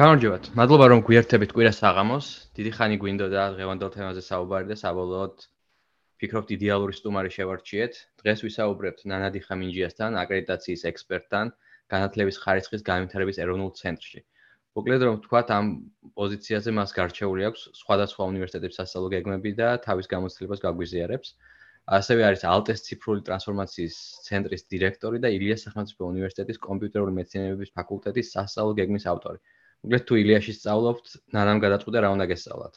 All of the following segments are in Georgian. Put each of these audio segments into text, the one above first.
გამარჯობათ. მადლობა რომ გვიერთებით კვირა საღამოს. დიდი ხანი გვინდოდა დღევანდელ თემაზე საუბარი და საბოლოოდ ფიქრობთ იდეალური სტუმარი შევარჩიეთ. დღეს ვისაუბრებთ ნანადი ხამინჯიასთან, აკრედიტაციის ექსპერტთან, განათლების ხარისხის განვითარების ეროვნულ ცენტრში. მოკლედ რომ ვთქვათ, ამ პოზიციაზე მას გარჩეული აქვს სხვადასხვა უნივერსიტეტების სასწავლო გეგმები და თავის გამოცდილებას გაგვიზიარებს. ასევე არის ალტეს ციფრული ტრანსფორმაციის ცენტრის დირექტორი და ილიას სახელმწიფო უნივერსიტეტის კომპიუტერული მეცნიერებების ფაკულტეტის სასწავლო გეგმის ავტორი. მოკლედ თუ ილიაში სწავლობთ, ნანამ გადაწყვიტა რა უნდა გესწავლათ.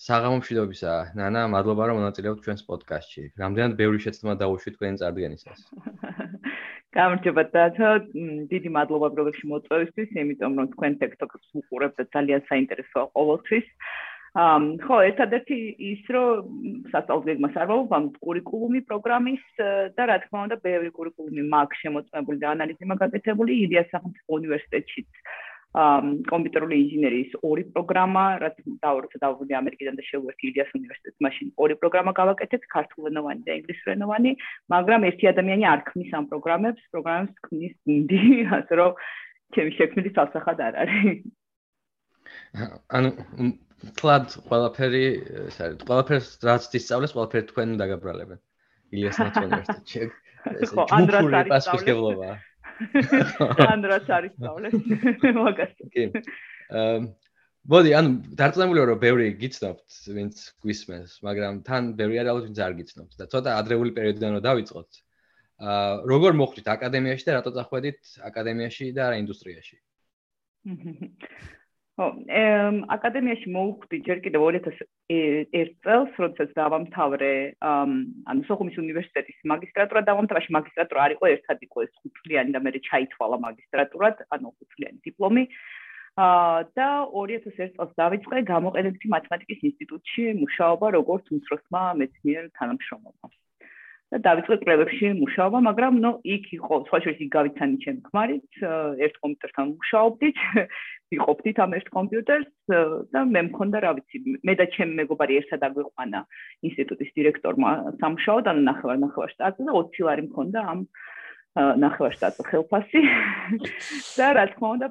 საღამო მშვიდობისა, ნანა, მადლობა რომ მონაწილეობთ ჩვენს პოდკასტში. რამდენად ბევრი შეცდომა დაუშვით თქვენ წარდგენისას. გამარჯობა დათო, დიდი მადლობა პროექტში მოწვევისთვის, იმიტომ რომ თქვენ TikTok-ს უყურებთ და ძალიან საინტერესოა ყოველთვის. ამ ხო, ერთადერთი ის რომ სასწავლებლებს არ ამ კურიკულუმი პროგრამის და რა თქმა უნდა, ბევრი კურიკულუმი მაქვს შემოწმებული და ანალიზი მაგაკეთებული ილიას სახელმწიფო უნივერსიტეტშიც. კომპიუტერული ინჟინერიის ორი პროგრამა, რაც დაურჩა დავუდი ამერიკიდან და შეუერთდი ილიას უნივერსიტეტს, მაშინ ორი პროგრამა გავაკეთეთ, ქართულენოვანი და ინგლისურენოვანი, მაგრამ ერთი ადამიანი არ ქმნის ამ პროგრამებს, პროგრამებს ქმნის ინდი, ასე რომ ჩემი შექმნილი სასახად არ არის. ანუ კლად ყველაფერი, ეს არის, ყველაფერს რაც დისწავლეს, ყველაფერი თქვენ დაგაბრალებენ. ილიას უნივერსიტეტში. ეს ჯგუფური პასუხისგებლობაა. ანდრას არის სწავლეს მაგას კი. აა ბოდი ანუ დარწმუნებული ვარ რომ ბევრი გიცნობთ ვინც გვისმენს მაგრამ თან ბევრი არის ალბათ ვინც არ გიცნობთ და ცოტა ადრეული პერიოდიდან რომ დავიწყოთ. აა როგორ მოხვდით აკადემიაში და რატო წახვედით აკადემიაში და რა ინდუსტრიაში ხო, აკადემიაში მოვხვდი ჯერ კიდევ 2001 წელს, როდესაც დავამთავრე ანუ სოხუმის უნივერსიტეტის მაგისტრატურა დავამთავრე, მაგისტრატურა არ იყო ერთად იყო ეს ხუთწლიანი და მე ჩაითვალა მაგისტრატურად, ანუ ხუთწლიანი დიპლომი. აა და 2001 წელს დავიწყე გამოყენებითი მათემატიკის ინსტიტუტში მუშაობა როგორც უმცროსმა მეცნიერ თანამშრომელმა. და დავიწყე კრებებში მუშაობა, მაგრამ ნუ იქ იყო, სხვა შეიძლება იგავიცანი ჩემ ქმარით, ერთ კომპიუტერთან მუშაობდით, ვიყოფდით ამ ერთ კომპიუტერს და მე მქონდა, რა ვიცი, მე და ჩემი მეგობარი ერთად აგვიყვანა ინსტიტუტის დირექტორმა სამშაოდ, ანუ ნახევარ ნახევარ შტატზე და 20 ლარი მქონდა ამ ნახევარ შტატზე ხელფასი. და რა თქმა უნდა,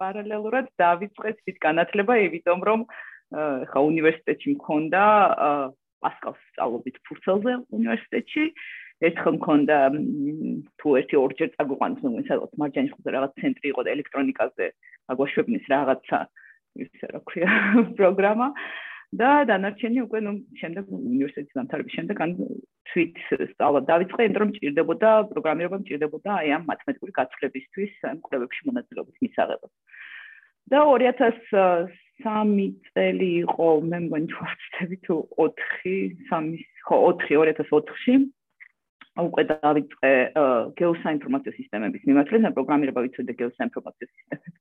პარალელურად დავიწყე თვით განათლება, იმიტომ რომ ხა უნივერსიტეტში მქონდა პასკალს სწავლობთ ფურცელზე უნივერსიტეტში. ერთხელ მქონდა თუ ერთი ორჯერ წაგვიყვანს ნუ სადღაც მარჯანის ხუზე რაღაც ცენტრი იყო და ელექტრონიკაზე აგვაშვებნის რაღაცა ისე რა ქვია პროგრამა და დანარჩენი უკვე ნუ შემდეგ უნივერსიტეტის დამთავრების შემდეგ ან თვით სწავლა დავიწყე, იმიტომ რომ ჭირდებოდა პროგრამირება ჭირდებოდა აი ამ მათემატიკური გაცვლებისთვის ამ კვლევებში მონაწილეობის მისაღებად. და 2000 3 წელი იყო, მე მგონი თვალწები თუ 4, 3, ხო 4 2004-ში. უკვე დავიწყე გეოსაინფორმაციო სისტემების მიმართულებით, და პროგრამირება ვიცოდე გეოსაინფორმაციო სისტემების.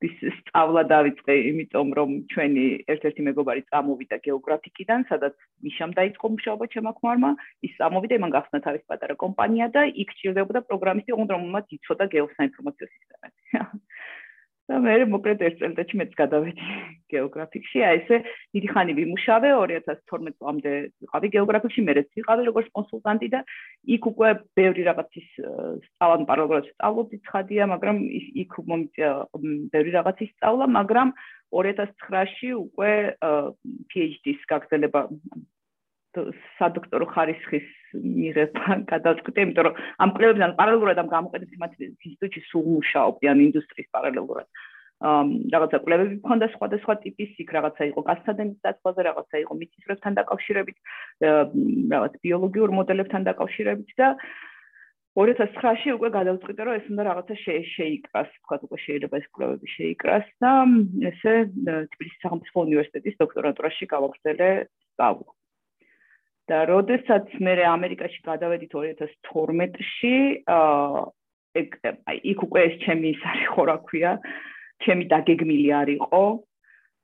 ის სწავლა დავიწყე, იმიტომ რომ ჩვენი ერთ-ერთი მეგობარი წამოვიდა გეოგრაფიკიდან, სადაც მიშამ დაიწყო მუშაობა ჩემო ქმარმა, ის წამოვიდა, იმან გახსნა თავის პატარა კომპანია და იქ ჭირდებოდა პროგრამისტი, რომელმაც იცოდა გეოსაინფორმაციო სისტემები. და მე მოკლედ ერთ წელიწადში მეც გადავედი გეოგრაფიკში. აი ესე დიდი ხანი ვიმუშავე 2012 წლამდე ვიყავი გეოგრაფიკში, მე რეც ვიყავი როგორც კონსულტანტი და იქ უკვე ბევრი რაღაცის სწავლან პარალელურად სწავლობდი ცხადია, მაგრამ იქ მომიწია ბევრი რაღაცის სწავლა, მაგრამ 2009-ში უკვე PhD-ს გაგრძელება სადოქტორო ხარისხის მიღება გადაწყვეტე, იმიტომ რომ ამ კვლევებთან პარალელურად ამ გამოყენების მათემატიკის ინსტიტუტში სულ მუშაობდი ამ ინდუსტრიის პარალელურად. რაღაცა კვლევები მქონდა სხვადასხვა ტიპის, იქ რაღაცა იყო გასცადების დაწყვეტა, რაღაცა იყო მიწისძვრებთან დაკავშირებით, რაღაც ბიოლოგიურ მოდელებთან დაკავშირებით და 2009-ში უკვე გადავწყვიტე, რომ ეს უნდა რაღაცა შეიკრას, თქვა უკვე შეიძლება ეს კვლევები შეიკრას და ესე თბილისის სახელმწიფო უნივერსიტეტის დოქტორატურაში გავაგრძელე სწავლა. და როდესაც მე ამერიკაში გადავედით 2012-ში, აა ეგ აი იქ უკვე ეს ჩემი ის არის ხო რა ქვია, ჩემი დაგეგმილი არისო.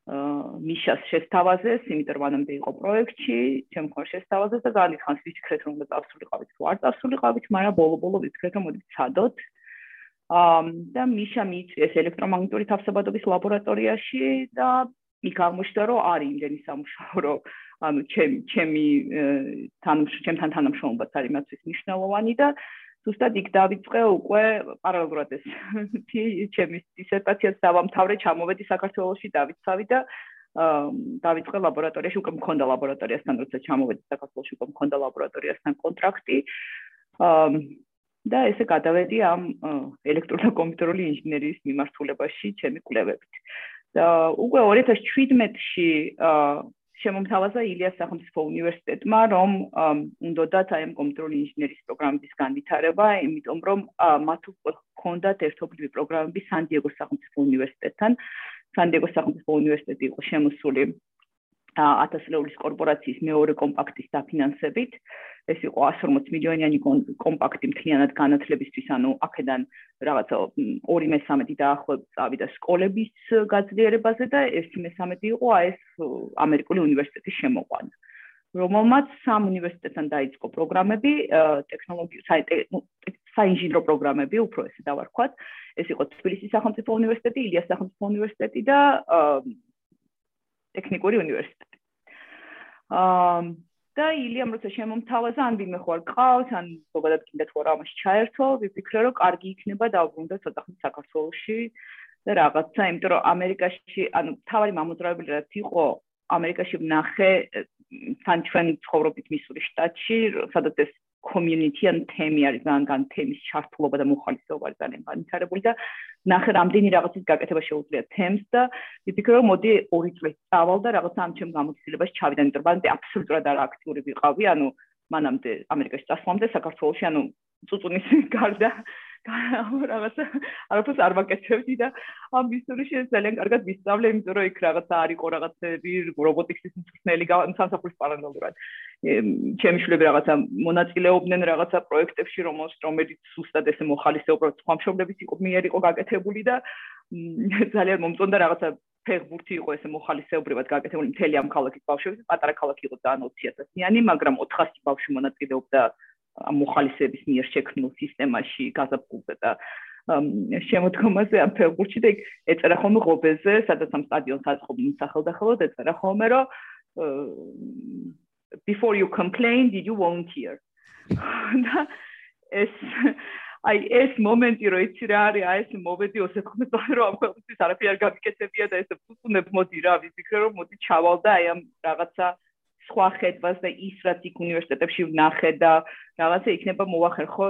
აა მიშას შესთავაზეს, იმიტომ რომ ამამდე იყო პროექტში, ჩემ ხარ შესთავაზეს და განიხანს ვიფიქრეთ რომ უნდა წავსულიყავით, თუ არ წავსულიყავით, მაგრამ ბოლო-ბოლო ვიფიქრეთ რომ მოდით ცადოთ. აა და მიშა მიიწვიეს ელექტრომაგნიტური თავსებადობის ლაბორატორიაში და იქ აღმოჩნდა რომ არის იმდენი სამუშაო რომ ანუ ჩემი ჩემი თანამშრომლობაც ჩემთან თანამშრომლობაც არის მათთვის მნიშვნელოვანი და ზუსტად იქ დავიწყე უკვე პარალელურად ეს ჩემი დისერტაციას დავამთავრე, ჩამოვედი საქართველოში, დავიცავი და დავიწყე ლაბორატორიაში, უკვე მქონდა ლაბორატორიასთან, როცა ჩამოვედი საქართველოში, უკვე მქონდა ლაბორატორიასთან კონტრაქტი. და ესე გადავედი ამ ელექტრო და კომპიუტერული ინჟინერიის მიმართულებაში ჩემი კვლევებით. და უკვე 2017-ში შემომთავაზა ილიას სახელმწიფო უნივერსიტეტმა, რომ უნდათ აი ამ კომპიუტერული ინჟინერიის პროგრამების განვითარება, იმიტომ რომ მათ ჰქონდათ ერთობლივი პროგრამები სან-დიეგოს სახელმწიფო უნივერსიტეტთან. სან-დიეგოს სახელმწიფო უნივერსიტეტი იყო შემოსული 1000 ლეულის კორპორაციის მეორე კომპაქტის დაფინანსებით. ეს იყო 140 მილიონიანი კომპაქტი მთლიანად განათლებისთვის, ანუ აქედან რაღაცა 2/13 დაახლოებით წავიდა სკოლების გაძლიერებაზე და 1/13 იყო აი ეს ამერიკული უნივერსიტეტის შემოყვანა. რომელმაც სამ უნივერსიტეტთან დაიწყო პროგრამები, ტექნოლოგიურ საინჟინრო პროგრამები, უფრო ესე დავარქვათ. ეს იყო თბილისის სახელმწიფო უნივერსიტეტი, ილიას სახელმწიფო უნივერსიტეტი და ტექნიკური უნივერსიტეტი. აა და ილიამ როცა შემომთავაზა ან ვინმე ხო არ გყავს ან ზოგადად კიდე თუ რა ამაში ჩაერთო ვიფიქრე რომ კარგი იქნება დავბრუნდეთ ოთახით საქართველოში. და რაღაცა იმიტომ რომ ამერიკაში ანუ თავარი მამოძრავებელი რაც იყო ამერიკაში ვნახე თან ჩვენი ცხოვრობით მისური შტატში სადაც ეს community and theme არის ძალიან თემის ჩართულობა და მოხალისეობა არის ძალიან განვითარებული და ნახე რამდენი რაღაცის გაკეთება შეუძლია თემს და ვიფიქრე რომ მოდი ორი წელი წავალ და რაღაცა ამ ჩემ გამოცდილებაში ჩავიდა იმიტომ რომ მანამდე აბსოლუტურად არ აქტიური ვიყავი ანუ მანამდე ამერიკაში წასვლამდე საქართველოში ანუ წუწუნის გარდა რაღაცა არაფერს არ ვაკეთებდი და ამ ისტორიაში ძალიან კარგად ვისწავლე, იმიტომ რომ იქ რაღაცა არ იყო რაღაცები რობოტიკსის მწვრთნელი სამსახურის პარალელურად. ჩემი შვილები რაღაცა მონაწილეობდნენ რაღაცა პროექტებში, რომელიც სუსტად ესე მოხალისეობდა სხვა მშობლების იყო მიერ იყო გაკეთებული და ძალიან მომწონდა რაღაცა ფეხბურთი იყო ესე მოხალისეობრივად გაკეთებული მთელი ამ ქალაქის ბავშვების, პატარა ქალაქი იყო ძალიან 20000-იანი, მაგრამ 400 ბავშვი მონაწილეობდა ამ მოხალისეების მიერ შექმნილ სისტემაში გაზაფხულზე და შემოდგომაზე ამ ფეხბურთში და ეწერა ხოლმე ღობეზე, სადაც ამ სტადიონს აწყობდნენ სახელდახელოდ ეწერა ხოლმე რომ before you complain did you volunteer და ეს აი ეს მომენტი რო იცი რა არის აი ეს მომენტი ოსეთქმე რომ ამ ქვეყნისთვის არაფერი არ გამიკეთებია და ეს ფუწუნებ მოდი რა ვიფიქრე რომ მოდი ჩავალ და აი ამ რაღაცა სხვა ხედვას და ის რაც იქ უნივერსიტეტებში ვნახე და რაღაცა იქნება მოახერხო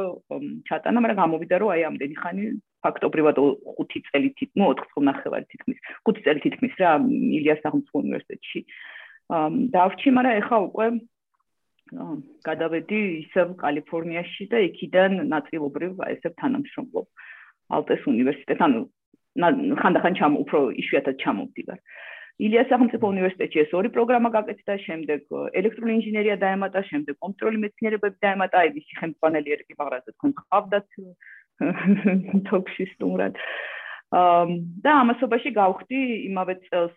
ჩატანა, მაგრამ გამოვიდა რომ აი ამდენი ხანი ფაქტობრივად 5 წელი თით, ну 4 წელი ნახევარი თითქმის, 5 წელი თითქმის რა ილიას სახელმწიფო უნივერსიტეტში. დავჭი, მაგრამ ეხა უკვე გადავედი ისევ კალიფორნიაში და იქიდან ნაწილობრივ აი ესე თანამშრომლობ ალტეს უნივერსიტეტთან, ანუ ხანდახან ჩამ უფრო იშვიათად ჩამოვდივარ. ილიას სახელმწიფო უნივერსიტეტში ეს ორი პროგრამა გაკეთდა, შემდეგ ელექტრონული ინჟინერია დაემატა, შემდეგ კომპიუტერული მეცნიერებები დაემატა, აი ვისი ხელმძღვანელი ერგი მაგრაზე თქვენ ხავდათ თოქში სტუმრად. აა და ამასობაში გავხდი იმავე წელს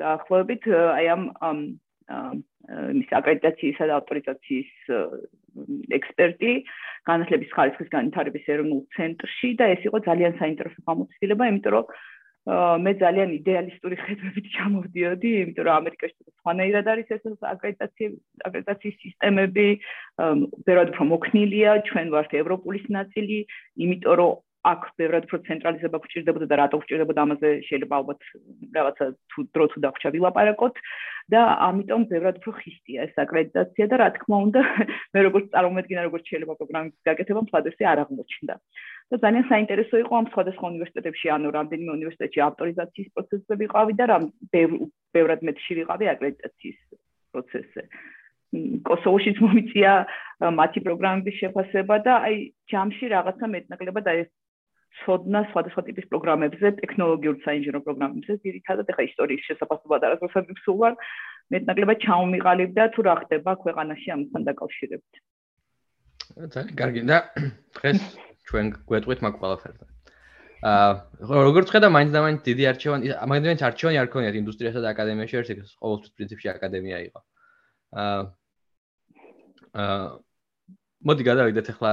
დაახლოებით აი ამ მის აკრედიტაციისა და ავტორიზაციის ექსპერტი განათლების ხარისხის განვითარების ეროვნულ ცენტრში და ეს იყო ძალიან საინტერესო გამოცდილება, იმიტომ რომ მე ძალიან იდეალისტური ხედვებით ჩამოვდიოდი, იმიტომ რომ ამერიკაში სხვანაირად არის ეს აკრედიტაციის აკრედიტაციის სისტემები, ბევრად უფრო მოქნილია, ჩვენ ვართ ევროპულის ნაწილი, იმიტომ რომ აქ ბევრად უფრო ცენტრალიზება გვჭირდებოდა და რატო გვჭირდებოდა ამაზე შეიძლება ალბათ რაღაცა თუ დრო თუ დაგვჭა ვილაპარაკოთ. და ამიტომ ბევრად უფრო ხისტია ეს აკრედიტაცია და რა თქმა უნდა მე როგორც წარმომედგინა როგორც შეიძლება პროგრამის გაკეთება მთლადესე არ აღმოჩნდა და ძალიან საინტერესო იყო ამ სხვადასხვა უნივერსიტეტებში ანუ რამდენიმე უნივერსიტეტში ავტორიზაციის პროცესზე ვიყავი და რამ ბევრად მეტში ვიყავი აკრედიტაციის პროცესზე კოსოვოშიც მომიწია მათი პროგრამების შეფასება და აი ჯამში რაღაცა მეტნაკლებად აი ცოდნა სხვადასხვა ტიპის პროგრამებზე, ტექნოლოგიურ საინჟინრო პროგრამებზე, ძირითადად ეხა ისტორიის შესაძლებლად არასდროს ვსულვარ, მეტნაკლებად ჩაუმიყალიბდა თუ რა ხდება ქვეყანაში ამასთან დაკავშირებით. ძალიან კარგი და დღეს ჩვენ გვეტყვით მაგ ყველაფერზე. აა როგორც ხედა მაინც და მაინც დიდი არჩევანი, და მაინც არჩევანი არ ქონიათ ინდუსტრიასა და აკადემიაში ერთ ეს ყოველთვის პრინციპში აკადემია იყო. აა აა მოდი გადავიდეთ ახლა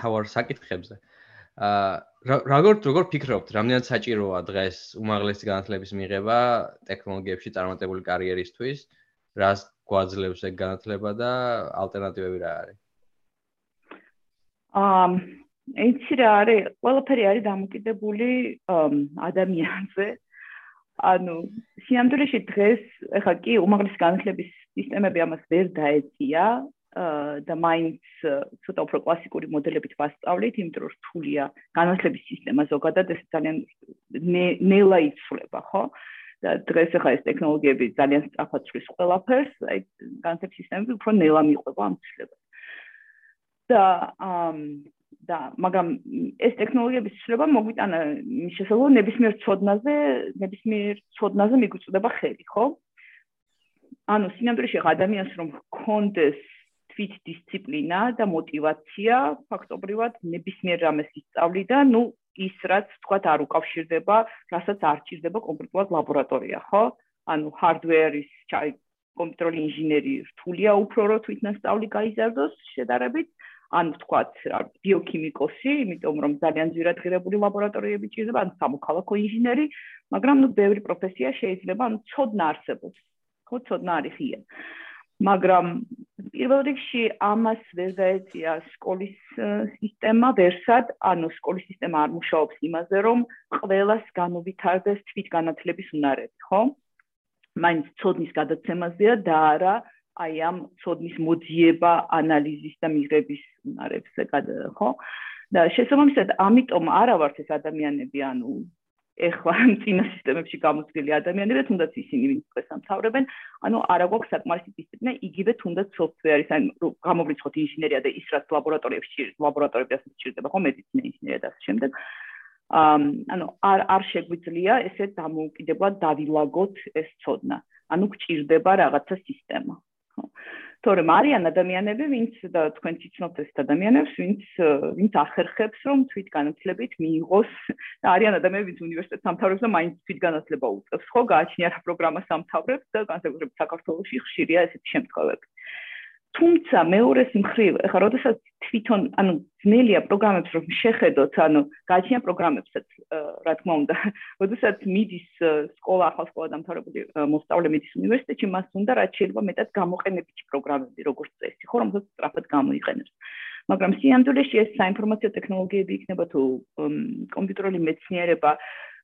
თავარ საკითხებზე. აა როგორ როგორ ფიქრობთ, რამდენად საჭიროა დღეს უმაღლესი განათლების მიღება ტექნოლოგიებში წარმატებული კარიერისთვის? რას გვაძლევს ეგ განათლება და ალტერნატივები რა არის? აა ეცი რა არის ყველაფერი არის დამოკიდებული ადამიანზე ანუ სიამდვილეში დღეს ეხა კი უმაღლესი განათლების სისტემები ამას ვერ დაეწია და მაინც ცოტა უფრო კლასიკური მოდელებით ვასწავლით, იმიტომ რომ რთულია განათლების სისტემა ზოგადად ეს ძალიან ნელა იცვლება, ხო? და დღეს ახლა ეს ტექნოლოგიები ძალიან სწრაფად ცვლის ყველაფერს, აი განათლების სისტემები უფრო ნელა მიყვება ამ ცვლილებას. და და მაგრამ ეს ტექნოლოგიების ცვლილება მოგვიტანა შესაძლოა ნებისმიერ ცოდნაზე, ნებისმიერ ცოდნაზე მიგვიწვდება ხელი, ხო? ანუ სინამდვილეში ადამიანს რომ გქონდეს თვით დისციპლინა და мотиваცია ფაქტობრივად ნებისმიერ რამეს ისწავლიდა, ну ის რაც თქვა არ უკავშირდება, რასაც არ ჭირდება კონკრეტულად ლაბორატორია, ხო? ანუ hardware-ის კომპიუტერული ინჟინერი რთულია უფრო რომ თვითონ სწავლი გაიზარდოს შედარებით ან თქვათ ბიოქიმიკოსი, იმიტომ რომ ძალიან ძირადღირებული ლაბორატორიები ჭირდება, ან სამოქალაქო ინჟინერი, მაგრამ ну ბევრი პროფესია შეიძლება, ანუ ცოდნა არსებობს. ხო, ცოდნა არის ღია. მაგრამ პირველ რიგში ამას ვერ დაეწია სკოლის სისტემა ვერსად, ანუ სკოლის სისტემა არ მუშაობს იმაზე, რომ ყველას განუვითარდეს თვითგანათლების უნარები, ხო? მაინც ცოდნის გადაცემაზეა და არა აი ამ ცოდნის მოძიება, ანალიზის და მიღების უნარებზე, ხო? და შესაბამისად, ამიტომ არა ვართ ეს ადამიანები, ანუ ეხლა წინა სისტემებში გამოცდილი ადამიანები, თუნდაც ისინი ვინც ამთავრებენ, ანუ არა გვაქვს საკმარისი დისციპლინა, იგივე თუნდაც სოფტვერის, ანუ გამოვრიცხოთ ინჟინერია და ის რაც ლაბორატორიებში, ლაბორატორიებში ასე ჭირდება, ხო, მედიცინა ინჟინერია და ასე შემდეგ. ამ ანუ არ არ შეგვიძლია ესე დამოუკიდებლად დავილაგოთ ეს ცოდნა. ანუ გჭირდება რაღაცა სისტემა. ხო? თორემ არიან ადამიანები, ვინც და თქვენ ცნობთ ეს ადამიანებს, ვინც ვინც ახერხებს, რომ თვითგანათლებით მიიღოს და არიან ადამიანები, ვინც უნივერსიტეტს სამთავრებს და მაინც თვითგანათლება უწევს, ხო, გააჩნია რა პროგრამა სამთავრებს და განსაკუთრებით საქართველოში ხშირია ესეთი შემთხვევები. თუმცა მეორეს მხრივ, ეხლა როდესაც თვითონ, ანუ ძნელია პროგრამებს რომ შეხედოთ, ანუ გააჩნია პროგრამებსაც, რა თქმა უნდა, როდესაც მიდის სკოლა, ახალ სკოლა დამთავრებული მოსწავლე მიდის უნივერსიტეტში, მას უნდა რაც შეიძლება მეტად გამოყენებითი პროგრამები, როგორც წესი, ხო, რომელსაც სწრაფად გამოიყენებს. მაგრამ სიამდვილეში ეს საინფორმაციო ტექნოლოგიები იქნება თუ კომპიუტერული მეცნიერება,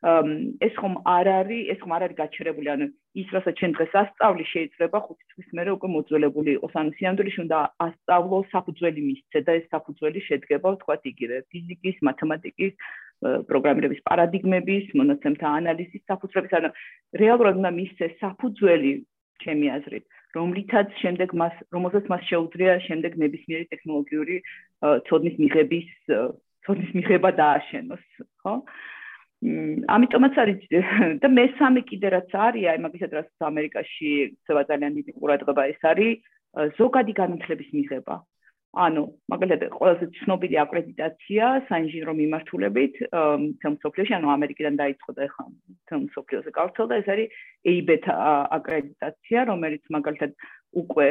ეს ხომ არ არის, ეს ხომ არ არის გაჩერებული, ანუ ის რასაც ჩვენ დღეს ასწავლი შეიძლება 5 წლის მერე უკვე მოძველებული იყოს. ანუ სიამდვილეში უნდა ასწავლო საფუძველი მისცე და ეს საფუძველი შედგება, თქვათ, იგივე ფიზიკის, მათემატიკის, პროგრამირების პარადიგმების, მონაცემთა ანალიზის საფუძვლების, ანუ რეალურად უნდა მისცე საფუძველი ჩემი აზრით, რომლითაც შემდეგ მას, რომელსაც მას შეუძლია შემდეგ ნებისმიერი ტექნოლოგიური ცოდნის მიღების, ცოდნის მიღება დააშენოს, ხო? ამიტომაც არის და მესამე კიდე რაც არის, აი მაგისაც რაც ამერიკაში ცევა ძალიან დიდი ყურადღება ეს არის ზოგადი განათლების მიღება. ანუ მაგალითად ყველაზე ცნობილი აკრედიტაცია საინჟინრო მიმართულებით თემსოფლიოში, ანუ ამერიკიდან დაიწყო და ახლა თემსოფლიოზე გავრცელდა, ეს არის ABET აკრედიტაცია, რომელიც მაგალითად უკვე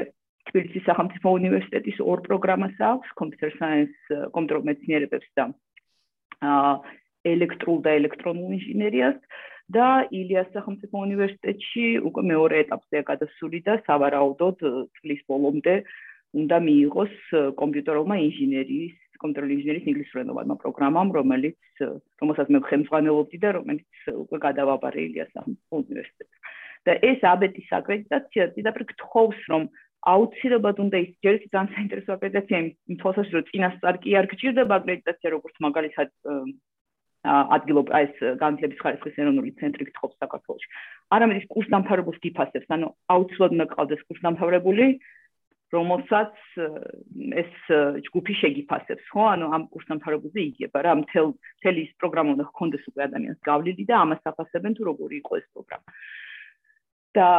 თბილისის სახელმწიფო უნივერსიტეტის ორ პროგრამას აქვს, computer science, კომპიუტერულ მეცნიერებებს და აა ელექტრულ და ელექტრონულ ინჟინერიას და ილიას სახელმწიფო უნივერსიტეტში უკვე მეორე ეტაპზეა გადასული და სავარაუდოდ წლის ბოლომდე უნდა მიიღოს კომპიუტერულმა ინჟინერიის კომპიუტერული ინჟინერიის ინგლისურენოვანმა პროგრამამ, რომელიც რომელსაც მე ხელმძღვანელობდი და რომელიც უკვე გადავაბარე ილიას სახელმწიფო უნივერსიტეტს. და ეს აბეტის აკრედიტაცია დიდაფერ გთხოვს, რომ აუცილებლად უნდა ის ჯერ ის ძალიან საინტერესო აკრედიტაცია იმ თვალსაჩინო რომ წინასწარ კი არ გჭირდება აკრედიტაცია როგორც მაგალითად ადგილობ ეს განათლების ხარისხის ეროვნული ცენტრი გთხოვს საქართველოში. არამედ ის კურსდამთავრებულს გიფასებს, ანუ აუცილებლად უნდა ყავდეს კურსდამთავრებული, რომელსაც ეს ჯგუფი შეგიფასებს, ხო? ანუ ამ კურსდამთავრებულზე იგება რა, მთელ მთელი ის პროგრამა უნდა ჰქონდეს უკვე ადამიანს გავლილი და ამას აფასებენ თუ როგორი იყო ეს პროგრამა. და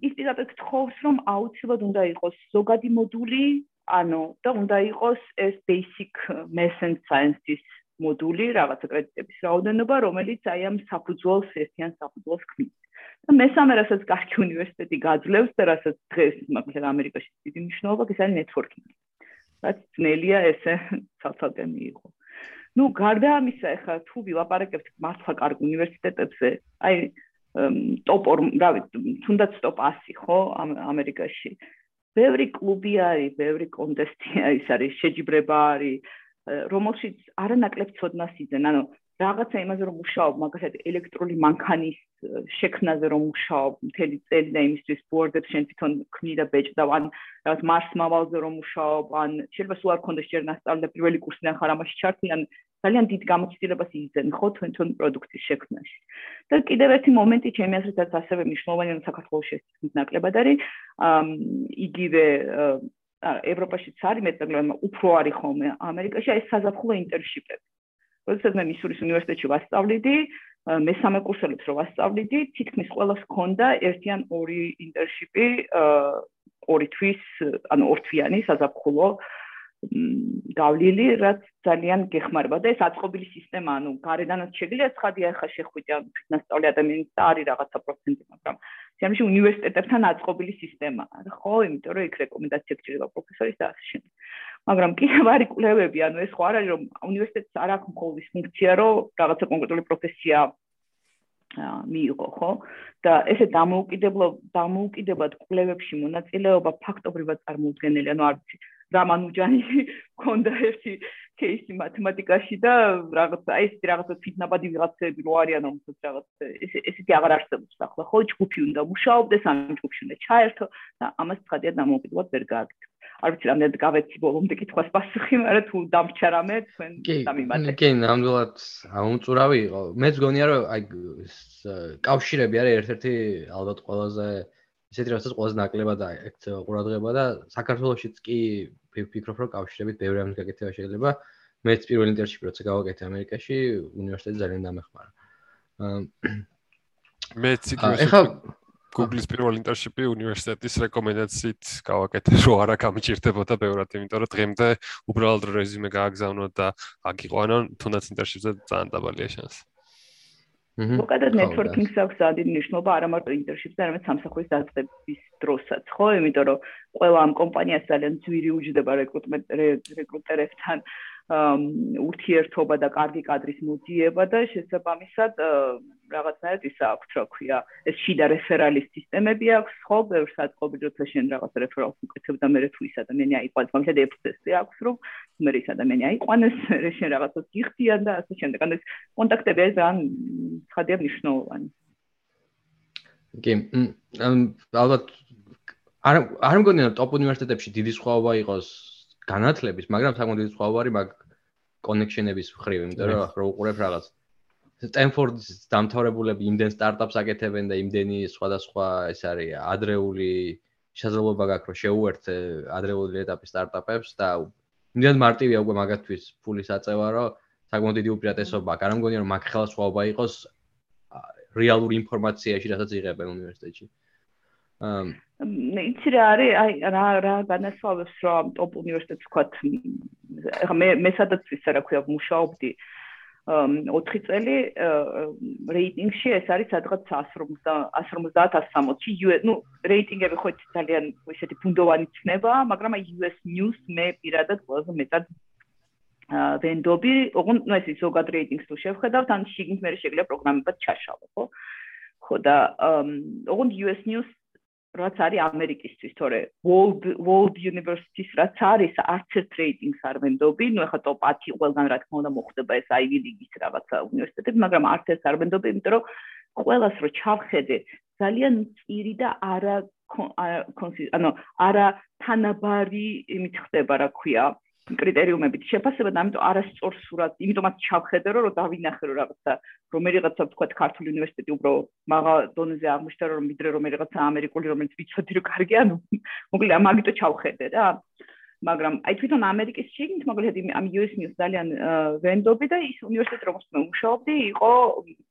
ის პირადად გთხოვს, რომ აუცილებლად უნდა იყოს ზოგადი მოდული, ანუ და უნდა იყოს ეს basic and science-ის მოდული, რაღაცა კრედიტების რაოდენობა, რომელიც აი ამ საფუძველს ერთიან საფუძველს ქმნის. და მესამე რასაც კარგი უნივერსიტეტი გაძლევს და რასაც დღეს მაგალითად ამერიკაში დიდი მნიშვნელობა აქვს, არის ნეტვორკინგი. რაც ძნელია ესე ცალ-ცალკე მიიღო. ну გარდა ამისა ახლა თუ ვილაპარაკებთ მართლა კარგ უნივერსიტეტებზე აი ტოპ რა ვიცი თუნდაც ტოპ 100 ხო ამერიკაში ბევრი კლუბი არის ბევრი კონტესტი არის არის შეჯიბრება არის რომელშიც არანაკლებ ცოდნას იძენ, ანუ რაღაცა იმაზე რომ მუშაობ, მაგალითად ელექტრული მანქანის შექმნაზე რომ მუშაობ, მთელი წელი და იმისთვის ბორდებს შენ თვითონ ქმნი და ბეჭდა, ან რაღაც მარს მავალზე რომ მუშაობ, ან შეიძლება სულ არ კონდეს ჯერ ნასწავლე პირველი კურსიდან ხარ ამაში ჩართი, ან ძალიან დიდ გამოცდილებას იზენ ხო თქვენ პროდუქტის შექმნაში. და კიდევ ერთი მომენტი ჩემი აზრითაც ასევე მნიშვნელოვანია საქართველოს ეს ნაკლებად არის, იგივე ევროპაშიც არის მეტყველება უფრო არის ხოლმე ამერიკაში აი საზაფხულო ინტერშიპები. როდესაც მე მისურის უნივერსიტეტში ვასწავლიდი, მესამე კურსელებს რო ვასწავლიდი, თითქმის ყველას ჰქონდა ერთი ან ორი ინტერშიპი, ორი თვის, ანუ ორთვიანი საზაფხულო გავლილი, რაც ძალიან გეხმარება და ეს აწყობილი სისტემა, ანუ გარედანაც შეგვიძლია ცხადია ახლა შეხვიდე ან ფინანსური ადამიანის და არის რაღაცა პროცენტი, მაგრამ შემში უნივერსიტეტებთან აწყობილი სისტემა. ხო, იმიტომ რომ იქ რეკომენდაცია გჭირდება პროფესორის და ასე შემდეგ. მაგრამ კიდევ არის კვლევები, ანუ ეს ხო არ არის რომ უნივერსიტეტს არ აქვს მხოლოდ ფუნქცია, რომ რაღაცა კონკრეტული პროფესია მიიღო, ხო? და ესე დამოუკიდებლად კვლევებში მონაწილეობა ფაქტობრივად წარმოუდგენელი, ანუ არ ვიცი, რამანუჯანი მქონდა ერთი кейსი მათემატიკაში და რაღაცა ეს რაღაცა თვითნაბადი ვიღაცები რო არიან რომელსაც რაღაც ეს ესეთი აღარ არსებობს ახლა ხო ჯგუფი უნდა მუშაობდეს ან ჯგუფში უნდა ჩაერთო და ამას ცხადია დამოუკიდებლად ვერ გააკეთებ არ ვიცი რამდენად გავეცი ბოლომდე კითხვას პასუხი, მაგრამ თუ დამრჩა რამე თქვენ დამიმატეთ. კი, ნამდვილად აუნწურავი იყო. მეც გონია რომ აი კავშირები არის ერთ-ერთი ალბათ ყველაზე აა ისეთი რაღაცა ყველაზე ნაკლებად აქცევა ყურადღება და საქართველოსიც კი ვფიქრობ რომ კავშირებით ბევრი ამის გაკეთება შეიძლება. მეც პირველ ინტერშიპი როცა გავაკეთე ამერიკაში უნივერსიტეტი ძალიან დამეხმარა. მეც ეხა Google-ის პირველ ინტერშიპი უნივერსიტეტის რეკომენდაციით გავაკეთე რომ არა გამიჭირდებოდა ბევრად იმიტომ რომ დღემდე უბრალოდ რეზიუმე გააგზავნო და აგიყვანონ თუნდაც ინტერშიპზე ძალიან დაბალია შანსი მოკლედ ნეტვორკინგს აქვს ძალიან მნიშვნელობა არა მარტო ინტერშიპს, არამედ სამსახურის დაწყების დროსაც, ხო? იმიტომ რომ ყველა ამ კომპანიას ძალიან ძვირი უჯდება რეკრუტმენტ რეკრუტერებთან ურთიერთობა და კარგი კადრის მოძიება და შესაბამისად რაღაცნაირად ისა აქვს რა ქვია ეს შიდა რეფერალის სისტემები აქვს ხო ბევრ საწყობი როთაშენ რაღაც რეფერალს უკეთებ და მე თუ ის ადამიანი აიყვანს მაგალითად ეფსესი აქვს რომ მე ის ადამიანი აიყვანეს მე შენ რაღაცას გიხდიან და ასე შემდეგ. ანუ ეს კონტაქტები ეს ძალიან ხადია მნიშვნელოვანი. კი ალბათ არ არ მგონია რომ ტოპ უნივერსიტეტებში დიდი სხვაობა იყოს განათლების, მაგრამ საკმაოდ დიდი სხვაობა არის მაგ კონექშენების მხრივ, იმიტომ რომ ახლა უყურებ რაღაც სტენფორდის დამთავრებულები იმდენ სტარტაპს აკეთებენ და იმდენი სხვადასხვა ეს არის ადრეული შესაძლებლობა გაქვს რომ შეუერთე ადრეული ეტაპის სტარტაპებს და იმდენ მარტივია უკვე მაგათთვის ფულის აწევა რომ საკმაოდ დიდი უპირატესობა აქვს. არ მგონია რომ მაგ ხელა სხვაობა იყოს რეალური ინფორმაციაში, რასაც იღებენ უნივერსიტეტში. იცი რა არის აი რა რა განასხვავებს რა ტოპ უნივერსიტეტს ვქოთ ეხლა მე მე სადაც ისა რა ქვია მუშაობდი 4 წელი რეიტინგში ეს არის სადღაც 150-150-160-ში ნუ რეიტინგები ხო ძალიან ისეთი ფუნდოვანი ცნება მაგრამ აი US News მე პირადად ყველაზე მეტად ვენდობი. ოღონდ ნუ ეს ზოგად რეიტინგს თუ შევხედავთ ან შიგნით მე შეიძლება პროგრამებად ჩაშალო ხო? ხო და ოღონდ US News რაც არის ამერიკისთვის, თორე World World University-ს რაც არის არც ერთ რეიტინგს არ ვენდობი, ну ეხა top 10 ყველგან რა თქმა უნდა მოხდება ეს Ivy League-ის რაღაცა უნივერსიტეტები, მაგრამ არც ერთ არ ვენდობი, იმიტომ რომ ყველას რო ჩავხედე, ძალიან წირი და არა ანუ არა თანაბარი იმით ხდება, რა ქვია, კრიტერიუმებით შეფასება და ამიტომ არასწორ სურათს, იმიტომაც ჩავხედე რომ დავინახე რომ რაღაცა რომელიღაცა თქვა ქართული უნივერსიტეტი უფრო მაღალ დონეზე აღმოჩნდა რომ მიდრე რომელიღაცა ამერიკული რომელიც ვიცოდი რომ კარგი ანუ მოკლედ ამაგიტო ჩავხედე რა მაგრამ აი თვითონ ამერიკის შიგნით მაგალითად ამ US News ძალიან ვენდობი და ის უნივერსიტეტი როგორც მე მუშაობდი იყო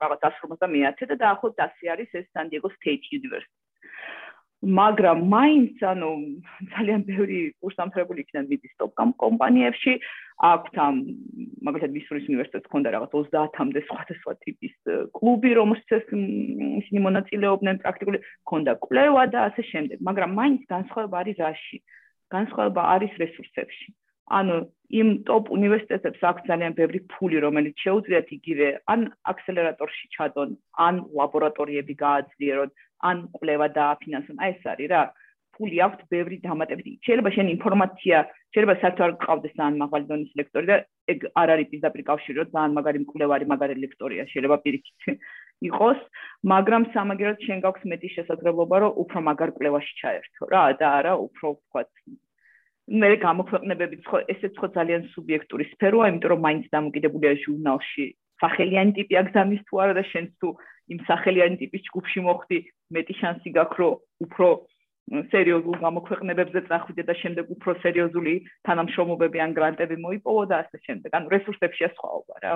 რაღაც 150 და დაახლოებით 100 არის ეს San Diego State University მაგრამ მაინც ანუ ძალიან ბევრი კურსამთავრებული იქნება მიდის ტოპ კომპანიებში. აქვთ ამ მაგალითად მისურის უნივერსიტეტს ქონდა რაღაც 30-მდე სხვადასხვა ტიპის კლუბი რომელსაც ისინი მონაწილეობდნენ პრაქტიკული. ქონდა კვლევა და ასე შემდეგ. მაგრამ მაინც განსხვავება არის რაში? განსხვავება არის რესურსებში ანუ იმ ტოპ უნივერსიტეტებს აქვს ძალიან ბევრი ფული, რომელიც შეუძლიათ იგივე ან აქსელერატორში ჩადონ, ან ლაბორატორიები გააძლიერონ, ან კვლევა დააფინანსონ. აი ეს არის რა. რთული აქვს ბევრი დამატებითი. შეიძლება შენ ინფორმაცია, შეიძლება საერთოდ არ გყავდეს ძალიან მაღალი დონის ლექტორი და ეგ არ არის პირდაპირ კავშირი, რომ ძალიან მაგარი მკვლევარი, მაგარი ლექტორია, შეიძლება პირიქით იყოს, მაგრამ სამაგერად შენ გაქვს მეტი შესაძლებლობა, რომ უფრო მაგარ კვლევაში ჩაერთო რა და არა უფრო ვთქვათ მე გამოქვეყნებები ხო ესეც ხო ძალიან სუბიექტური სფეროა, იმიტომ რომ მაინც დამოკიდებულია ჟურნალში. სახელიანი ტიპი აგზამის თუ არა და შენ თუ იმ სახელიანი ტიპის ჯგუფში მოხდი, მეტი შანსი გაქვს რომ უფრო სერიოზულ გამოქვეყნებებზე წახვიდე და შემდეგ უფრო სერიოზული თანამშრომლობები ან გრანტები მოიპოვო და ასე შემდეგ. ანუ რესურსებშია სხვაობა რა.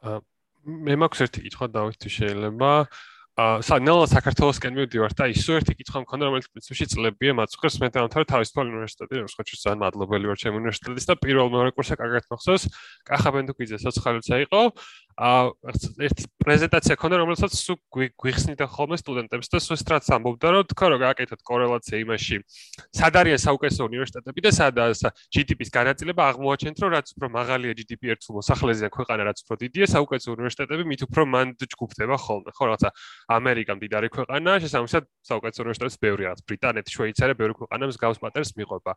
აა მე მაქვს ერთი კითხვა დავით შეიძლება ა სანელა საქართველოსკენ მივდივარ და ისო ერთი კითხვა მქონდა რომელიც პრინციპში წლებია მაწუხებს მე დავამთავრე თავისუფალ უნივერსიტეტი რუსხეთში ძალიან მადლობელი ვარ ჩემ უნივერსიტეტის და პირველ მეორე კურსზე კარგად მახსოვს. კახაბენდუკიძე სოციალურცა იყო ა ერთი პრეზენტაცია ქონდა რომელსაც სულ გვიხსნიდა ხოლმე სტუდენტებს და სულ სტრატს ამბობდა რომ თქვა რომ გააკეთოთ კორელაცია იმაში. სად არის საუკეთესო უნივერსიტეტები და სადაა GDP-ის განაწილება აღმოაჩენთ რომ რაც უფრო მაღალია GDP ერთ მოსახლეზე ქვეყანა რაც უფრო დიდია საუკეთესო უნივერსიტეტები მით უფრო მანდ ჯგუფდება ხოლმე. ხო რაღაცა ამერიკა მდიდარი ქვეყანა შესაბამისად საუკეთესო უნივერსიტეტებს ბევრი რაც ბრიტანეთი შვეიცარია ბევრი ქვეყანა მსგავს პატერს მიყვება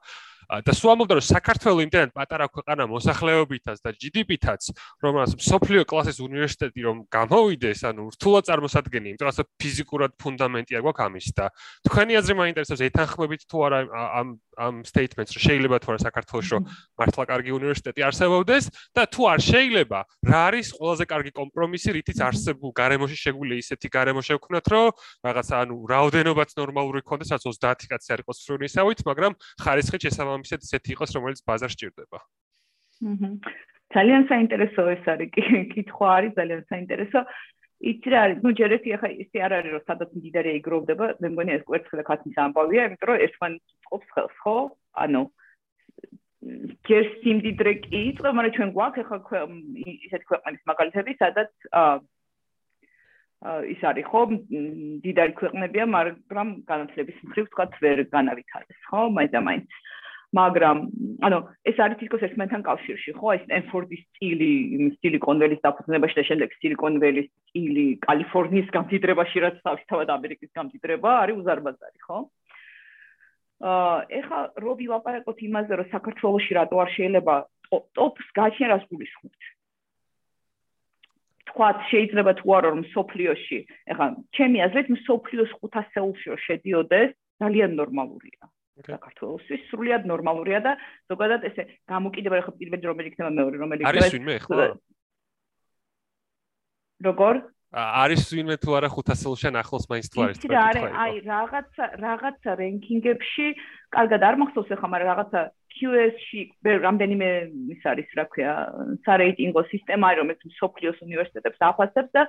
და სულ ამბობდა რომ საქართველოს იმდენად პატარა ქვეყანა მოსახლეობითაც და GDP-თაც რომელსაც სოფლიო კლასის უნივერსიტეტი რომ გამოვიდეს, ანუ რთულად წარმოსადგენი, იმიტომ რომ ფიზიკურად ფუნდამენტი არ გვაქვს ამის და. თქვენი აზრი მაინტერესებს ეთანხმებით თუ არა ამ ამ სტეიტმენტს რომ შეიძლება თუ არა საქართველოს რომ მართლა კარგი უნივერსიტეტი არსებობდეს და თუ არ შეიძლება, რა არის ყველაზე კარგი კომპრომისი, რითიც არსებულ გარემოში შეგვიძლია ისეთი გარემო შევქმნათ, რომ რაღაცა ანუ რაოდენობაც ნორმალური ქონდეს, რაც 30 კაცი არ იყოს ფრუნისავით, მაგრამ ხარისხი შესაბამისად ისეთი იყოს, რომელიც ბაზარს ჭირდება. აჰა. ძალიან საინტერესო ეს არის კითხვა არის ძალიან საინტერესო იცი რა არის ნუ ჯერ ერთი ახლა ისე არ არის რომ სადაც მდიდარი იგროვდება მე მგონი ეს კვერცხი ხათის ამბავია იმიტომ რომ ერთმანეთს წყობს ხელს ხო ანუ ჯერ სიმდიდრე კი იწყება მაგრამ ჩვენ გვაქვს ახლა ისეთი ქვეყნების მაგალითები სადაც აა ის არის ხო მდიდარი ქვეყნებია მაგრამ განათლების მხრივ თქვა ვერ განავითარეს ხო მაინც მაინც მაგრამ ანუ ეს არის თითქოს ერთმანეთთან კავშირში, ხო? ეს სტენფორდის სტილი, სილიკონ ველის დაფუძნებაში და შემდეგ სილიკონ ველის სტილი კალიფორნიის გამდიდრებაში, რაც თავისთავად ამერიკის გამდიდრება არის უზარმაზარი, ხო? აა ეხლა რობი ლაპარაკობთ იმაზე, რომ საქართველოსში რატო არ შეიძლება ტოპს გაჩენას გულისხმობთ. თქვა შეიძლება თუ არა რომ სოფლიოში, ეხლა ჩემი აზრით სოფლიოს 500-ში რომ შედიოდეს, ძალიან ნორმალურია. საქართველოსთვის სრულიად ნორმალურია და ზოგადად ესე გამოკიდება ხო პირველი რომელი იქნება მეორე რომელი იქნება არის ვინმე ხო როგორ? არის ვინმე თუ არა 500-ლშან ახლოს მაინც თუ არის თქვა არის აი რაღაცა რაღაცა რენკინგებში კარგად არ მახსოვს ახლა მაგრამ რაღაცა QS-ში რამდენიმე ის არის რა ქვია სარეიტინგო სისტემა რომელიც სოფლიოს უნივერსიტეტებს აფასებს და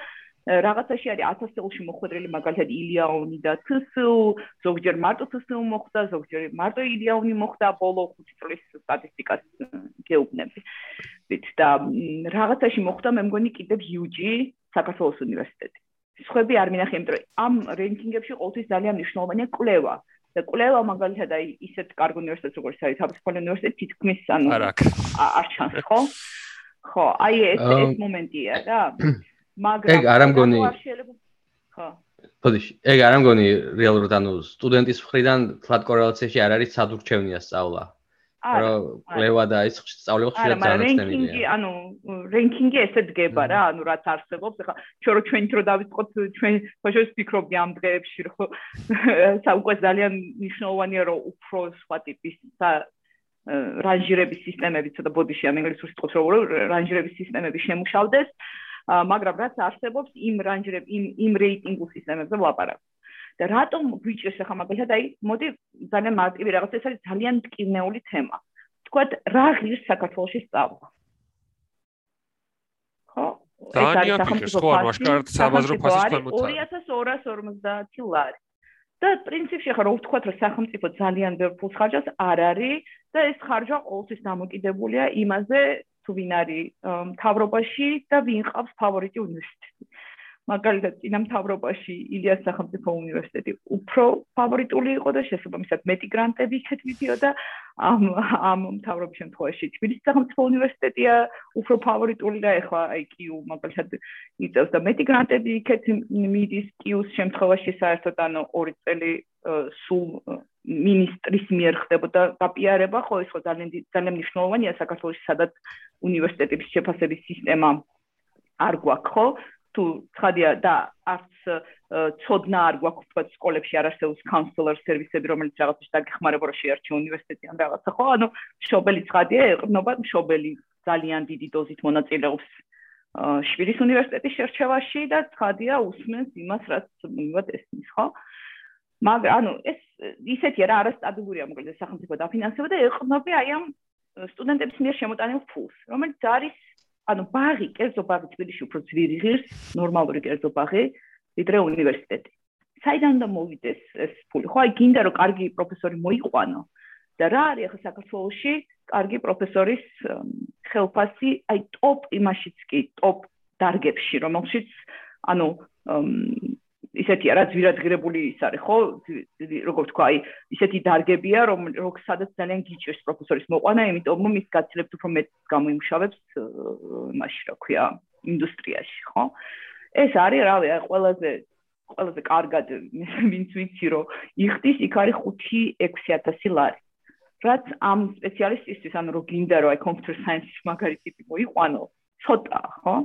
რაღაცაში არის 1000 წელში მოხვედრილი მაგალითად ილიაონი და TSU ზოგჯერ მარტო TSU მოხდა ზოგჯერ მარტო ილიაონი მოხდა ბოლო 5 წლის სტატისტიკას გეუბნები. ვით და რაღაცაში მოხდა მე მგონი კიდევ UG საქართველოს უნივერსიტეტი. სხვები არ მინახე იმიტომ რომ ამ რენკინგებში ყოველთვის ძალიან მნიშვნელოვანია კვლევა და კვლევა მაგალითად აი ისეთ კარგ უნივერსიტეტს როგორც არის თავისუფალი უნივერსიტეტი თითქმის ანუ არ ჩანს ხო? ხო აი ეს ეს მომენტია რა მაგრამ ეგ არ ამგონი ხო. ფოდიში ეგ არ ამგონი რეალურად ანუ სტუდენტის მხრიდან ფლატ კორელაციაში არ არის სადურჩევნია სწავლა რომ კვლევა და ის სწავლება ხშირად ძალიანწენია ანუ რენკინგი ესე დგება რა ანუ რაც არსებობს ახლა ჩვენ რო ჩვენ რო დავიწყოთ ჩვენ ფაშოს ფიქრობდი ამ დღეებში რომ საუკვე ძალიან მნიშვნელოვანია რომ უფრო სხვა ტიპის რანჟირების სისტემები ცოტა ბოდიში ამ ინგლისურში წყობს რომ რანჟირების სისტემები შემუშავდეს მაგრამ რაც არსებობს იმ რანჯრებ იმ იმ რეიტინგულ სისტემებზე ვლაპარაკობ. და რატომ გვიჭირს ახლა მაგალითად აი მოდი ძალიან მარტივი რაღაც ეს არის ძალიან ტკივნეული თემა. თქვათ რა ღირს საქართველოს სწავლა? ხო? დანია ფიქრს ხო არ ვაშკართ საბაზრო ფასის ქვემოთ 2250 ლარი. და პრინციპში ახლა რო ვთქვათ რომ სახელმწიფო ძალიან ბევრ ფულს ხარჯავს, არ არის და ეს ხარჯვა ყოველთვის დამოკიდებულია იმაზე, თუ ვინ არის მთავრობაში და ვინ ყავს ფავორიტი უნივერსიტეტი. მაგალითად წინამთავრობაში ილიას სახელმწიფო უნივერსიტეტი უფრო ფავორიტული იყო და შესაბამისად მეტი გრანტები იქეთ მიდიოდა ამ ამ მთავრობის შემთხვევაში თბილისის სახელმწიფო უნივერსიტეტია უფრო ფავორიტული და ეხლა აი კიუ მაგალითად იწევს და მეტი გრანტები იქეთ მიდის კიუს შემთხვევაში საერთოდ ანუ ორი წელი სულ მინისტრის მიერ ხდებოდა გაპიარება, ხო ეს ხო ძალიან ძალიან მნიშვნელოვანია საქართველოს სადაც უნივერსიტეტების შეფასების სისტემა არ გვაქვს, ხო? თუ ხადია და არც ცოდნა არ გვაქვს თქვა სკოლებში არ არსებობს counselor service-ები რომელიც რაღაცას დაგეხმარება რომ შეარჩიო უნივერსიტეტი ან რაღაცა ხო? ანუ შობელი ხადია ეყრდნობა შობელი ძალიან დიდი დოზით მონაწილეობს შვირის უნივერსიტეტის შერჩევაში და ხადია усმენს იმას რაც მივად ესმის ხო? მაგრამ ანუ ეს ისეთია რა არასტაბილურია მოკლედ სახელმწიფო დაფინანსება და ეყრდნობა აი ამ სტუდენტების მიერ შემოტანილ ფულს რომელიც არის ანუ ბაღი, კერძო ბაღი თბილისში უფრო ძვირი ღირს, ნორმალური კერძო ბაღი, ვიდრე უნივერსიტეტი. საიდან უნდა მოვიდეს ეს ფული? ხო, აი გინდა რომ კარგი პროფესორი მოიყვანო და რა არის ახლა საქართველოში კარგი პროფესორის ხელფასი, აი ტოპ იმაშიც კი, ტოპ დარგებში, რომელშიც ანუ ისეთი რა ძვირადღირებული ის არის ხო? როგორ თქვა აი ისეთი დარგებია რომ როგ სადაც ძალიან გიჭირს პროფესორის მოყვანა იმიტომ რომ ის გაცილებით უფრო მეტ გამოიმუშავებს მასში რა ქვია ინდუსტრიაში ხო? ეს არის რავი აი ყველაზე ყველაზე კარგად ვინც ვიცი რომ იხდის იქ არის 5-6000 ლარი. რაც ამ სპეციალისტისთვის ანუ რო გინდა რომ აი კომპიუტერ საინსის მაგარი ტიპი მოიყვანო ცოტა ხო?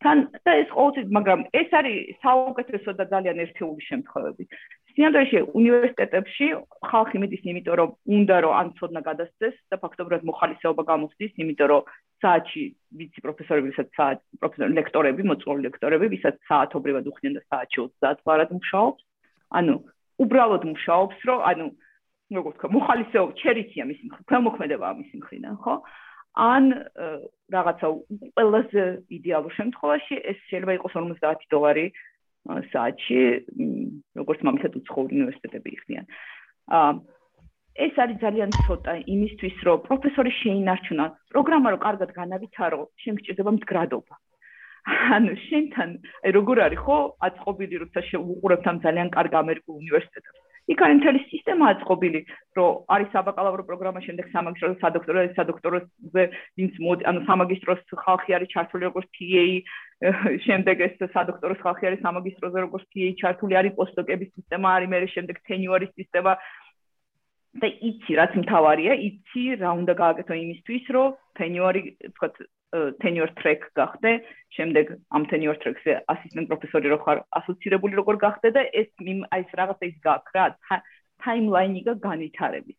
თან და ეს ყოველთვის მაგრამ ეს არის საუკეთესო და ძალიან ერთეული შემთხვევები. სინამდვილეში უნივერსიტეტებში ხალხი მიდის იმიტომ რომ უნდა რომ ან ცოდნა გადასცეს და ფაქტობრივად მოხალისეობა გამოხდეს იმიტომ რომ საათში ვიცი პროფესორები ვისაც საათ პროფესორი ლექტორები მოწვეული ლექტორები ვისაც საათობრივად უხდიან და საათში 30 ბარად მუშაობს. ანუ უბრალოდ მუშაობს რომ ანუ როგორ ვთქვა მოხალისეობა ჩერიცია მისი ქვემოქმედებაა მისი მხრიდან ხო ან რაღაცა ყველაზე იდეალურ შემთხვევაში ეს შეიძლება იყოს 50 დოლარი საათში, როგორც მაგალითად უცხოური უნივერსიტეტები ხდიან. აა ეს არის ძალიან ცოტა იმისთვის, რომ პროფესორი შეინარჩუნა პროგრამა, რომ კარგად განავითარო, შემჭირდება მდგრადობა. ანუ შენთან აი როგორ არის ხო აწყობილი როცა შეუყურებთ ამ ძალიან კარგ ამერიკულ უნივერსიტეტებს იქ არის მთელი სისტემა აწყობილი, რომ არის საბაკალავრო პროგრამა, შემდეგ სამაგისტრო, სადოქტორო, სადოქტოროზე, ვინც მოდი, ანუ სამაგისტროს ხალხი არის ჩართული როგორც TA, შემდეგ ეს სადოქტოროს ხალხი არის სამაგისტროზე როგორც TA ჩართული, არის პოსტდოკების სისტემა, არის მე შემდეგ ტენიორის სისტემა. და იცი, რაც მთავარია, იცი რა უნდა გააკეთო იმისთვის, რომ ტენიორი, თქვათ, tenure track გახდე, შემდეგ ამ tenure track-ზე assistant პროფესორი რო ხარ, ასოცირებული როგორ გახდე და ეს აი ეს რაღაცა ის გაქვს რა, timeline-ი განვითარების.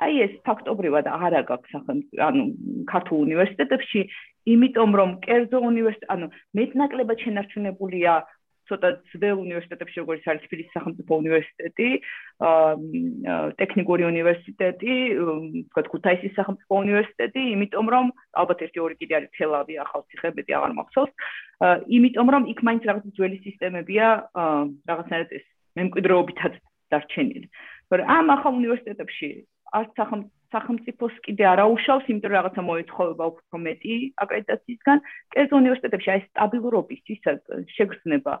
აი ეს ფაქტობრივად არა გაქვს სახელმწიფო, ანუ ქართულ უნივერსიტეტებში, იმიტომ რომ კერძო უნივერსიტეტი, ანუ მეტნაკლებად შენარჩუნებულია ცოტა ძველ უნივერსიტეტებში როგორც არის თბილისის სახელმწიფო უნივერსიტეტი, აა ტექნიკური უნივერსიტეტი, თქვა ქუთაისის სახელმწიფო უნივერსიტეტი, იმიტომ რომ ალბათ ერთი ორი კიდე არის თელავი ახალციხეები აღარ მახსოვს. აა იმიტომ რომ იქ მაინც რაღაც ძველი სისტემებია, აა რაღაცნაირად ეს მემკვიდრეობითაც დარჩენილი. მაგრამ ამ ახალ უნივერსიტეტებში არც სახელმწიფოს კიდე არ აუშავს, იმიტომ რომ რაღაცა მოეთხოვება უფრო მეტი აკრედიტაციისგან. კერძო უნივერსიტეტებში აი სტაბილურობის ისა შეგრძნება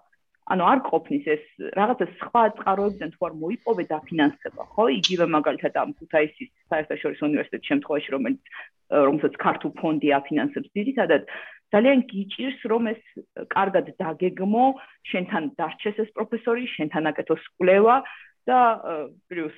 ანუ არ ყოფნის ეს რაღაცა სხვა წყაროებიდან თუ არ მოიპოვე დაფინანსება, ხო? იგივე მაგალითად ამ ქუთაისის საერთაშორისო უნივერსიტეტის შემთხვევაში, რომელიც რომელსაც ქართულ ფონდი აფინანსებს ძირითადად ძალიან გიჭირს რომ ეს კარგად დაგეგმო, შენთან დარჩეს ეს პროფესორი, შენთან აკეთოს კვლევა და პლუს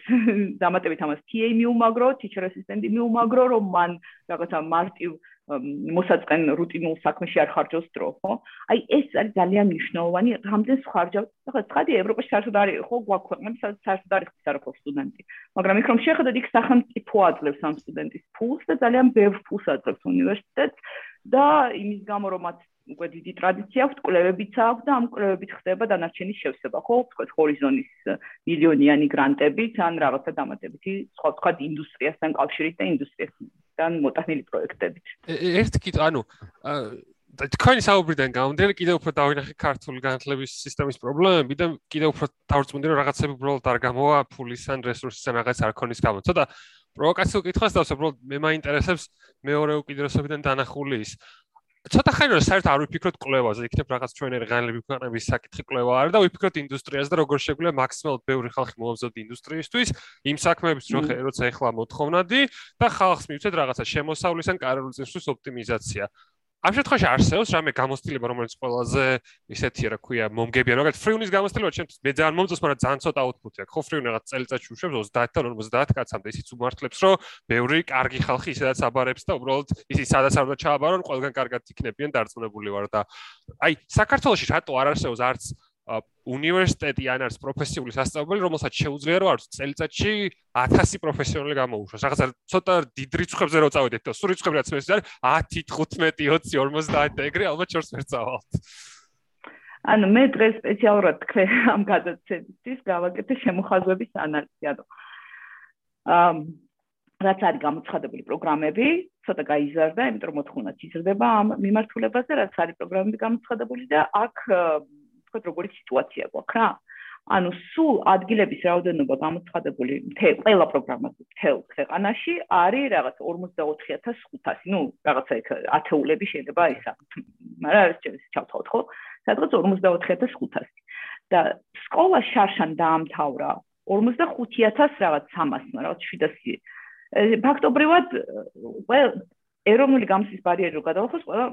დამატებით ამას TA მიუმაგრო, teacher assistant მიუმაგრო, რომ მან რაღაცა მარტივ მოსაწყენ რუტინულ საქმეში არ ხარჯოს დრო, ხო? აი ეს არის ძალიან მნიშვნელოვანი, რამდენ ხარჯავ, ხა ცხადი ევროპაში საერთოდ არის, ხო, გვაქვს სადაც საერთოდ არის საერთოდ სტუდენტი. მაგრამ იქ რომ შეხედოთ, იქ სახელმწიფო აძლევს ამ სტუდენტის ფულს და ძალიან ბევრ ფულს აძლევს უნივერსიტეტს და იმის გამო რომ მათ უკვე დიდი ტრადიცია აქვს, კვლევებიც აქვს და ამ კვლევებით ხდება დანარჩენის შევსება, ხო? თქვა ჰორიზონის მილიონიანი გრანტებით ან რაღაცა დამატებითი სხვა სხვა ინდუსტრიასთან კავშირით და ინდუსტრიასთან მოტანილი პროექტებით. ერთ კიდე, ანუ და თქვენი საუბრიდან გამომდინარე კიდევ უფრო დავინახე ქართული განათლების სისტემის პრობლემები და კიდევ უფრო დავწმუნდი რომ რაღაცები უბრალოდ არ გამოვა ფულის ან რესურსის ან რაღაც არ ქონის გამო. ცოტა პროვოკაციულ კითხვას დავსვამ, უბრალოდ მე მაინტერესებს მეორე უკიდურესობიდან დანახული ის. ცოტა ხანი რომ საერთოდ არ ვიფიქროთ კვლევაზე, იქნებ რაღაც ჩვენი რეგალები ქვეყნების საკითხი კვლევა არის და ვიფიქროთ ინდუსტრიაზე და როგორ შეგვიძლია მაქსიმალურად ბევრი ხალხი მოამზადოთ ინდუსტრიისთვის, იმ საქმეებს როცა ეხლა მოთხოვნადი და ხალხს მივცეთ რაღაცა შემოსავლის ან კარიერული წესის ოპტიმიზაცია. ამ შემთხვევაში არსებობს რამე გამოცდილება, რომელიც ყველაზე ისეთი რა ქვია, მომგებია, როგორც ფრიუნის გამოცდილება, ჩემთვის მე ძალიან მომწონს, მაგრამ ძალიან ცოტა აუთპუტი აქვს. ხო ფრიუნი რაღაც წელიწადში უშვებს 30-დან 50 კაცამდე, ისიც უმართლებს, რომ ბევრი კარგი ხალხი ისედაც აბარებს და უბრალოდ ისიც სადაც არ უნდა ჩააბარონ, ყველგან კარგად იქნებიან დარწმუნებული ვარ და აი, საქართველოში რატო არ არსებობს არც უნივერსიტეტი ან არის პროფესიული სასწავლებელი, რომელსაც შეუძლია რომ არის წელიწადში 1000 პროფესიონალი გამოუშვას. რაღაცა ცოტა დიდ რიცხვებზე რო წავიდეთ და სულ რიცხვები რაც მეც არის 10, 15, 20, 50 ეგრე ალბათ შორს ვერ წავალთ. ანუ მე დღეს სპეციალურად თქვენ ამ გადაცემისთვის გავაკეთე შემოხაზვების ანალიზი, ანუ ამ რაც არის გამოცხადებული პროგრამები, ცოტა გაიზარდა, იმიტომ რომ მოთხოვნაც იზრდება ამ მიმართულებაზე, რაც არის პროგრამები გამოცხადებული და აქ თქვა როგორი სიტუაცია გვაქვს რა. ანუ სულ ადგილების რაოდენობა გამოცხადებული მთელ ყველა პროგრამაზე მთელ ქვეყანაში არის რაღაც 44500 ნუ რაღაცა იქ ათეულები შეიძლება ისა მაგრამ არის ჩემს ჩავთვალოთ ხო? სადღაც 44500 და სკოლა შარშან დაამთავრა 45000 რაღაც 300 რაღაც 700 ფაქტობრივად ეროვნული გამოსის ბარიერი რო გადავახოს ყველა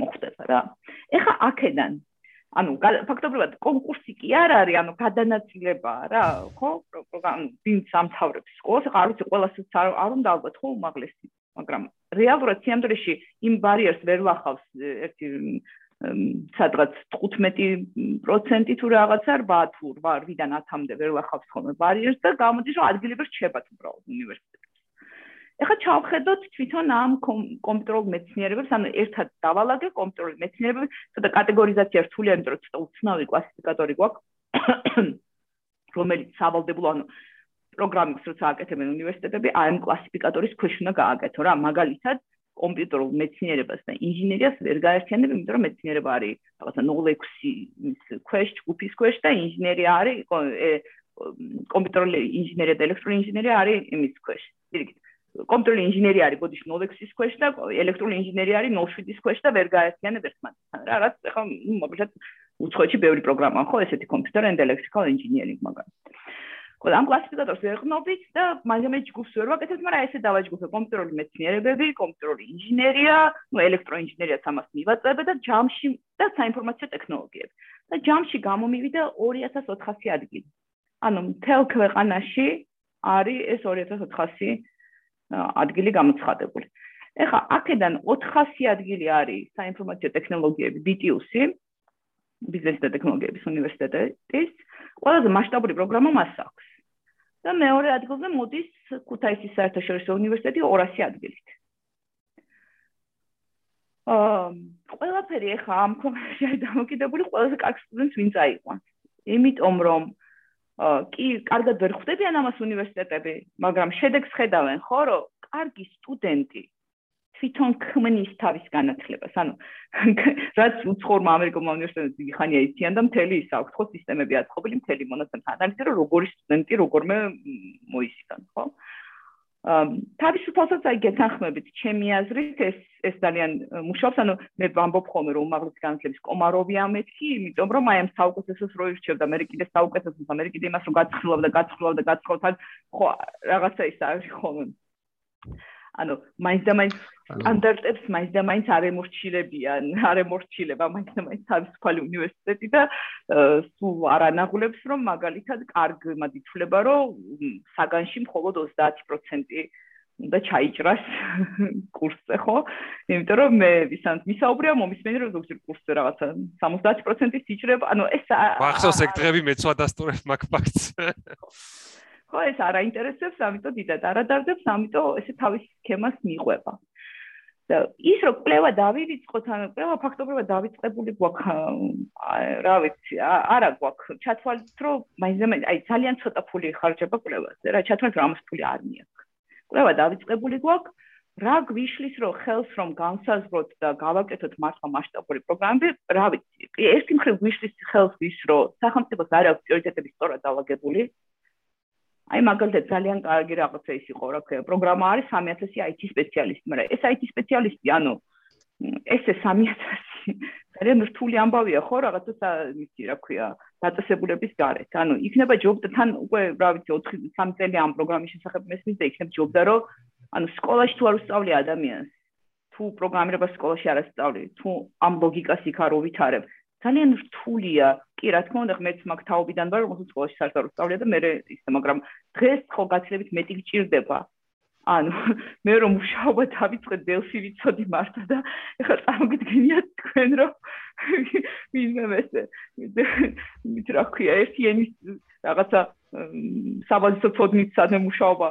მოხდება რა. ეხა აქედან ანუ ფაქტობრივად კონკურსი კი არ არის, ანუ გადანაწილებაა რა, ხო? ანუ ვინ სამთავრებს სკოლას, ხა არ ვიცი, ყველასაც არ არ უნდა ალბათ ხო უმაღლესი, მაგრამ რეალურად სიამდვილეში იმ ბარიერს ვერ ვახავს ერთი სადღაც 15% თუ რაღაცა 8 თუ 8-დან 10-მდე ვერ ვახავს ხოლმე ბარიერს და გამოდის რომ ადგილები რჩებათ უბრალოდ უნივერსიტეტში. ეხლა ჩავხედოთ თვითონ ამ კომპიუტერულ მეცნიერებებს, ანუ ერთად დავალაგე კომპიუტერულ მეცნიერებებს, ცოტა კატეგორიზაცია რთულია, იმიტომ რომ ცოტა უცნაური კლასიფიკატორი გვაქვს, რომელიც სავალდებულო, ანუ პროგრამებს როცა აკეთებენ უნივერსიტეტები, ამ კლასიფიკატორის ქვეშ უნდა გააკეთო რა, მაგალითად კომპიუტერულ მეცნიერებას და ინჟინერიას ვერ გაერთიანებ, იმიტომ რომ მეცნიერება არის რაღაცა 0.6 ქვეშ, ჯგუფის ქვეშ და ინჟინერია არის კომპიუტერული ინჟინერია და ელექტრონული ინჟინერია არის იმის ქვეშ. იგივე კომპიუტერული ინჟინერია არის ბოდიში 0.6-ის ქვეშ და ელექტრონული ინჟინერია არის 0.7-ის ქვეშ და ვერ გაერთიანებ ერთმანეთთან. რა რაც ახლა მოკლედ უცხოეთში ბევრი პროგრამაა ხო ესეთი კომპიუტერ and electrical engineering მაგალითად ყველა ამ კლასიფიკატორს ვეყნობით და მაგამე ჯგუფს ვერ ვაკეთებ მაგრამ ესე დავაჯგუფე. კომპიუტერული მეცნიერებები კომპიუტერული ინჟინერია ნუ ელექტროინჟინერია სამას მივაწევ და ჯამში და საინფორმაციო ტექნოლოგიები. და ჯამში გამომივიდა 2400 ადგილი. ანუ მთელ ქვეყანაში არის ეს 2400 ადგილი გამოცხადებული. ეხლა აქედან 400 ადგილი არის საინფორმაციო ტექნოლოგიები BTUC, ბიზნეს და ტექნოლოგიების უნივერსიტეტის, ყველაზე მასშტაბური პროგრამა მას აქვს. და მეორე ადგილზე მოდის ქუთაისის საერთაშორისო უნივერსიტეტი 200 ადგილით. აა ყველაფერი ეხა ამ არის დამოკიდებული ყველაზე კარგ სტუდენტს ვინ წაიყვანს. იმიტომ რომ კი, კარგად ვერ ხვდებიან ამას უნივერსიტეტები, მაგრამ შედეგს ხედავენ ხო, რომ კარგი სტუდენტი თვითონ ქმნის თავის განათლებას. ანუ რაც უცხოურმა ამერიკულმა უნივერსიტეტებმა იხანია იციან და მთელი ის აქვს ხო სისტემები აწყობილი მთელი მონაცემთა ანალიზი, რომ როგორი სტუდენტი როგორმე მოისიდან, ხო? თავისუფალსაც აი გეთანხმებით ჩემი აზრით ეს ეს ძალიან მუშაობს. ანუ მე ვამბობ ხოლმე რომ უმაღლესი განათლების კომარავია მეთქი იმიტომ რომ აი ამ საუკეთესოს რო ირჩევდა მე კიდე საუკეთესოს მე კიდე იმას რომ გაცხილავდა გაცხილავდა გაცხილავდა ხო რაღაცა ის არის ხოლმე. ანუ მაინც და მაინც სტანდარტებს მაინც და მაინც არ ემორჩილებიან, არ ემორჩილება მაინც და მაინც თავისუფალი უნივერსიტეტი და სულ არ ანაღულებს რომ მაგალითად კარგმად ითვლება რომ საგანში მხოლოდ 30% უნდა ჩაიჭრას კურსზე ხო? იმიტომ რომ მე ვისანთ მისაუბრია მომისმენი რომ ზოგჯერ კურსზე რაღაცა 70%-ის იჭრება, ანუ ეს ახსოვს ეგ დღეები მეც ვადასტურებ მაგ ფაქტს. ხო ეს არ აინტერესებს, ამიტომ დიდად არ ადარდებს, ამიტომ ესე თავის სქემას მიყვება. და ის რომ კვლევა დავივიწყოთ, ანუ კვლევა ფაქტობრივად დავიწყებული გვაქვს, რა ვიცი, არა გვაქვს. ჩათვალეთ, რომ მაინც აი ძალიან ცოტა ფული ხარჯება კვლევაზე, რა ჩათვალეთ, რომ ამას ფული არ მიაქვს. კვლევა დავიწყებული გვაქვს. რა გვიშლის რომ ხელს რომ განსაზღვროთ და გავაკეთოთ მართლა მასშტაბური პროგრამები, რა ვიცი. ერთი მხრივ გვიშლის ხელს ის რომ სახელმწიფოს არ აქვს პრიორიტეტები სწორად დაალაგებული, აი მაგალითად ძალიან კარგი რაღაცა ის იყო რა ქვია პროგრამა არის 3000 IT სპეციალისტი მაგრამ ეს IT სპეციალისტი ანუ ესე 3000 ძალიან რთული ამბავია ხო რაღაცა ისი რა ქვია დაწესებულების გარეთ. ანუ იქნება ჯობდა თან უკვე რა ვიცი 4 3 წელი ამ პროგრამის შესახებ მესმის და იქნება ჯობდა რომ ანუ სკოლაში თუ არ უსწავლი ადამიანს თუ პროგრამირება სკოლაში არ ასწავლი თუ ამ ლოგიკას იქ არ უვითარებ ძალიან რთულია. კი რა თქმა უნდა მეც მაგ თაობიდან ვარ რომ სკოლაში საერთოდ ვსწავლია და მე ისე მაგრამ დღეს ხო გაცილებით მეტი გჭირდება. ანუ მე რომ მუშაობა დავიწყე დელფი ვიცოდი მართლა და ეხლა წარმოგიდგენიათ თქვენ რომ ვინმე მესე მით რა ქვია ერთი ენის რაღაცა საბაზო ფოდნით სადმე მუშაობა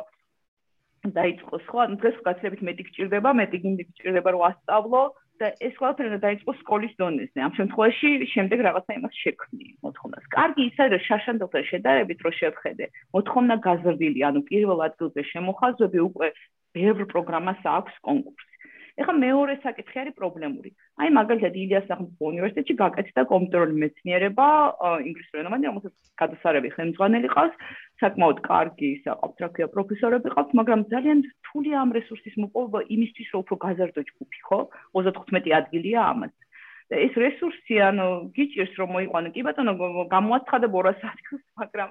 დაიწყოს ხო ანუ დღეს გაცილებით მეტი გჭირდება მეტი გინდი გჭირდება რომ ასწავლო და ეს ყველაფერი უნდა დაიწყოს სკოლის დონეზე. ამ შემთხვევაში შემდეგ რაღაცა იმას შექმნი მოთხოვნას. კარგი ისა რომ შაშანდელთან შედარებით რო შევხედე, მოთხოვნა გაზრდილი, ანუ პირველ ადგილზე შემოხაზები უკვე ბევრ პროგრამას აქვს კონკურსი. ეხლა მეორე საკითხი არის პრობლემური. აი მაგალითად ილიას სახელმწიფო უნივერსიტეტში გაკეთდა კომპიუტერული მეცნიერება ინგლისურ ენაზე, რომელსაც გადასარევი ხელმძღვანელი ყავს, საკმაოდ კარგი საყავთ რა ქვია პროფესორები ყავს, მაგრამ ძალიან რთულია ამ რესურსის მოპოვება იმისთვის, რომ უფრო გაზარდო ჯგუფი, ხო? 35 ადგილია ამას. და ეს რესურსი ანუ გიჭირს რომ მოიყვანო კი ბატონო გამოაცხადა 200 ადგილს მაგრამ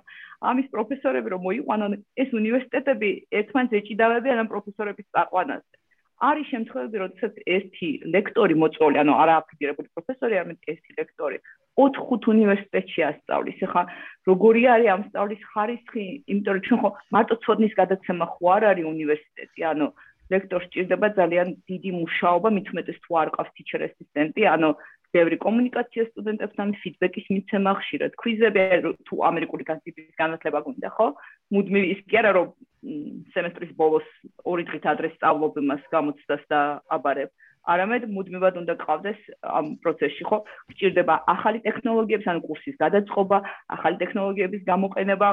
ამის პროფესორები რომ მოიყვანონ ეს უნივერსიტეტები ერთმანეთს ეჭიდავებიან ამ პროფესორების წაყვანაზე არის შემთხვევები, როდესაც ერთი ლექტორი მოწოლი, ანუ არა აფიძირებული პროფესორი, არამედ ერთი ლექტორი 4-5 უნივერსიტეტში ასწავლის. ეხლა როგორი არის ამ სწავლის ხარისხი? იმიტომ რომ ჩვენ ხო მარტო ცოდნის გადაცემა ხო არ არის უნივერსიტეტი, ანუ ლექტორს ჭირდება ძალიან დიდი მუშაობა, მით უმეტეს თუ არ ყავს teacher assistant-ი, ანუ ბევრი კომუნიკაცია სტუდენტებთან, ფიდბექის მიცემა ხშირად, კვიზები თუ ამერიკული განსაკუთრების განათლება გუნდა, ხო? მუდმივი ის კი არა რომ სემესტრის ბოლოს ორი დღით ადრე სწავლობ იმას გამოცდას და აბარებ. არამედ მუდმივად უნდა გყავდეს ამ პროცესში, ხო? გჭირდება ახალი ტექნოლოგიების, ანუ კურსის გადაწყობა, ახალი ტექნოლოგიების გამოყენება,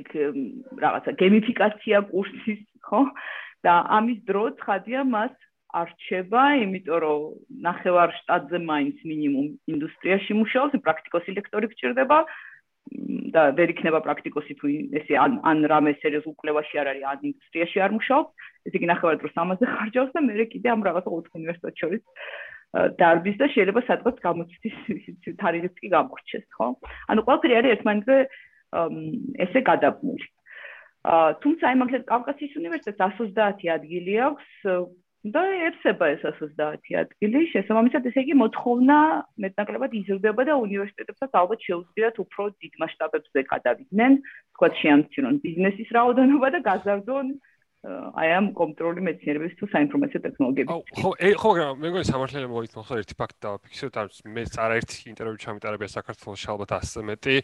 იქ რაღაცა გემიფიკაცია კურსის, ხო? და ამის დრო ცხადია მას არ რჩება, იმიტომ რომ ნახევარ შტატზე მაინც მინიმუმ ინდუსტრიაში მუშაობს, პრაქტიკოსი ლექტორი გჭირდება, აა და ვერ იქნება პრაქტიკოსი თუ ესე ან ან რამე სერიოზულ კვლევაში არ არის, ან ინდუსტრიაში არ მუშაობს, ესე იგი ნახევარ დროს ამაზე ხარჯავს და მე კიდე ამ რაღაცა ოთხ უნივერსიტეტს შორის დარბის და შეიძლება სადღაც გამოცდის თარიღიც კი გამორჩეს, ხო? ანუ ყველაფერი არის ერთმანეთზე ესე გადაბმული. აა თუმცა აი მაგალითად კავკასიის უნივერსიტეტს 130 ადგილი აქვს და ეცება ეს 130 ადგილი. შესაბამისად, ესე იგი მოთხოვნა მეტნაკლებად იზრდება და უნივერსიტეტებსაც ალბათ შეუძლიათ უფრო დიდ მასშტაბებზე გადავიდნენ, თქვა შეამცირონ ბიზნესის რაოდენობა და გაზარდონ აი ამ კონტროლი მეცნიერების თუ საინფორმაციო ტექნოლოგიების. ხო, ხო, მე მგონი სამართლიანი მოიწმო ხო ერთი ფაქტი დავაფიქსიროთ, ამ მე არაერთი ინტერვიუ ჩამიტარებია საქართველოს ალბათ 100 მეტი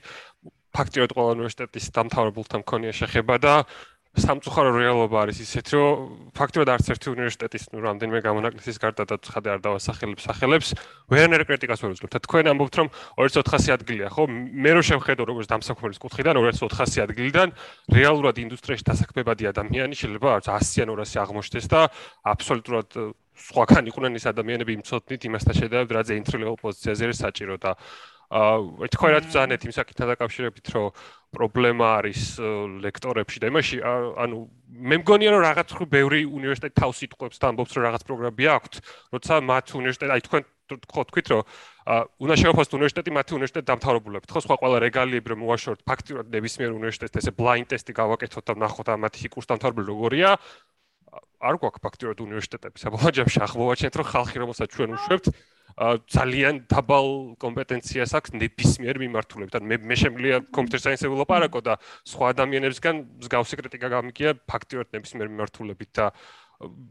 ფაქტიურად ყველა უნივერსიტეტის დამთავრებულთან მქონია შეხება და სამწუხარო რეალობა არის ისეთ, რომ ფაქტობრივად არც ერთი უნივერსიტეტის ნუ რამდენიმე გამონაკლისის გარდა და ცხადე არ დავასახელებ სახელებს, ვერანერ კრიტიკას ვერ უძლებთ. თქვენ ამბობთ, რომ 2400 ადგილია, ხო? მე რო შევხედო როგორც დამსახურების კუთხიდან 2400 ადგილიდან რეალურად ინდუსტრიაში დასაქმებადი ადამიანი შეიძლება 100 ან 200 აღმოჩნდეს და აბსოლუტურად სხვაგან იყვნენ ის ადამიანები იმცოდნით იმასთან შედარებით, რაც entry level პოზიციაზე არის საჭირო და აა თქვენ რაც ზანეთ იმ საკითხთან დაკავშირებით, რომ პრობლემა არის ლექტორებში და იმაში ანუ მე მგონია რომ რაღაც ხო ბევრი უნივერსიტეტი თავს იტყვებს და ამბობს რომ რაღაც პროგრამები აქვს, როცა მათ უნივერსიტეტი აი თქვენ ხო თქვით რომ აა უნდა შევაფასოთ უნივერსიტეტი მათი უნივერსიტეტი დამთავრებულებით. ხო სხვა ყველა რეგალიები რომ უაშოროთ ფაქტიურად ნებისმიერ უნივერსიტეტს ესე ბლაინდ ტესტი გავაკეთოთ და ნახოთ ამ მათი კურს დამთავრებული როგორია. არ გვაქვს ფაქტიურად უნივერსიტეტები. საბოლოო ჯამში ახმოვაჩენთ რომ ხალხი რომელსაც ჩვენ უშვებთ ძალიან დაბალ კომპეტენციას აქვს ნებისმიერ მიმართულებით. მე მე შემიძლია კომპიუტერ საინსზე ვილაპარაკო და სხვა ადამიანებსგან მსგავსი კრიტიკა გამიგია ფაქტიურად ნებისმიერ მიმართულებით და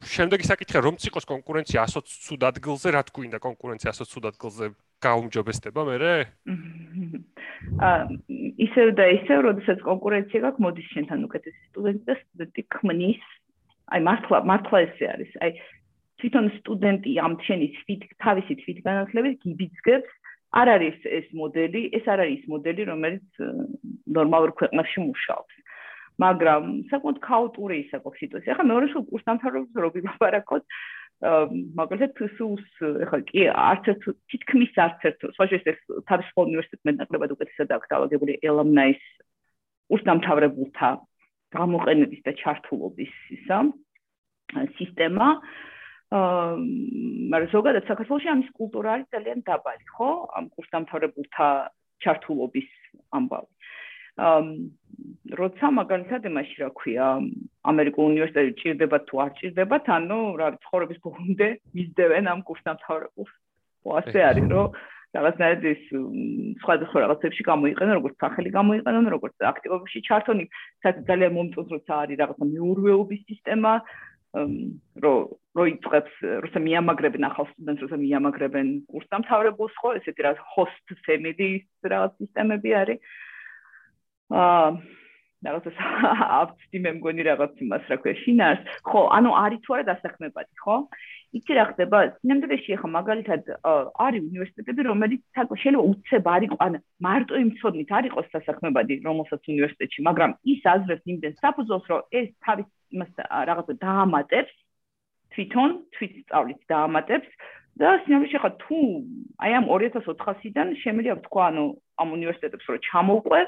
შემდეგი საკითხია რომ ციყოს კონკურენცია 100 ცუდ ადგილზე, რა თქუინდა კონკურენცია 100 ცუდ ადგილზე გაუმჯობესდება მერე? აა ისევ და ისევ, როდესაც კონკურენცია გაქვს, მოდის შენთან უკეთესი სტუდენტი და სტუდენტი ქმნის აი მართლა მართლა ესე არის. აი თვითონ სტუდენტი ამ შენი თვით თავისი თვით განათლებით გიბიძგებს. არ არის ეს მოდელი ეს არ არის მოდელი რომელიც ნორმალურ ქვეყნებში მუშაობს. მაგრამ საკმაოდ ქაოტური ის აქვს სიტუაცია. ახლა მეორე შულ კურს დამთავრებულს რო ვიბარაკოთ მაგალითად თსუს ახლა კი არც ერთ თითქმის არც ერთ სხვა შეიძლება თავის უნივერსიტეტ მეტნაკლებად უკეთესად აქვს დაავადებული ელამნაის კურს დამთავრებულთა გამოყენების და ჩართულობის ისა სისტემა მაგრამ ზოგადად საქართველოში ამის კულტურა არის ძალიან დაბალი, ხო? ამ კურსდამთავრებულთა ჩართულობის ამბავი. აა როცა მაგალითად იმაში რა ქვია, ამერიკულ უნივერსიტეტში ჭირდება თუ არ ჭირდებათ, ანუ რა ცხოვრების ბოლომდე მისდევენ ამ კურსდამთავრებულს. ხო, ასე არის, რომ რაღაცნაირად ის სხვადასხვა რაღაცებში გამოიყენა, როგორც სახელი გამოიყენა, როგორც აქტივობაში ჩართონი, საერთოდ ძალიან მომწონს, როცა არის რაღაცა მეურვეობის სისტემა, რო იწყებს, როცა მიამაგრებენ ახალ სტუდენტს, როცა მიამაგრებენ კურსდამთავრებულს, ხო, ესეთი რა host family რაღაც სისტემები არის. აა რაღაცა აფცი მე მგონი რაღაც იმას რა ქვია შინას ხო ანუ არის თუ არა დასაქმებადი ხო? იცი რა ხდება? სინამდვილეში ახლა მაგალითად არის უნივერსიტეტები რომელიც თაკო შეიძლება უცებ არის ყანა მარტო იმ ცოდნით არ იყოს დასაქმებადი რომელსაც უნივერსიტეტში მაგრამ ის აზრებს იმდენ საფუძველს რომ ეს თავის იმას რაღაცა დაამატებს თვითონ თვითსწავლით დაამატებს და სინამდვილეში ახლა თუ აი ამ 2400-დან შემიძლია ვთქვა ანუ ამ უნივერსიტეტებს რომ ჩამოვყვე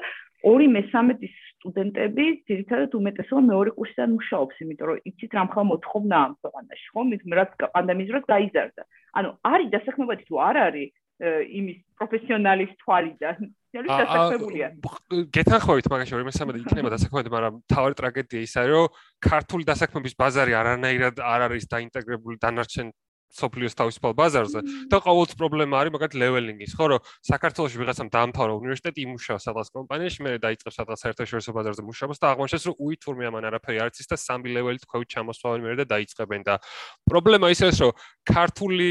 ორი მესამედის სტუდენტები ძირითადად უმეტესობა მეორე კურსიდან მუშაობს, იმიტომ რომ იცით რა მხოლოდ მოთხოვნა ამ ქვეყანაში, ხო? მით რაც პანდემიის დროს გაიზარდა. ანუ არის დასაქმებადი თუ არ არის იმის პროფესიონალის თვალიდან. დასაქმებულია. გეთანხმებით მაგაში ორი მესამედი იქნება დასაქმებადი, მაგრამ თავი ტრაგედია ის არის, რომ ქართული დასაქმების ბაზარი არანაირად არ არის დაინტეგრებული დანარჩენ სოფლიოს თავისუფალ ბაზარზე და ყოველთვის პრობლემა არის მაგათ ლეველინგის ხო რომ საქართველოს ვიღაცამ დაამთავრა უნივერსიტეტი იმუშავა სადღაც კომპანიაში მე დაიწყებს სადღაც საერთაშორისო ბაზარზე მუშაობას და აღმოჩნდეს რომ უი თურმე ამან არაფერი არ იცის და სამი ლეველით ქვევით ჩამოსვავენ მე და დაიწყებენ და პრობლემა ის არის რომ ქართული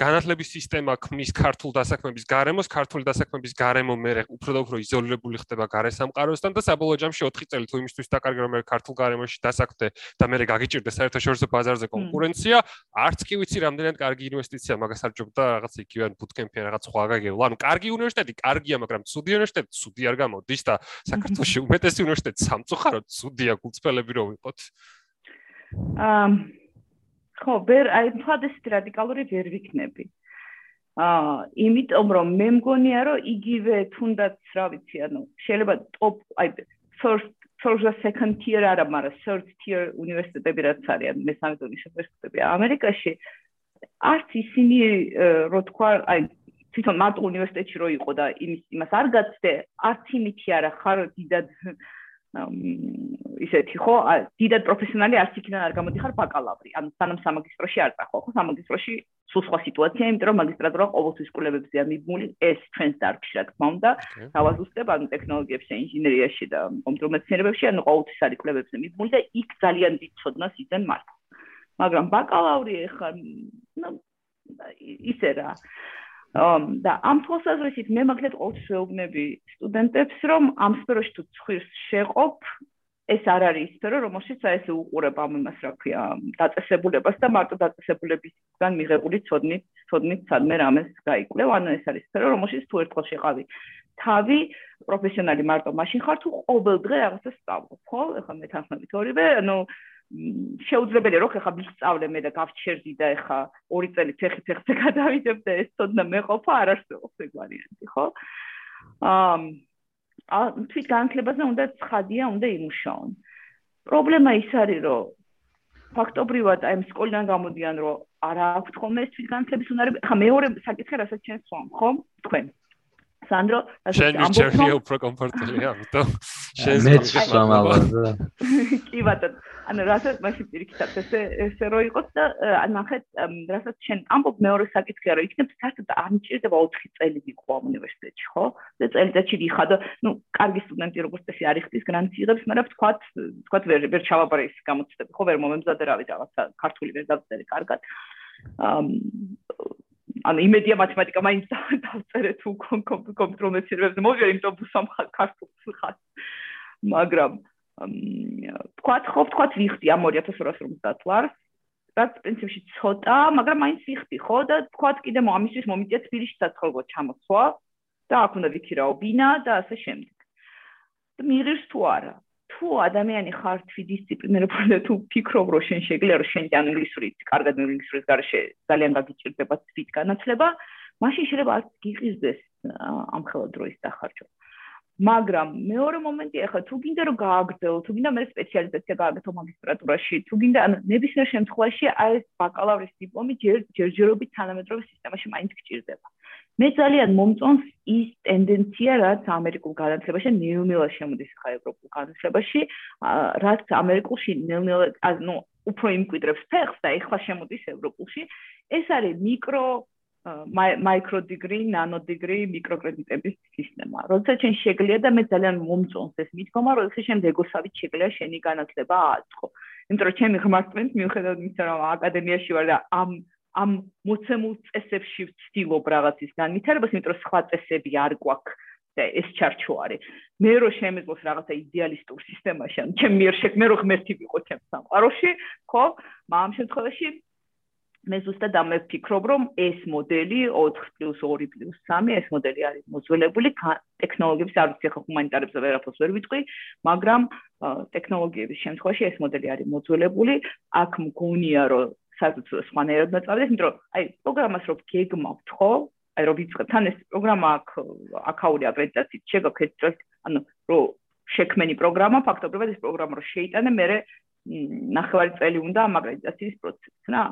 განათლების სისტემა ქმნის ქართულ დასაქმების გარემოს, ქართული დასაქმების გარემო მე უფრო და უფრო იზოლირებული ხდება გარესამყაროსთან და საბოლოო ჯამში 4 წელი თუ იმისთვის დაკარგე რომ მე ქართულ გარემოში დასაქმდე და მე გაგიჭირდე საერთაშორისო ბაზარზე კონკურენცია, არც კი ვიცი რამდენად კარგი ინვესტიცია მაგას არ ჯობდა რაღაც იგივე ბუტკემპი ან რაღაც სხვა გაგეულ. ანუ კარგი უნივერსიტეტი კარგია, მაგრამ ცუდი უნივერსიტეტი ცუდი არ გამოდის და საქართველოს უმეტესი უნივერსიტეტი სამწუხაროდ ცუდია გულწრფელები რო ვიყოთ. აა ხო, ვერ აი თვალდესით რადიკალური ვერ ვიქნები. აა, იმიტომ რომ მე მგონია რომ იგივე თუნდაც, რა ვიცი, ანუ შეიძლება top აი first first second tier არა, მაგრამ third tier უნივერსიტეტები რაც არის, მესამე დონის უნივერსიტეტები ამერიკაში არც ისინი რო თქვა, აი თვითონ მარტო უნივერსიტეტში რო იყო და იმის იმას არ გაცდე, არც იმითი არა ხარ დიდად ისეთი ხო დიდად პროფესიონალი არც იქიდან არ გამოდიხარ ბაკალავრი. ანუ სანამ სამაგისტროში არ წახო ხო? სამაგისტროში სულ სხვა სიტუაცია იმიტომ რომ მაგისტრატურა ყოველთვის კვლევებზეა მიბმული. ეს ჩვენს დარგში რა თქმა უნდა გავაზუსტებ ანუ ტექნოლოგიებში ინჟინერიაში და კომპიუტერულ მეცნიერებებში ანუ ყოველთვის არის კვლევებზე მიბმული და იქ ძალიან დიდ ცოდნას იძენ მართ მაგრამ ბაკალავრი ეხა ნუ ისე რა და ამ თვალსაზრისით მე მაგალითად ყოველთვის ვეუბნები სტუდენტებს, რომ ამ სფეროში თუ ცხვირს შეყობ, ეს არ არის სფერო, რომელშიც აი ესე უყურებ ამ იმას, რა ქვია, დაწესებულებას და მარტო დაწესებულებისგან მიღებული ცოდნით, ცოდნით სადმე რამეს გაიკვლევ, ანუ ეს არის სფერო, რომელშიც თუ ერთხელ შეყავი თავი პროფესიონალი მარტო მაშინ ხარ თუ ყოველ დღე რაღაცა სწავლობ, ხო? ეხლა მე თანხმობით ორივე, ანუ შეუძლებელია რომ ხეხა ვისწავლე მე და გავჩერდი და ეხა ორი წელი ფეხი ფეხზე გადავიდებ და ეს თოდნა მეყოფა არ არსებობს ეგ ვარიანტი ხო? აა თვით განქლებაზე უნდა ცხადია უნდა იმუშაონ. პრობლემა ის არის რომ ფაქტობრივად აი სკოლიდან გამოდიან რომ არა აქვთ ხოლმე ეს თვით განქლების უნარები ხა მეორე საკითხი რასაც ჩვენ სვამ ხო თქვენ სანდრო შენ ვიჩერდი უფრო კომფორტებელია ამიტომ შენ მეც სამალავდა კი ბატონო ანუ რასაც მაშინ პირიქითაც ესე ესე რო იყოს და ანუ ახეთ რასაც შენ ამბობ მეორე საკითხია რომ იქნებ საერთოდ არ მჭირდება 4 წელი იყო ამ უნივერსიტეტში ხო? და წელიწადში დიხადო ნუ კარგი სტუდენტი როგორც წესი არის ხდის გრანტს იღებს მაგრამ თქვათ თქვათ ვერ ვერ ჩავაბარე ის გამოცდები ხო? ვერ მომემზადე რავი რაღაცა ქართული ვერ დავწერე კარგად ანუ იმედია მათემატიკა მაინც დავწერე თუ კომპიუტერულ მეცნიერებებზე მოვიარე იმიტომ ბუსამ ქართულს ხარ. მაგრამ თქვათ ხო თქვათ ვიხდი ამ 2250 ლარს რაც პრინციპში ცოტა მაგრამ მაინც ვიხდი ხო და თქვათ კიდე ამისთვის მომიწია თბილისში საცხოვრებლად ჩამოსვლა და აქ უნდა ვიქირაო ბინა და ასე შემდეგ. და მიიღებს თუ არა თუ ადამიანი ხარ თვი დისციპლინირებული და თუ ფიქრობ რომ შენ შეგიძლია რომ შენ ინგლისური კარგად ინგლისურის გარშე ძალიან გაგიჭირდება თვით განათლება მაშინ შეიძლება არც გიყიზდეს ამ ხელა დროის დახარჯვა მაგრამ მეორე მომენტი ახლა თუ გინდა რომ გააგრძელო, თუ გინდა მე სპეციალიზაცია გააგრძელო მაგისტრატურაში, თუ გინდა ანუ ნებისმიერ შემთხვევაში აი ეს ბაკალავრის დიპლომი ჯერჯერობით თანამედროვე სისტემაში მაინც გჭირდება. მე ძალიან მომწონს ის ტენდენცია, რაც ამერიკულ განათლებაში ნელ-ნელა შემოდის ხა ევროპულ განათლებაში, რაც ამერიკულში ნელ-ნელა ანუ უფრო იმკვიდრებს ფეხს და ეხლა შემოდის ევროპულში. ეს არის მიკრო micro degree, nano degree, microcreditების სისტემა. როცა ჩვენ შეგლია და მე ძალიან მომწონს ეს მიდგომა, როცა ჩვენ დეგოსავით შეგლია შენი განათლება აწყო. იმიტომ რომ ჩემი ღმერთმენთ მიუხედავად იმისა, რომ აკადემიაში ვარ და ამ ამ მოცემულ წესებში ვცდილობ რაღაცის განვითარებას, იმიტომ რომ სხვა წესები არ გვაქვს და ეს ჩარჩო არის. მე რო შემეძლოს რაღაცა იდეალისტურ სისტემაში, ან ჩემ მიერ შეგ მე რო ღმერთი ვიყო ჩემ სამყაროში, ხო? მაგრამ ამ შემთხვევაში მე ზუსტად ამ ვფიქრობ, რომ ეს მოდელი 4+2+3 ეს მოდელი არის მოძველებული ტექნოლოგიების არ ვიცი ხო ჰუმანიტარებზე ვერაფერს ვერ ვიტყვი, მაგრამ ტექნოლოგიების შემთხვევაში ეს მოდელი არის მოძველებული. აქ მგონია, რომ სადაც სხვანაირად მოწავდეს, იმიტომ რომ აი პროგრამას რო გეგმავთ, ხო? აი რო ვიწყებ, თან ეს პროგრამა აქ აკაული აკრედიტაციით შეგაქვთ, ანუ რო შექმენი პროგრამა, ფაქტობრივად ეს პროგრამა რო შეიტანე, მე ნახევარი წელი უნდა ამ აკრედიტაციის პროცესს, რა?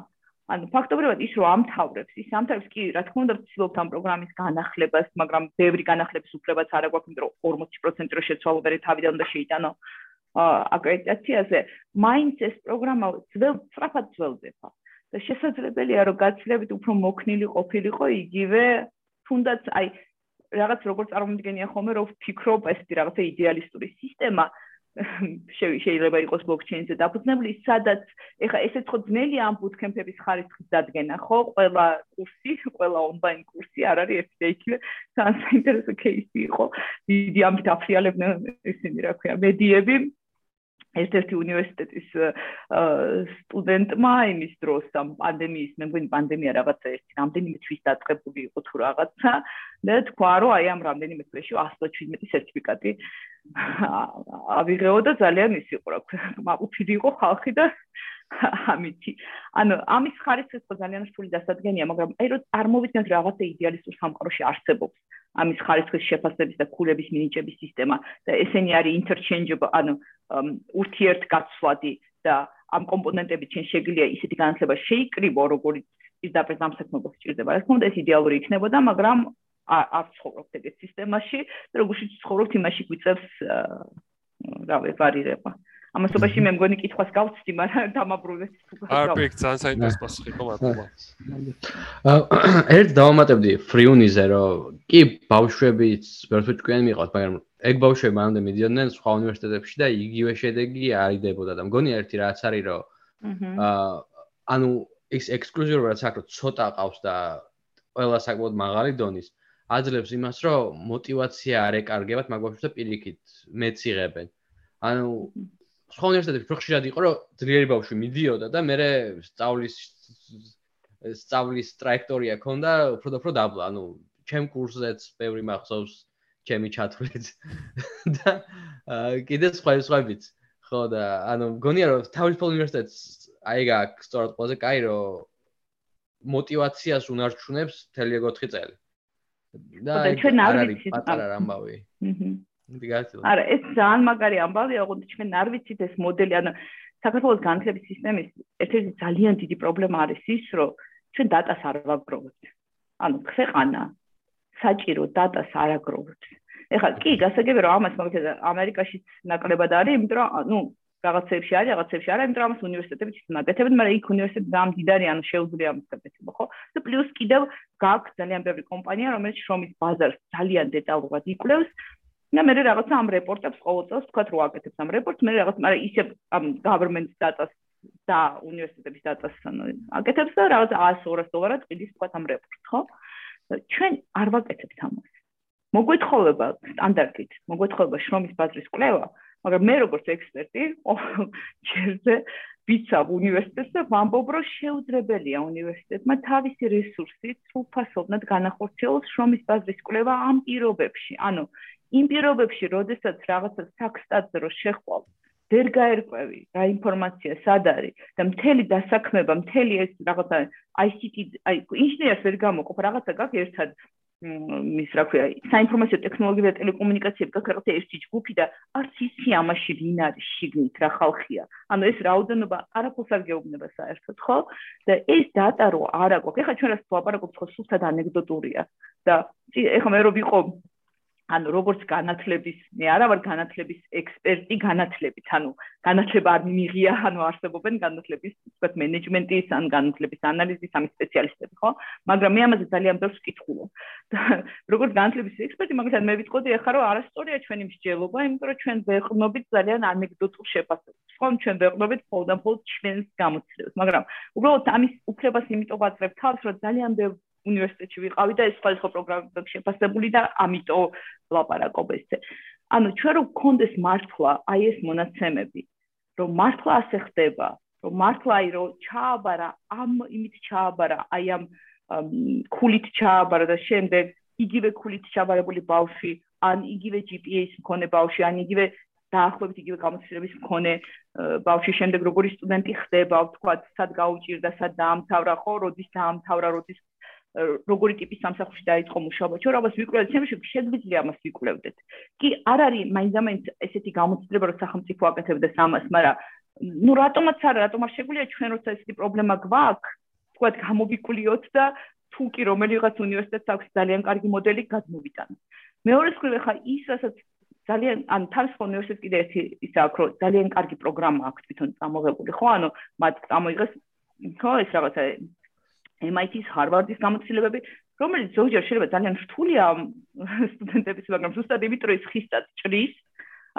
ანუ ფაქტობრივად ის რომ ამთავრებს, ის ამთავრებს კი, რა თქმა უნდა, ვცდილობთ ამ პროგრამის განახლებას, მაგრამ ბევრი განახლების უფლებაც არ აქვს, იმიტომ რომ 40% რო შეცვალო და თავიდან უნდა შეიტანო აკრედიტაციაზე, მაინც ეს პროგრამა ძველ სწრაფად ძველდება. და შესაძლებელია რომ გაცილებით უფრო მოქნილი ყოფილიყო იგივე თუნდაც აი რაღაც როგორ წარმოიდგენია ხოლმე რომ ვფიქრობ ეს კი რაღაცა იდეალისტური სისტემა შეიძლება იყოს ბლოკჩეინზე დაფუძნებული, სადაც ეხა ესეც ხო ძნელია ამ ბუტკემპების ხარისხის დადგენა, ხო? ყველა კურსი, ყველა ონლაინ კურსი არ არის ერთი და იგივე ძალიან საინტერესო кейსი იყო. დიდი ამით აფრიალებდნენ ისინი, რა ქვია, მედიები, ერთ-ერთი უნივერსიტეტის სტუდენტმა იმის დროს ამ პანდემიის, მე მგონი პანდემია რაღაცა ერთი რამდენიმე თვის დაწყებული იყო თუ რაღაცა და თქვა რომ აი ამ რამდენიმე წელში 117 სერტიფიკატი ავიღეო და ძალიან ის იყო რა ქვია, მაკუთილი იყო ხალხი და ამითი. ანუ ამის ხარისხის ხო ძალიან რთული დასადგენია, მაგრამ აი რომ წარმოვიდგინოთ რაღაცა იდეალისტურ სამყაროში არსებობს ამის ხარისხის შეფასების და ქულების მინიჭების სისტემა და ესენი არის interchangeable, ანუ ურთიერთგაცვლადი და ამ კომპონენტებით ჩვენ შეგვიძლია ისეთი განათლება შეიკრიბო, როგორც ის დაპრეზამსახმობა სჭირდება. რა თქმა უნდა, ეს იდეალური იქნებოდა, მაგრამ არ ცხოვრობთ ეგეთ სისტემაში, როგორიც ცხოვრობთ იმაში გვიწევს რა ვეპარირება. ამასობაში მე მგონი კითხვას გავცდი, მაგრამ დამაბრუნეთ თუ გავ. არ პიკ ძალიან საინტერესო პასუხი იყო მართლა. ერთ დავამატებდი ფრიუნიზე, რომ კი ბავშვებიც ვერც უჭკვიან მიყავთ, მაგრამ ეგ ბავშვები მანამდე მიდიოდნენ სხვა უნივერსიტეტებში და იგივე შედეგი არიდებოდა და მგონი ერთი რაც არის, რომ აა ანუ ეს ექსკლუზიურობა რაც აქვს, ცოტა ყავს და ყველა საკმაოდ მაღალი დონის აძლევს იმას, რომ мотивация არ ეკარგებათ მაგ ბავშვებს და პირიქით მეც იღებენ. ანუ სხვა უნივერსიტეტებში უფრო ხშირად იყო, რომ ძლიერი ბავშვი მიდიოდა და მე სწავლის სწავლის траექტორია ქონდა უფრო და უფრო დაბლა. ანუ ჩემ კურსზეც ბევრი მახსოვს ჩემი ჩათვლით და კიდე სხვა სხვაებიც. ხო და ანუ მგონია რომ თავისუფალ უნივერსიტეტს აი ეგ აქ სწორად ყველაზე კაი რომ мотивაციას უნარჩუნებს მთელი 4 წელი. და ჩვენ არ ვიცით პატარა რამბავი. აჰა. არა, ეს ძალიან მაგარი ამბავია, ოღონდ ჩვენ არ ვიცით ეს მოდელი, ანუ საქართველოს განათლების სისტემის ერთ-ერთი ძალიან დიდი პრობლემა არის ის, რომ ჩვენ დატას არ ვაგროვებთ. ანუ ქვეყანა საჭირო დატას არ აგროვებთ. ეხლა კი, გასაგებია რომ ამას მაგალითად ამერიკაშიც ნაკლებად არის, იმიტომ რომ ნუ რაღაცებში არის, რაღაცებში არა, იმიტომ რომ ამას უნივერსიტეტები თვითონ აკეთებენ, მაგრამ იქ უნივერსიტეტი ძალიან დიდარი, ანუ შეუძლია ამას გაკეთება, ხო? და პლუს კიდევ გაქვს ძალიან ბევრი კომპანია, რომელიც შრომის ბაზარს ძალიან დეტალურად იკვლევს და მე რაღაცა ამ რეპორტებს ყოველწელს თქვა რომ აკეთებს ამ რეპორტს მე რაღაც მაგრამ ისე ამ government data-ს და უნივერსიტეტების data-ს აკეთებს და რაღაც 100-200 დოლარად ყიდის თქვა ამ რეპორტს ხო? ჩვენ არ ვაკეთებთ ამას. მოგვეთხოვება სტანდარტით მოგვეთხოვება შრომის ბაზრის კვლევა მაგრამ მე როგორც ექსპერტი ჯერზე ვიცავ უნივერსიტეტს და ვამბობ რომ შეუძლებელია უნივერსიტეტმა თავისი რესურსით სრულფასოვნად განახორციელოს შრომის ბაზრის კვლევა ამ პირობებში. ანუ იმ პირობებში, როდესაც რაღაცა საქსტატზე რო შეხვალ, ვერ გაერკვევი რა ინფორმაცია სად არის და მთელი დასაქმება, მთელი ეს რაღაცა ICT, აი ინჟინერს ვერ გამოყოფ, რაღაცა გაქვს ერთად მის რა ქვია საინფორმაციო ტექნოლოგიები და ტელეკომუნიკაციები გაქრათ ერთი ჯგუფი და არც ისი ამაში ვინ არის შიგნით რა ხალხია. ანუ ეს რაოდენობა არაფერს არ გეუბნება საერთოდ ხო? და ეს დატა რო არა გვაქვს ეხლა ჩვენ რაც ვაპარაკობთ ხო სულთად ანეკდოტურია. და ეხლა მე რო ვიყო ანუ როგორც განათლების მე არა ვარ განათლების ექსპერტი განათლებით ანუ განათლება არ მიმიღია ანუ არსებობენ განათლების თქვათ მენეჯმენტის ან განათლების ანალიზის ამის სპეციალისტები ხო? მაგრამ მე ამაზე ძალიან ბევრს ვკითხულობ როგორც განათლების ექსპერტი მაგალითად მე ვიტყოდი ახლა რომ არასწორია ჩვენი მსჯელობა იმიტომ რომ ჩვენ ვეყნობით ძალიან ანეკდოტურ შეფასებას ხო ჩვენ ვეყნობით მხოლოდ მხოლოდ ჩვენს გამოცდილებას მაგრამ უბრალოდ ამის უფლებას იმიტომ ვაძლევ თავს რომ ძალიან ბევრ უნივერსიტეტში ვიყავი და ეს სხვადასხვა პროგრამები შეფასებული და ამიტომ ვლაპარაკობ ესე. ანუ ჩვენ რო გქონდეს მართლა აი ეს მონაცემები, რომ მართლა ასე ხდება, რომ მართლა აი რო ჩააბარა ამ იმით ჩააბარა აი ამ ქულით ჩააბარა და შემდეგ იგივე ქულით ჩააბარებული ბავში, ან იგივე GPA-ის მქონე ბავში, ან იგივე დაახლოებით იგივე გამოცდილების მქონე ბავში შემდეგ როგორი სტუდენტი ხდება, თქვა, სად გაუჭირდა, სად დაამთავრა, ხო, როდის დაამთავრა, როდის როგორი ტიპის სამსახურში დაიწყო მუშაობა. ჩვენ რაღაც ვიკვლევთ, შემდგომ შეგვიძლია ამას ვიკვლევდეთ. კი, არ არის მაინც-მაინც ესეთი გამოცდილება, რომ სახელმწიფო აკეთებდეს ამას, მაგრამ ну რატომაც არა, რატომ არ შეგვიძლია ჩვენ როცა ესეთი პრობლემა გვაქვს, თქვათ გამოვიკვლიოთ და თუ კი რომელიღაც უნივერსიტეტს აქვს ძალიან კარგი მოდელი გადმოვიტანოთ. მეორე მხრივ ახლა ის რასაც ძალიან ან თავის უნივერსიტეტს კიდე ერთი ის აქვს, რომ ძალიან კარგი პროგრამა აქვს თვითონ წამოღებული, ხო? ანუ მათ წამოიღეს ხო ეს რაღაცა MIT-ის, Harvard-ის გამოცდილებები, რომელიც ზოგჯერ შეიძლება ძალიან რთულია სტუდენტების, მაგრამ ზუსტად იმით რომ ის ხისტად ჭრის,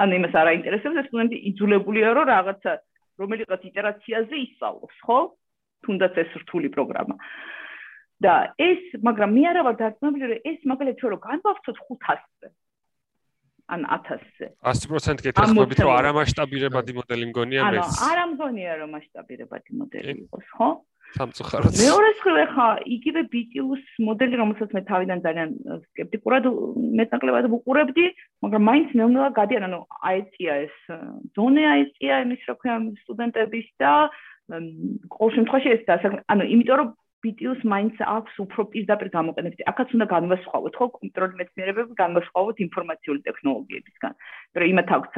ან იმას არ აინტერესებს, ეს სტუდენტი იძულებულია რომ რაღაცა რომელიღაც იტერაციაზე ისწავლოს, ხო? თუნდაც ეს რთული პროგრამა. და ეს, მაგრამ მე არა ვარ დარწმუნებული, რომ ეს მაგალითად ჩვენ რო განვავრცოთ 500-ზე ან 1000-ზე. 100% გეთახმებით, რომ არამასშტაბირებადი მოდელი მგონია მე. ანუ არ ამგონია რომ მასშტაბირებადი მოდელი იყოს, ხო? სამწუხაროდ. მეორე მხრივ ახლა იგივე BTU-ს მოდელი, რომელსაც მე თავიდან ძალიან скеპტიკურად მეტნაკლებად ვუყურებდი, მაგრამ მაინც მეუბნება გადიან, ანუ აეწია ეს დონე აეწია იმის, რა ქვია, სტუდენტების და ყოველ შემთხვევაში ეს დასაკ ანუ იმიტომ რომ BTU-ს მაინც აქვს უფრო პირდაპირ გამოყენებითი. აქაც უნდა განვასხვაოთ, ხო, კონტროლი მეცნიერებები განვასხვაოთ ინფორმაციული ტექნოლოგიებისგან. მაგრამ იმათ აქვს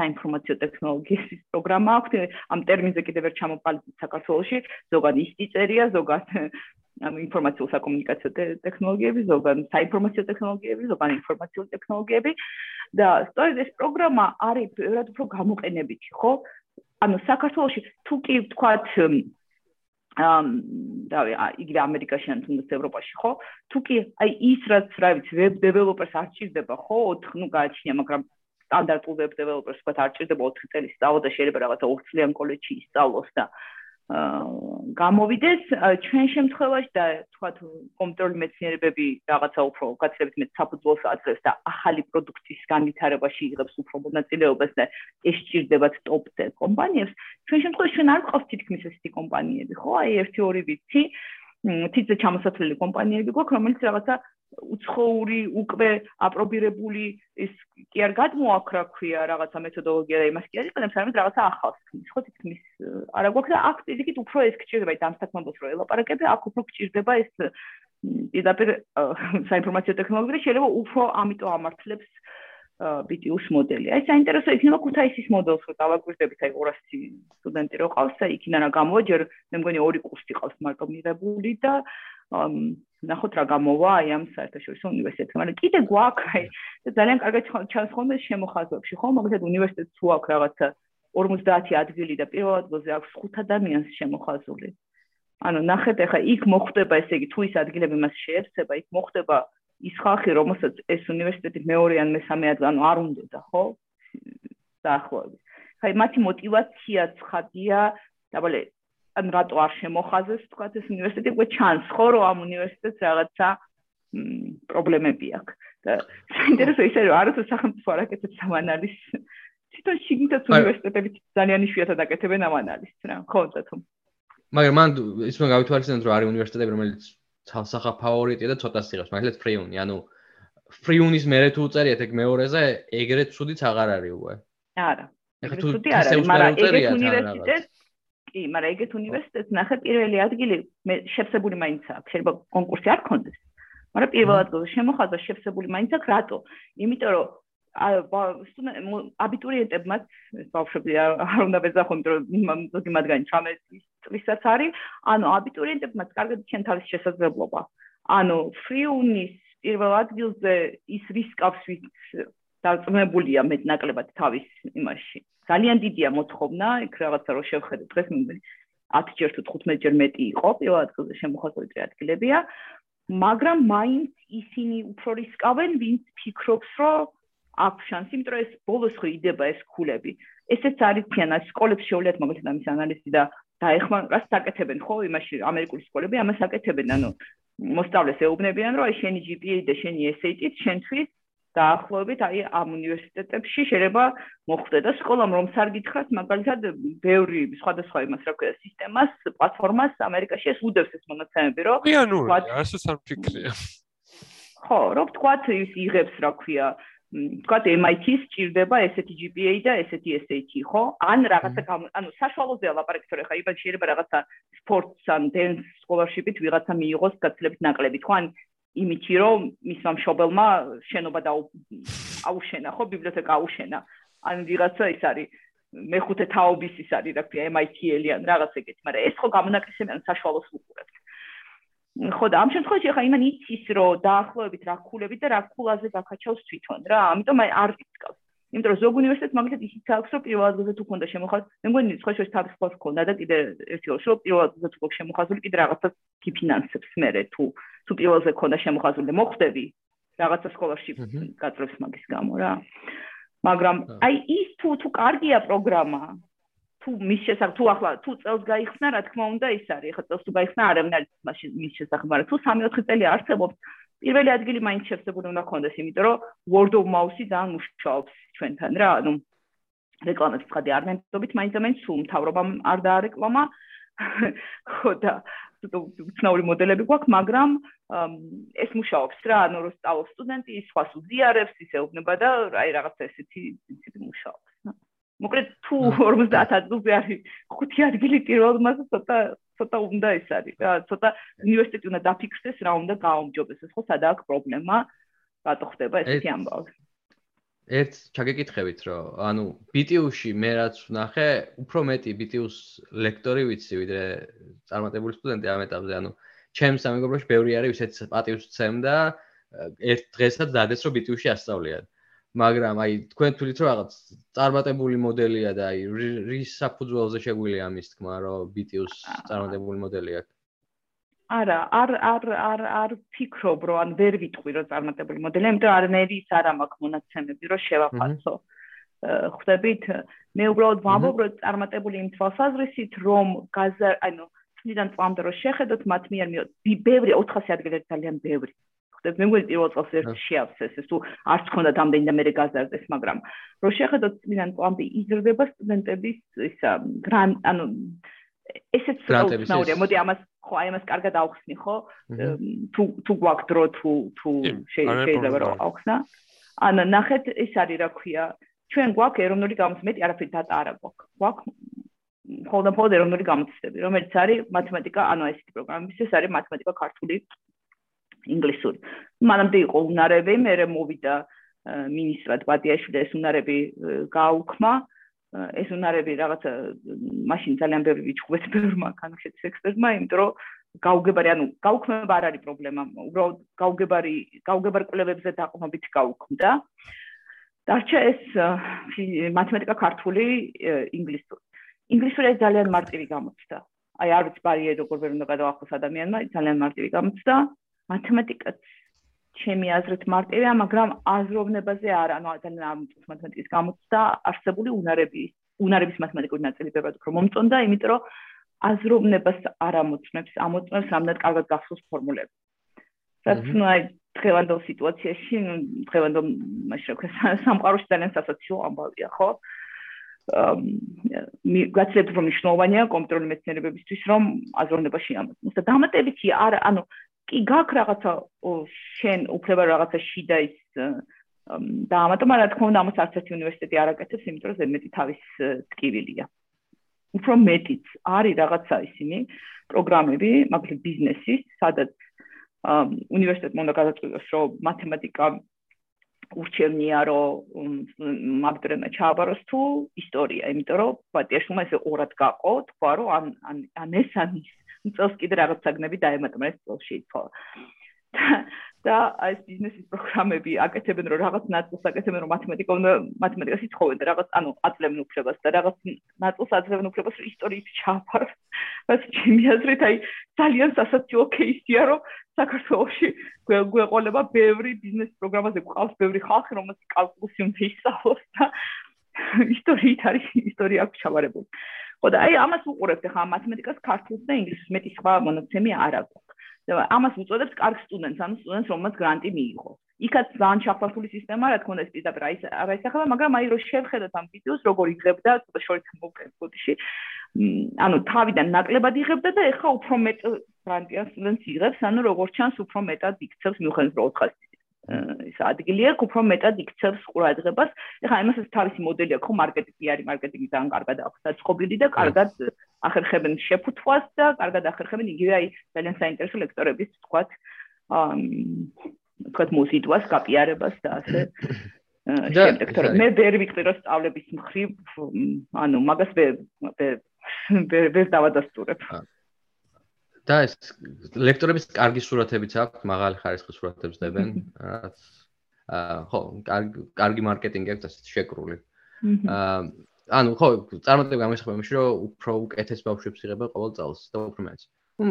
საინფორმაციო ტექნოლოგიის პროგრამა აქვს, ამ ტერმინზე კიდევ ვერ ჩამოყალიბეთ საქართველოში, ზოგადად ისტი წერია, ზოგადად ამ ინფორმაციულ საკომუნიკაციო ტექნოლოგიები, ზოგადად საინფორმაციო ტექნოლოგიები, ზოგადად ინფორმაციული ტექნოლოგიები და სწორედ ეს პროგრამა არის ბევრად უფრო გამოყენებითი, ხო? ანუ საქართველოში თუ კი ვთქვათ ამ და იგივე ამერიკაში ან თუნდაც ევროპაში ხო? თუ კი აი ის რაც რა ვიცი ვებ დეველოპერს არ ჭირდება ხო? 4 ნუ გააჩნია მაგრამ სტანდარტულ ვებ დეველოპერს თქვა არ ჭირდება 4 წელი სწავლა და შეიძლება რაღაცა 2 წლიან კოლეჯში ისწავლოს და გამოვიდეს ჩვენ შემთხვევაში და თქვათ კომპიუტერული მეცნიერებები რაღაცა უფრო გაცილებით მეტ საფუძველს აძლევს და ახალი პროდუქტის განვითარებაში იღებს უფრო მონაწილეობას და ეს ჭირდებათ ტოპ 10 კომპანიებს ჩვენ შემთხვევაში ჩვენ არ გვყავს თითქმის ესეთი კომპანიები ხო? აი 1-2 ვიცი თითზე ჩამოსათვლელი კომპანიები გვაქვს რომელიც რაღაცა უცხოური უკვე აპრობირებული ის კი არ გადმოაქ რა ქვია რაღაცა მეთოდოლოგია და იმას კი არ იყენებს არამედ რაღაცა ახალს ქმნის ხო თითქმის არა გვაქვს და აქ ისიქით უფრო ეს გჭირდება ის ამსაქმებელს რო ელაპარაკები აქ უფრო გჭირდება ეს პირდაპირ საინფორმაციო ტექნოლოგიები შეიძლება უფრო ამიტომ ამართლებს BTU-ს მოდელი. აი საინტერესო იქნება ქუთაისის მოდელს რო დავაკვირდებით, აი 200 სტუდენტი რო ყავს და იქინა რა გამოვა, ჯერ მე მგონი ორი კურსი ყავს მარტო მიღებული და ნახოთ რა გამოვა აი ამ საერთაშორისო უნივერსიტეტს. მაგრამ კიდე გვაქვს აი ძალიან კარგად ჩანს ხოლმე შემოხაზვებში, ხო? მაგალითად უნივერსიტეტს თუ აქვს რაღაცა 50 ადგილი და პირველ ადგილზე აქვს 5 ადამიანს შემოხაზული. ანუ ნახეთ ახლა იქ მოხდება ესე იგი თუ ის ადგილები მას შეერცება, იქ მოხდება ის ხალხი, რომელსაც ეს უნივერსიტეტი მეორე ან მესამე ადგილი, ანუ არ უნდოდა, ხო? დაახლოებით. აი მათი мотиваცია ცხადია, დაბალე ან რატო არ შემოხაზეს თქვა ეს უნივერსიტეტი უკვე ჩანს ხო რომ ამ უნივერსიტეტს რაღაცა პრობლემები აქვს. და საინტერესო ისე რომ არასდროს სახელმწიფო არ აკეთებს ამ ანალიზს. თვითონ შიგნითაც უნივერსიტეტები ძალიან იშვიათად აკეთებენ ამ ანალიზს რა ხო თათო მაგრამ მან ის უნდა გავითვალისწინოთ რომ არის უნივერსიტეტები რომელიც ცალსახა ფავორიტია და ცოტა სიღებს მაგალითად ფრიუნი ანუ ფრიუნის მერე თუ წერიათ ეგ მეორეზე ეგრეთ ცუდიც აღარ არის უკვე არა ეგრეთ ცუდი არ არის მაგრამ ეგ უნივერსიტეტი კი, მაგრამ ეგეთ უნივერსიტეტს ნახე პირველი ადგილი მე შეფსებული მაინც აქვს. შეიძლება კონკურსი არ ქონდეს. მაგრამ პირველად შემოხაზა შეფსებული მაინც აქვს რატო? იმიტომ რომ სტუდენტ აბიტურიენტებმაც ბავშვები არ უნდა ვეძახონ, იმიტომ რომ ზოგი მათგანი 18 წლისაც არის, ანუ აბიტურიენტებმაც კარგად ჩვენ თავის შესაძლებლობა. ანუ ფრიუნის პირველ ადგილზე ის რისკავს ვით დაწმებულია მეტნაკლებად თავის იმაში. ძალიან დიდია მოთხოვნა, იქ რაღაცა რო შევხედე დღეს მე 10 ჯერ თუ 15 ჯერ მეტი იყო პირველ ადგილზე შემოხაზული ადგილებია, მაგრამ მაინც ისინი უფრო რისკავენ, ვინც ფიქრობს, რომ აქვს შანსი, იმიტომ რომ ეს ბოლოს ხრიდება ეს ქულები. ესეც არის თიანა სკოლებს შეუძლიათ მაგალითად ამის ანალიზი და დაეხმარება, რას საკეთებენ ხო? იმაში ამერიკული სკოლები ამას საკეთებენ, ანუ მოსწავლეს ეუბნებიან, რომ აი შენი GPA და შენი SAT-ით შენთვის დაახლოებით აი ამ უნივერსიტეტებში შეიძლება მოხვდე და სკოლამ რომ სარგითხრათ მაგალითად ბევრი სხვადასხვა იმას რა ქვია სისტემას, პლატფორმას ამერიკაში ეს უდევს ეს მონაცემები, რომ კი ანუ ასაც არ ფიქრია. ხო, რო თქვა ის იღებს რა ქვია ვთქვათ MIT-ს ჭირდება ესეთი GPA და ესეთი SAT, ხო? ან რაღაცა ანუ საშუალოზე ლაპარაკი თორე ხა იბან შეიძლება რაღაცა sports ან dance scholarship-ით ვიღაცა მიიღოს გაცილებით ნაკლებით, ხო? ან იმითი რომ მისმა მშობელმა შენობა და აუშენა, ხო? ბიბლიოთეკა აუშენა. ან ვიღაცა ის არის მეხუთე თაობის ის არის, რა ქვია MIT-ელი ან რაღაც ეგეთი, მაგრამ ეს ხო გამონაკრისები ან საშუალოს უყურებთ. ხო და ამ შემთხვევაში ახლა იმან იცის რომ დაახლოებით რა ქულები და რა ქულაზე გაკაჩავს თვითონ რა ამიტომ არ იცკავს იმიტომ რომ ზოგ უნივერსიტეტს მაგალითად ისიც აქვს რომ პირველ ადგილზე თუ ქონდა შემოხაზ მე მგონი სხვა შეიძლება თავის ფორს ქონდა და კიდე ერთი ორი რომ პირველ ადგილზე თუ ქონდა შემოხაზული კიდე რაღაცას ფინანსებს მე თუ თუ პირველზე ქონდა შემოხაზული და მოხდები რაღაცა სკოლარში გაწევს მაგის გამო რა მაგრამ აი ის თუ თუ კარგია პროგრამა თუ მის შესახებ თუ ახლა თუ წელს გაიხსნა, რა თქმა უნდა, ის არის. ახლა წელს თუ გაიხსნა, არ ამნარ მაშინ მის შესახებ, მაგრამ თუ 3-4 წელი არსებობს, პირველი ადგილი მაინც შეფსებული უნდა ქონდეს, იმიტომ რომ word of mouth-ი ძალიან მუშაობს ჩვენთან რა, ანუ რეკლამის ხადი არ ნებდობით, მაინც ამენ სულ მთავრობამ არ დაარეკლამა. ხო და ცნაური მოდელები გვაქვს, მაგრამ ეს მუშაობს რა, ანუ რო სწავლობს სტუდენტი, ის სხვას უზიარებს, ის ეუბნება და აი რაღაცა ესეთი პრინციპი მუშაობს. მოკლედ თუ 50 ადგილზე არის ხუთი ადგილი პირველ მასზე ცოტა ცოტა უნდა ეს არის რა ცოტა უნივერსიტეტი უნდა დაფიქსდეს რა უნდა გააუმჯობესოს ხო სადაა პრობლემა რატო ხდება ესეთი ამბავი ერთ ჩაგეკითხებით რომ ანუ BTU-ში მე რაც ვნახე უფრო მეტი BTU-ს ლექტორი ვიცი ვიდრე წარმატებული სტუდენტი ამ ეტაპზე ანუ ჩემს სამეგობროში ბევრი არის ვისაც პატივს ვცემ და ერთ დღესაც დადეს რომ BTU-ში ასწავლიან. მაგრამ აი თქვენ თulit რომ რაღაც წარმატებული მოდელია და აი რის საფუძველზე შეგვიძლია ამის თქმა რომ BTU-ს წარმატებული მოდელი აქვს არა არ არ არ არ ფიქრობ რომ ან ვერ ვიტყვი რომ წარმატებული მოდელი იმიტომ არ ნერი ის არ მაქვს მონაცემები რომ შევაფასო. ხვდებით? მე უბრალოდ ვამბობ რომ წარმატებული იმ თვალსაზრისით რომ გაზა ანუ წლიდან წამდე რომ შეხედოთ მათ მიერ მიო ბევრი 400 ადგილი ძალიან ბევრი. ხდებ მე მგონი პირველ წელს ერთ შეავსეს ეს თუ არც ქონდა დამდენი და მე გაზარდეს მაგრამ რო შეხედოთ წინან პლანტი იზრდება სტუდენტების ისა გრან ანუ ესეც ცნაურია მოდი ამას ხო აი ამას კარგად ავხსნი ხო? თუ თუ გვაქვს დრო თუ თუ შეიძლება რომ ავხსნა ან ნახეთ ეს არის რა ქვია. ჩვენ გვაქვს ეროვნული გამოცემები არაფერი დატა არა გვაქვს გვაქვს ხოლმე ხოლმე ეროვნული გამოცემები რომელიც არის მათემატიკა ანუ ესეთი პროგრამები ეს არის მათემატიკა ქართული ინგლისური. მანამდე იყო უნარები, მე მოვიდა მინისტრად ბადიაშვილი ეს უნარები გააუქმა. ეს უნარები რაღაცა მაშინ ძალიან ბევრი ვიჩხუბეთ ბევრმა კანხეთის ექსპერტმა, იმიტომ რომ გაუგებარი, ანუ გაუქმება არ არის პრობლემა, უბრალოდ გაუგებარი, გაუგებარ კვლევებზე დაყრდნობით გაუქმდა. დარჩა ეს მათემატიკა ქართული ინგლისური. ინგლისური ძალიან მარტივი გამოცდა. აი არ ვიცი ბარიერი როგორ ვერ უნდა გადაახოს ადამიანმა, ძალიან მარტივი გამოცდა. მათემატიკაც ჩემი აზრით მარტივია, მაგრამ აზროვნებაზე არ, ანუ ძალიან არ მომწონს მათემატიკის გამოცდა, არსებული უნარების, უნარების მათემატიკური ნაწილი ბევრად უფრო მომწონდა, იმიტომ რომ აზროვნებას არ ამოწმებს, ამოწმებს რამდენად კარგად გახსოვს ფორმულები. რაც ნუ აი დღევანდელ სიტუაციაში, ნუ დღევანდელ მაშინ რა ქვია, სამყაროში ძალიან სასაცილო ამბავია, ხო? მე გაცილებით უფრო მნიშვნელოვანია კომპიუტერული მეცნიერებებისთვის, რომ აზროვნებაში ამოწმოს. და დამატებითი არ, ანუ კი გაქვს რაღაცა შენ უფლება რაღაცა შიდა ის და ამიტომ რა თქმა უნდა ამას არც ერთი უნივერსიტეტი არ აკეთებს, იმიტომ რომ ზედმეტი თავის ტკივილია. უფრო მეტიც არის რაღაცა ისინი პროგრამები, მაგალითად ბიზნესის, სადაც უნივერსიტეტმა უნდა გადაწყვიტოს, რომ მათემატიკა ურჩევნია, რომ მაგდრენა ჩააბაროს თუ ისტორია, იმიტომ რომ პატიაშუმა ესე ორად გაყო, თქვა რომ ან ან ეს ან ის წელს კიდე რაღაც საგნები დაემატმრეს წელში იცოლა და ეს ბიზნესის პროგრამები აკეთებენ რომ რაღაც ნაწილს აკეთებენ რომ მათემატიკა უნდა მათემატიკას იცხოვენ და რაღაც ანუ აძლევენ უფლებას და რაღაც ნაწილს აძლევენ უფლებას რომ ისტორიით ჩააფაროს რაც ჩემი აზრით აი ძალიან სასაცილო кейსია რომ საქართველოში გვეყოლება ბევრი ბიზნეს პროგრამაზე გვყავს ბევრი ხალხი რომელსაც კალკულუსი უნდა ისწავლოს და ისტორიით არის ისტორია აქვს ჩავარებული ხო და აი ამას უყურებთ ახლა მათემატიკას ქართულს და ინგლისურს მეტი სხვა მონაცემი არ აქვს. ამას უწოდებს კარგ სტუდენტს, ანუ სტუდენტს, რომელმაც გრანტი მიიღო. იქაც ძალიან ჩახვალთული სისტემა, რა თქმა უნდა, ეს პირდაპირ აი არა ისახება, მაგრამ აი რო შევხედოთ ამ ვიდეოს, როგორ იღებდა, ცოტა შორით მოვკეთ ფოტოში. ანუ თავიდან ნაკლებად იღებდა და ეხა უფრო მეტ გრანტია სტუდენტს იღებს, ანუ როგორ ჩანს უფრო მეტად იქცევს მიუხედავად რომ 400 ის ადგილი აქვს უფრო მეტად იქცევს ყურადღებას. ეხლა იმასაც თავისი მოდელი აქვს, მარკეტინგი არის, მარკეტინგი ძალიან კარგად აქვს დაწყობილი და კარგად ახერხებენ შეფუთვას და კარგად ახერხებენ იგივე აი ძალიან საინტერესო ლექტორების თქვათ აა თქვათ მუსიტვას, გაპიარებას და ასე და მე ვერ ვიყრი რომ სწავლების მხრივ ანუ მაგას ვერ ვერ დავადასტურებ. და ეს ლექტორების კარგი სურათებიც აქვს, მაღალი ხარისხის სურათებს დებენ, რაც აა ხო, კარგი კარგი მარკეტინგი აქვს ასეთ შეკრული. აა ანუ ხო, წარმატება გამოსახება იმაში, რომ უფრო უკეთეს ბავშვებს იღება ყოველ წელს და უფრო მეც. მ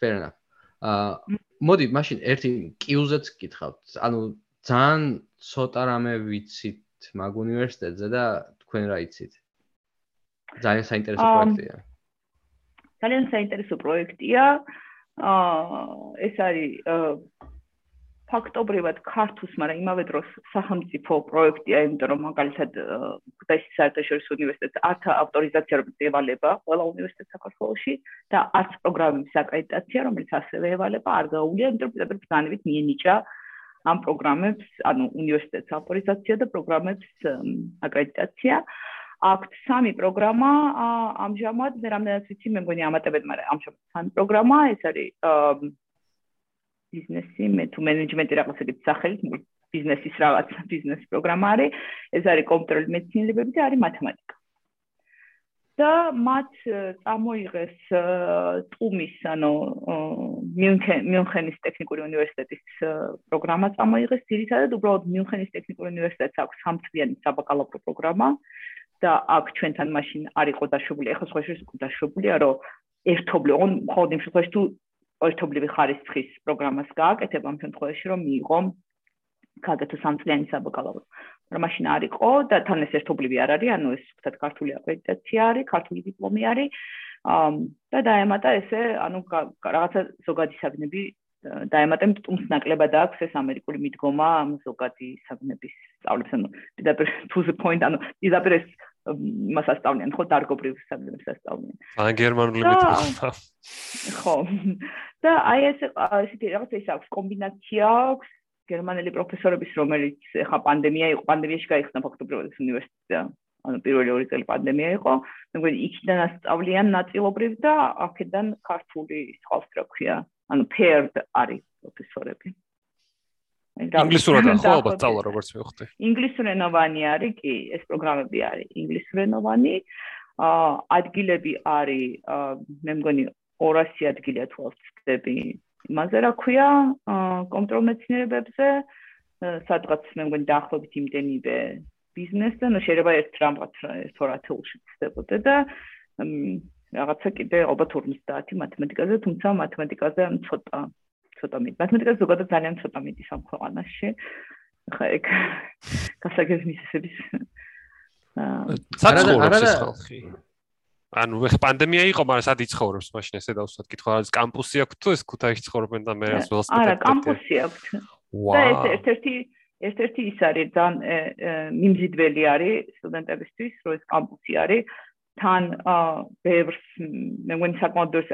fair enough. აა მოდი, მაშინ ერთი კიუზეც გითხავთ. ანუ ძალიან ცოტა რამე ვიცით მაგ უნივერსიტეტზე და თქვენ რა იცით? ძალიან საინტერესო პროექტია. აა ძალიან საინტერესო პროექტია. აა ეს არის ფაქტობრივად ქართუს, მაგრამ იმავე დროს სახელმწიფო პროექტია, იმიტომ რომ მაგალითად ქუთაისის საერთაშორისო უნივერსიტეტს ართ ავტორიზაცია რომელიც ევალება ყველა უნივერსიტეტს საქართველოში და არც პროგრამების აკრედიტაცია, რომელიც ასევე ევალება, არ გაუულია, იმიტომ რომ პირდაპირ ბრძანებით მიენიჭა ამ პროგრამებს, ანუ უნივერსიტეტს ავტორიზაცია და პროგრამებს აკრედიტაცია. აა აქვთ სამი პროგრამა ამჟამად მე რამდენად ვიცი მე მგონი ამატებენ მაგრამ ამჟამად სამი პროგრამა ეს არის ბიზნესი მე თუ მენეჯმენტი რაღაცებით სახელით ბიზნესის რაღაც ბიზნეს პროგრამა არის ეს არის კომპიუტერული მეცნიერებები და არის მათემატიკა. და მათ წამოიღეს ტუმის ანუ მიუნხენის ტექნიკური უნივერსიტეტის პროგრამა წამოიღეს ძირითადად უბრალოდ მიუნხენის ტექნიკური უნივერსიტეტს აქვს სამწლიანი საბაკალავრო პროგრამა და აქ ჩვენთან მაშინ არ იყო დაშვებული, ახლა სხვა იყო დაშვებულია, რომ ერთობლივ, ოღონ მხოლოდ იმ შემთხვევაში თუ ერთობლივი ხარისხის პროგრამას გააკეთებ ამ შემთხვევაში რომ მიიღო კაგეთო სამწლიანი საბაკალავრო. მაგრამ მაშინ არ იყო და თან ეს ერთობლივი არ არის, ანუ ეს ვთქვათ ქართული აკრედიტაცია არის, ქართული დიპლომი არის. და დაემატა ესე, ანუ რაღაცა ზოგადი საგნები დაემატა, თუმცა ნაკლებად აქვს ეს ამერიკული მიდგომა ამ ზოგადი საგნების სწავლებს, ანუ პირდაპირ to the point, ანუ პირდაპირ ეს მას ასწავლიან ხო დარგობრივ საგნებს ასწავლიან. ან გერმანული მითქმა. ხო. და აი ეს ესეთი რაღაც ის აქვს კომბინაცია აქვს გერმანელი პროფესორების რომელიც ხა პანდემია იყო პანდემიაში გაიხსნა ფაქტობრივად ეს უნივერსიტეტი. ანუ პირველი ორი წელი პანდემია იყო. მგონი იქიდან ასწავლიან ნაწილობრივ და აქედან ქართული სხვა რა ქვია. ანუ paired არის პროფესორები. ინგლისურად ხო ალბათ წავალ როგორც მივხვდი. ინგლისურენოვანი არის კი, ეს პროგრამები არის ინგლისურენოვანი. აა ადგილები არის მე მგონი 200 ადგილია თუ ვწდები. იმაზე რა ქვია, აა კონტროლ მეცნიერებებზე, სადღაც მე მგონი დაახლოებით იმდენივე ბიზნესზე, ну შეიძლება ერთ რამაც ერთ ორ ათეულში ვწდებოდე და რაღაცა კიდე ალბათ 50 მათემატიკაზე, თუმცა მათემატიკაზე ან ცოტა ცოტა მეტი. მათემატიკა ზოგადად ძალიან ცოტა მეტი სამხოვანაში. ხა ეგ გასაგებნისების აა არა ხალხი. ანუ ხ პანდემია იყო, მაგრამ სად იცხოვრობს მაშინ ესე დავსვათ კითხვა, რა კამპუსი აქვს თუ ეს ქუთაისში ცხოვრობენ და მე რას ველოსიპედით? არა, კამპუსი აქვს. და ეს ერთ-ერთი ერთ-ერთი ის არის ძალიან მიმზიდველი არის სტუდენტებისთვის, რომ ეს კამპუსი არის. თან ბევრს მე მგონი საკმაოდ ბევრს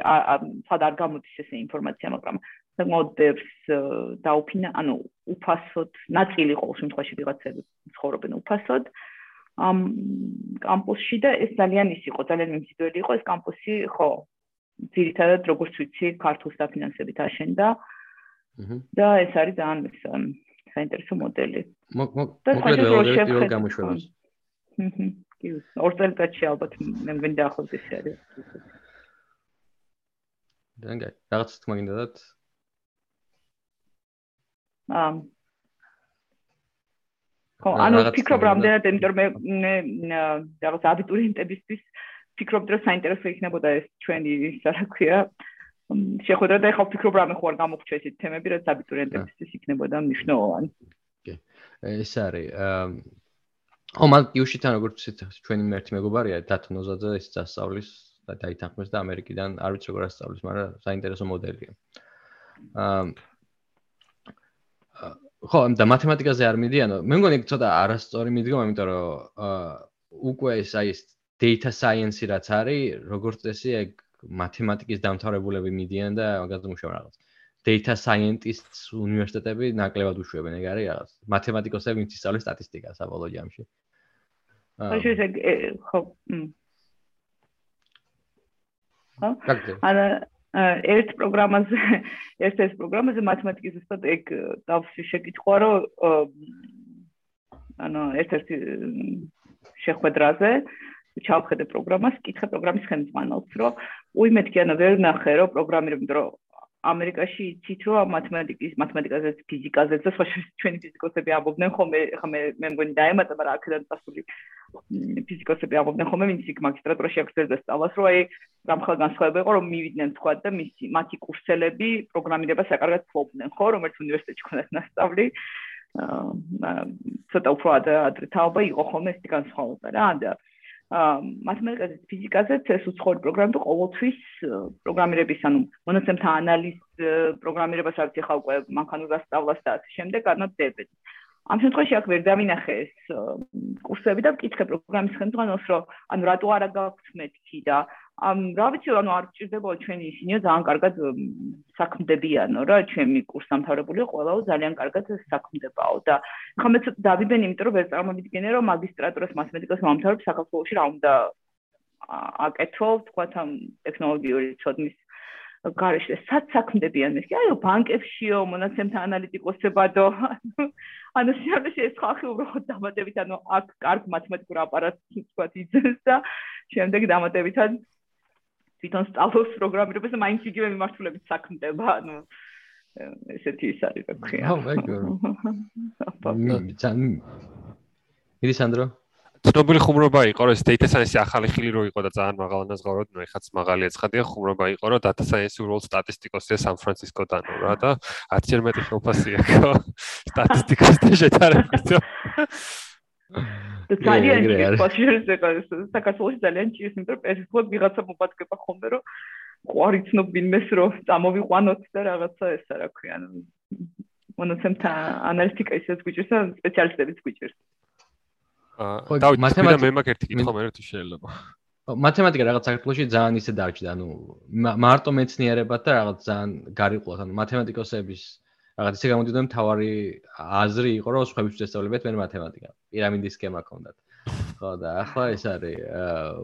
სად არ გამოდის ესე ინფორმაცია, მაგრამ ბევრს დაუფინა, ანუ უფასოდ, ნაწილი ყოველ შემთხვევაში ვიღაცები ცხოვრობენ უფასოდ ამ კამპუსში და ეს ძალიან ის იყო, ძალიან მიმზიდველი იყო ეს კამპუსი, ხო. ძირითადად როგორც ვიცი, ქართულ საფინანსებით აშენდა და ეს არის ძალიან საინტერესო მოდელი. მოკლედ ველოდებით გამოშვებას. კი, ორ წელიწადში ალბათ მე მგონი დაახლოებით ეს არის. დანგა, რაღაც თქმა გინდათ? ხო, ანუ ფიქრობ რამდენად, იმიტომ რომ მე რაღაც აბიტურიენტებისთვის ფიქრობ რომ საინტერესო იქნებოდა ეს ჩვენი ისა რა ქვია შეხვედრა და ეხლა ფიქრობ რამე ხო არ გამოგჩა ესეთი თემები რაც აბიტურიენტებისთვის იქნებოდა მნიშვნელოვანი. კი. ეს არის აა ო მაგ იუშითან როგორც ჩვენი მერტი მეგობარია დათნოზაძე ის დასწავლის და დაითანხმეს და ამერიკიდან არ ვიცი როგორ ასწავლის, მაგრამ საინტერესო მოდელია. აა ხო, და მათემატიკაზე არ მიდიანო. მე მგონი ცოტა არასწორი მიდგომა, იმიტომ რომ აა უკვე ეს აი ეს data science რაც არის, როგორც წესი, ეგ მათემატიკის დამთავრებულები მიდიან და მაგაზე მუშაობენ რაღაც. data scientists უნივერსიტეტები ნაკლებად უშვებენ, ეგ არის რაღაც. მათემატიკოსები ვინც ისწავლეს სტატისტიკას საბოლოო ჯამში. აა ხო, ეს ხო. ხო? არა ერთ პროგრამაზე ერთ ეს პროგრამაზე მათემატიკის ზუსტად ეგ დავსი შეკითხვა რომ ანუ ერთ-ერთი შეხვედრაზე ჩავხედე პროგრამას, კითხე პროგრამის ხელმძღვანელს, რომ უი მეთქი ანუ ვერ ნახე რომ პროგრამირებდი რომ ამერიკაში იცით რომ მათემატიკის მათემატიკაზე ფიზიკაზე და სხვა ჩვენი ფიზიკოსები ამბობდნენ ხოლმე ხა მე მე მგონი დაემატა მაგრამ აქედან წასული ფიზიკოსები ამბობდნენ ხოლმე ვინც იქ მაგისტრატურაში აღწერდა სწავლას რომ აი გამხელ განსხვავება იყო რომ მივიდნენ თქვა და მისი მათი კურსელები პროგრამირებას აკარგად ფლობდნენ ხო რომელიც უნივერსიტეტში ქონდათ ნასწავლი. აა ცოტა უფრო ადრე თაობა იყო ხოლმე ეს განსხვავება რა და მათემატიკაზე, ფიზიკაზე ეს უცხოური პროგრამები ყოველთვის პროგრამირების, ანუ მონაცემთა ანალიზ პროგრამირებას არც ეხა უკვე მანქანურ დასწავლას და ასე შემდეგ განადებენ. ამ შემთხვევაში აქ ვერ დავინახე ეს კურსები და ვკითხე პროგრამის ხელმძღვანელს, რომ ანუ რატო არა გაქვთ მეთქი და ამ რა ვიცი, ანუ არ ჭირდება ჩვენი ისინიო ძალიან კარგად საქმდებიანო რა, ჩემი კურსდამთავრებული ყველაო ძალიან კარგად საქმდებაო და ხომ მე დავიბენ, იმიტომ რომ ვერ წარმოვიდგენე, რომ მაგისტრატურას მათემატიკას მომთავრებ საქართველოში რა უნდა აკეთო, თქვა თან ტექნოლოგიური ცოდნის გარეშე სად საქმდებიან ეს? აიო, ბანკებშიო, მონაცემთა ანალიტიკოსებადო. ანუ შეიძლება ეს ხალხი უბრალოდ დამატებით, ანუ აქ კარგ მათემატიკურ აპარატს თქვა იძენს და შემდეგ დამატებითად თვითონ სწავლობს პროგრამირებას და მაინც იგივე მიმართულებით საქმდება, ანუ ესეთი ის არის, რა ქვია. ხო, მეგორო. მიდი სანდრო. ცნობილი ხუმრობა იყო, რომ ეს data science ახალი ხილი რო იყო და ძალიან მაღალ ანაზღაუროთ, ნუ ეხაც მაღალი ეცხადია ხუმრობა იყო, რომ data science უბრალოდ სტატისტიკოსია სან ფრანცისკოდან რა და 10 ჯერ მეტი ხოფასია ხო სტატისტიკოსთან შეტარებით. და ძალიან პასიჟერს ეკაეს საქართველოს ძალიან ჭირს იმიტომ რომ პერსიფულად ვიღაცა მომაწყება ხოლმე რომ ყვარი ცნობ ვინმეს რომ წამოვიყვანოთ და რაღაცა ესა რა ქვია. ანუ მონაცემთა ანალიტიკა ისეც გვიჭირს და სპეციალისტებიც გვიჭირს. აა დავით მათემატიკა მე მაგ ერთი კითხვა მე ერთი შეიძლება. მათემატიკა რაღაც საქართველოში ძალიან ისე დაჭდა ანუ მარტო მეცნიერებად და რაღაც ძალიან გარიყვლოთ ანუ მათემატიკოსების რაღაც ისე გამოდიოდა მთავარი აზრი იყო რომ სხვაებიც შესწავლებათ მე მათემატიკა პირამიდის სქემა ქონდათ. ხო და ახლა ეს არის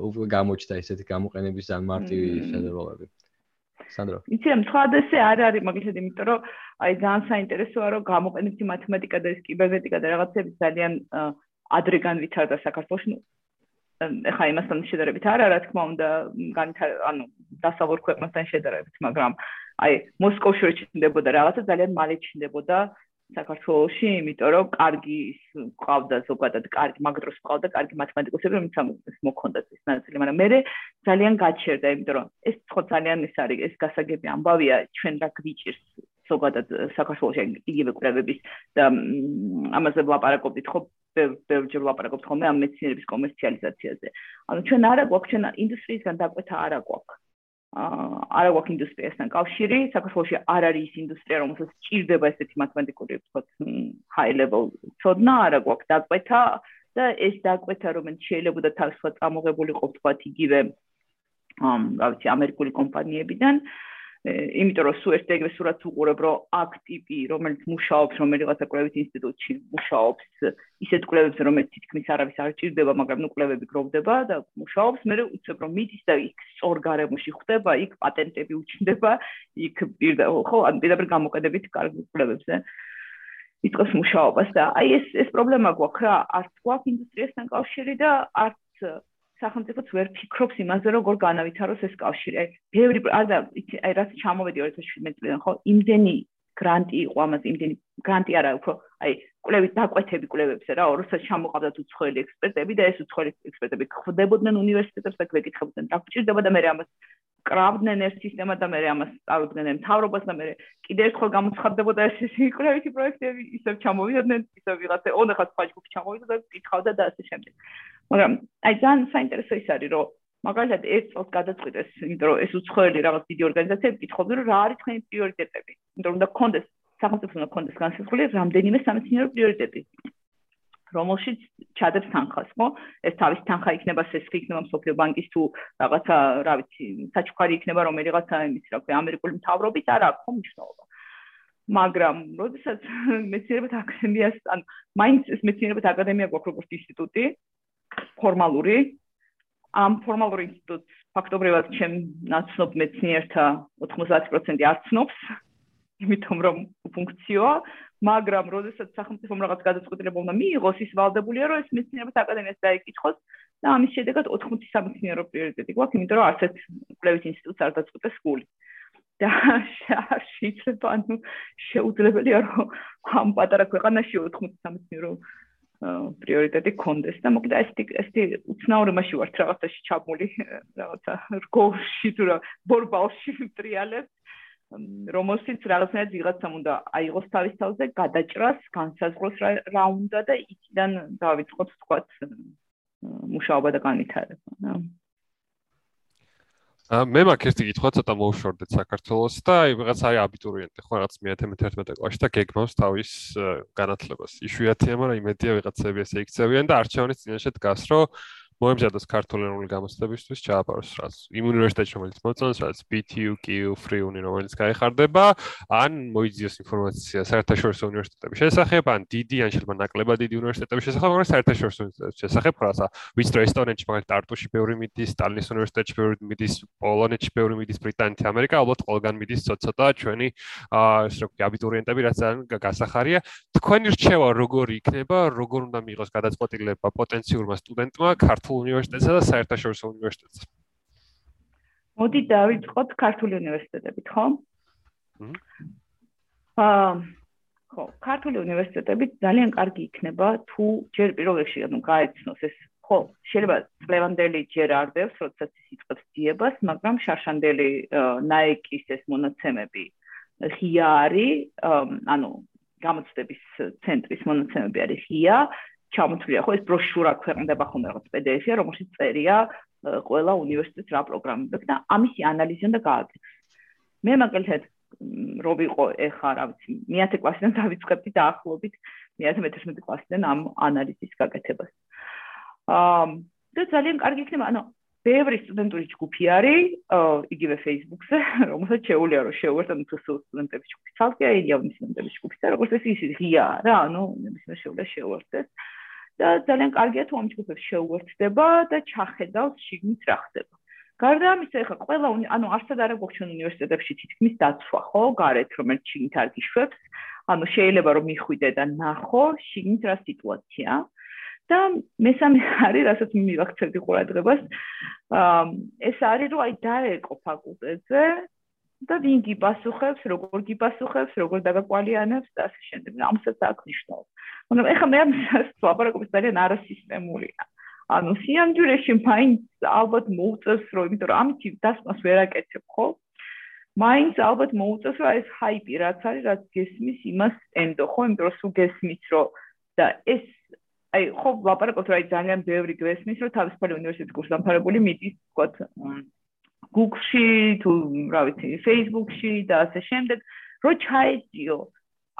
უკვე გამოჩნდა ესეთი გამოყენების ან მარტივი შედეგები სანდრო? იცი ამ სხვადასხვა არ არის მაგალითად იმიტომ რომ აი ძალიან საინტერესოა რომ გამოყენებითი მათემატიკა და ეს კიბერნეტიკა და რაღაცები ძალიან ადრე განვითარდა საქართველოს. ეხა იმასთან შედარებით არა რა თქმა უნდა განვითარ ანუ დასავლურ ქვეყნებთან შედარებით მაგრამ აი მოსკოვში რჩნდებოდა რაღაცა ძალიან მალე ჩნდებოდა საქართველოში, იმიტომ რომ კარგი ყავდა ზოგადად, კარგი მაგროს ყავდა, კარგი მათემატიკოსები, რომელიც მოქონდათ ეს ნაწილი, მაგრამ მე ძალიან გაჩერდა, იმიტომ რომ ეს ხო ძალიან ის არის, ეს გასაგები ამბავია, ჩვენ რა გვიჭირს ზოგადად საქართველოში იგივე კვლევების და ამაზე ვლაპარაკობთ ხო ბევრჯერ ვლაპარაკობთ ხოლმე ამ მეცნიერების კომერციალიზაციაზე. ანუ ჩვენ არა გვაქვს ჩვენ ინდუსტრიისგან დაკვეთა არა გვაქვს. არა გვაქვს ინდუსტრიასთან კავშირი, საქართველოში არ არის ის ინდუსტრია, რომელსაც ჭირდება ესეთი მათემატიკური, ვთქვათ, high level ცოდნა, არა გვაქვს დაკვეთა და ეს დაკვეთა, რომელიც შეიძლება და თავისუფლად წამოღებული ყოფ, ვთქვათ, იგივე ამ, რა ვიცი, ამერიკული კომპანიებიდან იმიტომ რომ სულ ერთ ეგრე სურათს უყურებ, რომ აქ ტიპი, რომელიც მუშაობს რომელიღაცა კვლევით ინსტიტუტში, მუშაობს ისეთ კვლევებზე, რომელიც თითქმის არავის არ ჭირდება, მაგრამ ნუ კვლევები გროვდება და მუშაობს, მე უცებ რომ მიდის და იქ სწორ გარემოში ხდება, იქ პატენტები უჩნდება, იქ პირდა ხო, ან პირდაპირ გამოყენებით კარგ კვლევებზე. იწყებს მუშაობას და აი ეს ეს პრობლემა გვაქვს რა, არც გვაქვს ინდუსტრიასთან კავშირი და არც სახელმწიფოც ვერ ფიქრობს იმაზე, როგორ განავითაროს ეს კავშირი. აი, ბევრი არა, აი რაც ჩამოვედი 2017 წლიდან, ხო, იმდენი გრანტი იყო ამაზე, იმდენი გრანტი არა, უფრო აი, კვლევით დაკვეთები კვლევებზე რა, როცა ჩამოყავდათ უცხოელი ექსპერტები და ეს უცხოელი ექსპერტები ხვდებოდნენ უნივერსიტეტებს და გვეკითხებოდნენ, დაგჭირდება და მე ამას კრავდნენ ერთ სისტემა და მე ამას წავიდნენ მთავრობას და მე კიდე ერთხელ გამოცხადდებოდა ეს ის კვლევითი პროექტები ისევ ჩამოვიდნენ ისევ ვიღაცა ოთხად სხვა ჯგუფი ჩამოვიდა და კითხავდა და ასე შემდეგ მაგრამ აი ძალიან საინტერესო ის არის რომ მაგალითად ერთ წელს გადაწყვიტეს იმიტომ რომ ეს უცხოელი რაღაც დიდი ორგანიზაციები კითხავდნენ რომ რა არის თქვენი პრიორიტეტები იმიტომ რომ უნდა კონდეს სახელმწიფო უნდა კონდეს განსაზღვრული რამდენიმე სამეცნიერო პრიორიტეტი რომელშიც ჩადებს თანხას, ხო? ეს თავის თანხა იქნება სესხი იქნება მსოფლიო ბანკის თუ რაღაცა, რა ვიცი, საჩუქარი იქნება რომელიღაცა იმის, რა ქვია, ამერიკული მთავრობის, არა, ხო მნიშვნელობა. მაგრამ, როდესაც მეცნიერებათა აკადემიას, ან მაინც ეს მეცნიერებათა აკადემია გვაქვს როგორც ინსტიტუტი, ფორმალური, ამ ფორმალურ ინსტიტუტს ფაქტობრივად ჩემ ნაცნობ მეცნიერთა 90% არ ცნობს, იმიტომ რომ ფუნქციაა მაგრამ როდესაც სახელმწიფომ რაღაც გადაწყვეტილება უნდა მიიღოს, ის ვალდებულია, რომ ეს მეცნიერებათა აკადემიას დაიკითხოს და ამის შედეგად 80 სამეცნიერო პრიორიტეტი გვაქვს, იმიტომ რომ ასეთ კვლევის ინსტიტუტს არ დაწყვეტეს გული. და შეიძლება ანუ შეუძლებელია რომ ამ პატარა ქვეყანაში 80 სამეცნიერო პრიორიტეტი კონდეს და მოკლედ ეს ეს უცნაური მასში ვართ რაღაცაში ჩამული რაღაცა რგოლში თუ რა ბორბალში ტრიალებს რომელშიც რაღაცნაირად ვიღაცამ უნდა აიღოს თავის თავზე გადაჭრას, განსაზღვროს რა უნდა და იქიდან დავიწყოთ თქვათ მუშაობა და განვითარება. მე მაქვს ერთი კითხვა ცოტა მოუშორდეთ საქართველოს და აი რაღაც არის აბიტურიენტი ხო რაღაც მე-11 კლასში და გეგმავს თავის განათლებას. იშვიათია, მაგრამ იმედია ვიღაცები ესე იქცევიან და არჩევნის წინაშე დგას, რომ მოემზადოს ქართულენული გამოცდებისთვის ჩააბაროს რაც იმ უნივერსიტეტში რომელიც მოწონს რაც BTUQ Free Uni რომელიც გაიხარდება ან მოიძიოს ინფორმაცია საერთაშორისო უნივერსიტეტების შესახებ ან დიდი ან შეიძლება ნაკლებად დიდი უნივერსიტეტების შესახებ მაგრამ საერთაშორისო უნივერსიტეტების შესახებ რაცა ვიცი რომ ესტონეთში მაგალითად ტარტუში ბევრი მიდის სტალინის უნივერსიტეტში ბევრი მიდის პოლონეთში ბევრი მიდის ბრიტანეთი ამერიკა ალბათ ყველგან მიდის ცოტა-ცოტა ჩვენი აა ეს როგორი აბიტურიენტები რაც ძალიან გასახარია. თქვენი რჩევა როგორი იქნება როგორ უნდა მიიღოს გადაწყვეტილება პოტენციურმა სტუდენტმა ქართულ ქართულ უნივერსიტეტსა და საერთაშორისო უნივერსიტეტს. მოდი დავიწყოთ ქართული უნივერსიტეტებით, ხო? აა ხო, ქართული უნივერსიტეტები ძალიან კარგი იქნება თუ ჯერ პირველ რიგში ანუ გაეცნოს ეს ხო, შეიძლება წლევანდელი ჯერ არ დევს, როდესაც ის იწყებს ძიებას, მაგრამ შარშანდელი ნაიკის ეს მონაცემები ღია არის, ანუ გამოცდების ცენტრის მონაცემები არის ღია, ჩამოთვლია ხო ეს ბროშურა ქვეყნდება ხოლმე რაღაც PDF-ია რომელშიც წერია ყველა უნივერსიტეტს რა პროგრამები და ამისი ანალიზი უნდა გააკეთოს. მე მაგალითად რო ვიყო ეხა რა ვიცი მე-10 კლასიდან დავიწყებდი დაახლოებით მე-11 კლასიდან ამ ანალიზის გაკეთებას. აა და ძალიან კარგი იქნება, ანუ ბევრი სტუდენტური ჯგუფი არის, იგივე Facebook-ზე, რომელსაც შეუძლია რომ შევერთო თუ სტუდენტების ჯგუფი. თალკია იდეა სტუდენტების ჯგუფი და როგორც ეს ის ღია რა, ანუ მე შეუძლია შევერთეს. და ძალიან კარგია თუ ამ ჯგუფებს შეუერთდება და ჩახედავს შიგნით რა ხდება. გარდა ამისა, ეხლა ყველა ანუ არსად არა გვაქვს ჩვენ უნივერსიტეტებში თითქმის დაცვა, ხო, გარეთ რომელიც შიგნით არ გიშვებს. ანუ შეიძლება რომ მიხვიდე და ნახო შიგნით რა სიტუაცია. და მესამე არის, რასაც მივაქცევდი ყურადღებას, აა ეს არის რომ აი დაეკო ფაკულტეტზე და ვინ გიპასუხებს, როგორ გიპასუხებს, როგორ დაგაკვალიანებს და ასე შემდეგ. ამასაც აქვს მნიშვნელობა. მაგრამ ეხლა მე ამას ვაპარაკობ ძალიან არასისტემულია. ანუ სიამჯურეში მაინც ალბათ მოუწევს რომ იმიტომ რომ ამით დასმას ვერ აკეთებ ხო? მაინც ალბათ მოუწევს რომ ეს ჰაიპი რაც არის, რაც გესმის იმას ენდო ხო? იმიტომ რომ სულ გესმის რომ და ეს აი ხო ვაპარაკობ რომ აი ძალიან ბევრი გესმის რომ თავისუფალი უნივერსიტეტის კურსდამთავრებული მიდის თქო Google-ში თუ რა ვიცი, Facebook-ში და ასე შემდეგ, რო ჩაეჭიო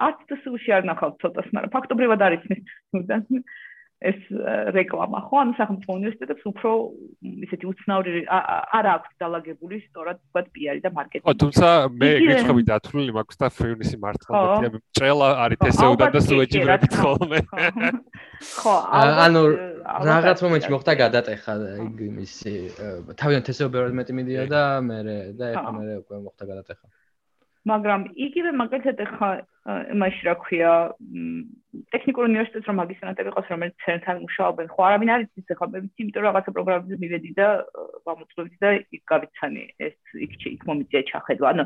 არც თუ სულში არ ნახავ ცოტას, მაგრამ ფაქტობრივად არის მის ეს რეკლამა ხო ანუ სახელმწიფო უნივერსიტეტებს უფრო ისეთი უცნაური არ აქვს დალაგებული სწორად თქვა პიარი და მარკეტინგი. ხო თუმცა მე გეცხები დათვლილი მაქვს და ფრიუნისი მართლა მეტია ჭელა არის თესეუდა და სუეჯიბრებით ხოლმე. ხო ანუ რაღაც მომენტში მოხდა გადატეხა იმის თავიდან თესეუბრად მეტი მიდია და მე და ეხლა მე უკვე მოხდა გადატეხა. მაგრამ იგივე მაგალითად ახლა იმაში რა ქვია ტექნიკურ უნივერსიტეტს რომ მაგისტრანტები ყავს რომელიც ცერნთან მუშაობენ ხო? არავინ არ იცის ახლა მე ვიცი იმიტომ რომ რაღაცა პროგრამებზე მივედი და გამოცდილდი და იქ გავიცანი ეს იქ იქ მომიწია ჩახედვა. ანუ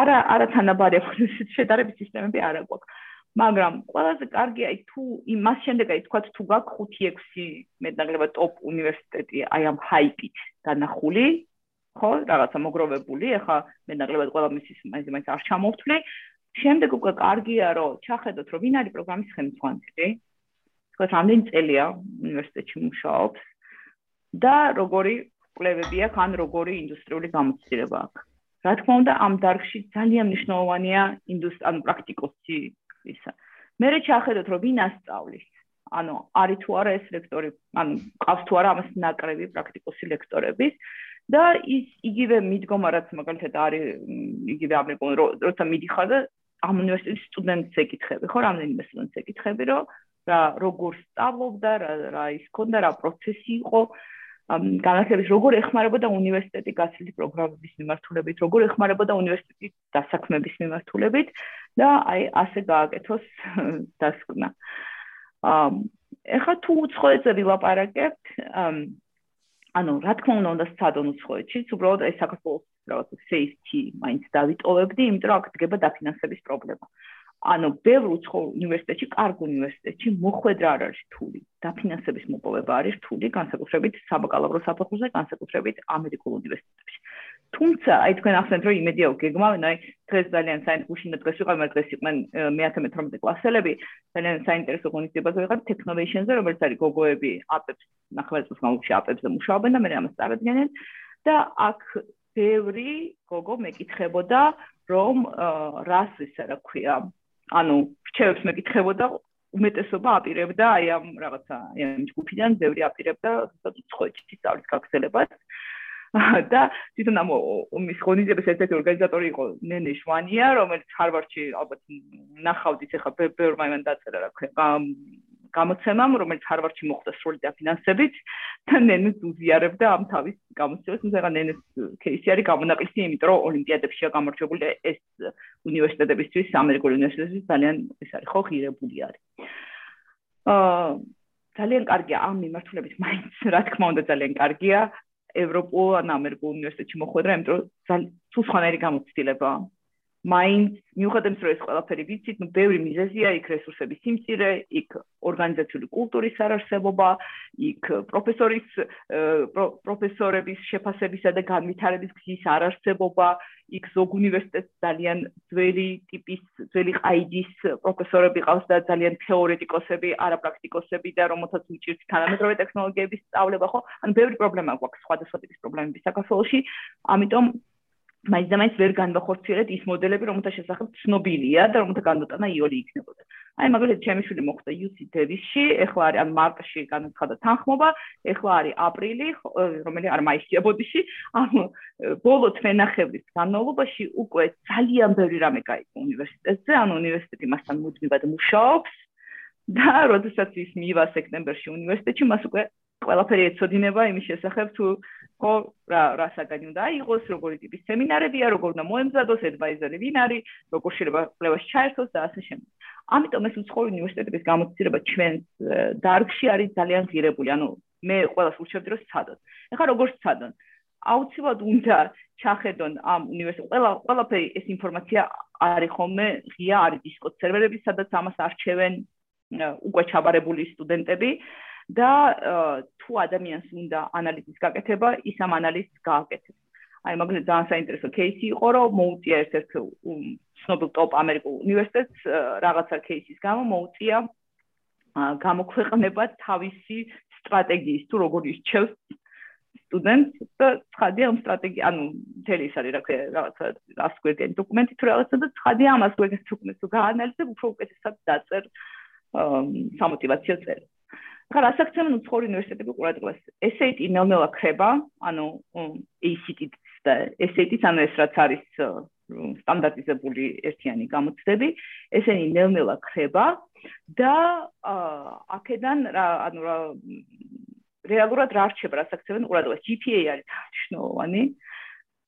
არა არა თანაბარი ეს შედარების სისტემები არ აქვს მაგრამ ყველაზე კარგია იქ თუ იმას შემდეგ აი თქვა თუ გაქვს 5-6 მეტნაკლებად ტოპ უნივერსიტეტი აი ამ ჰაიპით განახული ხო, რაღაცა მოგროვებული, ეხა მე ნაკლებად ყველა მისის მაინც მაინც არ ჩამოვთვლი. შემდეგ უკვე კარგია, რომ ჩახედოთ, რომ ვინ არის პროგრამის ხელმძღვანელი. თქვა რამდენი წელია უნივერსიტეტში მუშაობს და როგორი კვლევები აქვს, ან როგორი ინდუსტრიული გამოცდილება აქვს. რა თქმა უნდა, ამ დარგში ძალიან მნიშვნელოვანია ინდუსტრია, ანუ პრაქტიკოსი ისა. მე რე ჩახედოთ, რომ ვინ ასწავლის. ანუ არის თუ არა ეს ლექტორი, ანუ ყავს თუ არა ამას ნაკრები პრაქტიკოსი ლექტორების. და ის იგივე მიდგომა რაც მაგალითად არის იგივე ამერიკულ როცა მიდიხარ და ამ უნივერსიტეტის სტუდენტს ეკითხები ხო რამდენიმე სტუდენტს ეკითხები რომ რა როგორ სწავლობდა რა რა ის ქონდა რა პროცესი იყო განათლების როგორ ეხმარებოდა უნივერსიტეტი გასული პროგრამების მიმართულებით როგორ ეხმარებოდა უნივერსიტეტი დასაქმების მიმართულებით და აი ასე გააკეთოს დასკვნა. აა ეხლა თუ უცხოეთზე ვილაპარაკებთ ანუ რა თქმა უნდა უნდა სცადონ უცხოეთში, უბრალოდ ეს საქართველოს რაღაც safety მაინც დავიტოვებდი, იმიტომ რომ აქ დგება დაფინანსების პრობლემა. ანუ ბევრ უცხო უნივერსიტეტში, კარგ უნივერსიტეტში მოხვედრა არ არის რთული. დაფინანსების მოპოვება არის რთული, განსაკუთრებით საბაკალავრო საფეხურზე, განსაკუთრებით ამერიკულ უნივერსიტეტებში. თუმცა, აი თქვენ ახსენეთ, რომ იმედია უგეგმავენ, აი დღეს ძალიან საინტერესო და დღეს ვიყავ, მაგრამ დღეს იყვნენ მე-11 კლასელები, ძალიან საინტერესო ღონისძიებაზე ვიყავ technovations-ზე, რომელიც არის გოგოები აპებს, ნახევარწუთის განმავლობაში აპებზე მუშაობენ და მე ამას წარადგენენ. და აქ ბევრი გოგო მეკითხებოდა, რომ რას ისე რა ქვია, ანუ რჩევებს მეკითხებოდა უმეტესობა აპირებდა აი ამ რაღაცა აი ამ ჯგუფიდან ბევრი აპირებდა უცხოეთში სწავლის გაგრძელებას და თვითონ ამ მის ღონისძიების ერთ-ერთი ორგანიზატორი იყო ნენე შვანია, რომელიც ჰარვარდში ალბათ ნახავდით ახლა ბევრმა იმან დაწერა რა ქვია გამოცემამ, რომელიც ჰარვარდში მოხდა სრული დაფინანსებით და ნენეს უზიარებდა ამ თავის გამოცემას, თუმცა ნენეს кейსი არის გამონაკლისი, იმიტომ რომ ოლიმპიადებშია გამარჯვებული ეს უნივერსიტეტებისთვის, ამერიკული უნივერსიტეტისთვის ძალიან ეს არის ხო ღირებული არის. აა ძალიან კარგია ამ მიმართულებით მაინც რა თქმა უნდა ძალიან კარგია ევროპულ ან ამერიკულ უნივერსიტეტში მოხვედრა, იმიტომ რომ თუ სხვანაირი გამოცდილებაა. მაინც მიუხედავად რომ ეს ყველაფერი ვიცით, ნუ ბევრი მიზეზია იქ რესურსების სიმწირე, იქ ორგანიზაციული კულტურის არარსებობა, იქ პროფესორის პროფესორების შეფასებისა და განვითარების გზის არარსებობა, იქ ზოგ უნივერსიტეტს ძალიან ძველი ტიპის, ძველი ყაიდის პროფესორები ყავს და ძალიან თეორეტიკოსები, არაპრაქტიკოსები და რომელთაც უჭირთ თანამედროვე ტექნოლოგიების სწავლება, ხო? ანუ ბევრი პრობლემა გვაქვს სხვადასხვა ტიპის პრობლემები საქართველოში, ამიტომ მაინც და მაინც ვერ განვახორციელეთ ის მოდელები, რომელთა შესახებ ცნობილია და რომელთა განდოტანა იოლი იქნებოდა. აი მაგალითად, ჩემი შვილი მოხდა UC Davis-ში, ეხლა არის ან მარტში განაცხადა თანხმობა, ეხლა არის აპრილი, რომელიც არ მაისია ბოდიში, ანუ ბოლო თვენახევრის განმავლობაში უკვე ძალიან ბევრი რამე გაიგო უნივერსიტეტზე, ანუ უნივერსიტეტი მასთან მუდმივად მუშაობს და როდესაც ის მივა სექტემბერში უნივერსიტეტში, მას უკვე ყველაფერი ეცოდინება იმის შესახებ თუ ხო რა რა საგანი უნდა აიღოს როგორი ტიპის სემინარებია როგორ უნდა მოემზადოს ადვაიზერი ვინ არის როგორ შეიძლება კვლევაში ჩაერთოს და ასე შემდეგ. ამიტომ ეს უცხოური უნივერსიტეტების გამოცდილება ჩვენ დარგში არის ძალიან ღირებული ანუ მე ყველას ურჩევდი რომ სცადოთ ეხლა როგორ სცადონ? აუცილებლად უნდა ჩახედონ ამ უნივერსიტეტ ყველა ყველაფერი ეს ინფორმაცია არის ხოლმე ღია არის დისკოს სერვერები სადაც ამას არჩევენ უკვე ჩაბარებული სტუდენტები და თუ ადამიანს უნდა ანალიზის გაკეთება, ის ამ ანალიზს გააკეთებს. აი მაგალითად ძალიან საინტერესო кейსი იყო, რომ მოუწია ერთ-ერთ ცნობილ ტოპ ამერიკულ უნივერსიტეტს რაღაცა кейსის გამო მოუწია გამოქვეყნება თავისი სტრატეგიის თუ როგორ ირჩევს სტუდენტს და ცხადია ამ სტრატეგია, ანუ მთელი ის არის რა ქვია, რაღაცა 100 გვერდიანი დოკუმენტი თუ რაღაცა და ცხადია 100 გვერდიანი დოკუმენტს თუ გაანალიზებ, უფრო უკეთესად დაწერ სამოტივაციო წერილს. ახლა რა საქცემენ უცხოური უნივერსიტეტები ყურადღებას? SAT ნელ-ნელა ხრება, ანუ ACT და SAT-ს ანუ ეს რაც არის სტანდარტიზებული ერთიანი გამოცდები, ესენი ნელ-ნელა ხრება და აქედან ანუ რა რეალურად რა რჩება რა საქცევენ ყურადღებას GPA არის მნიშვნელოვანი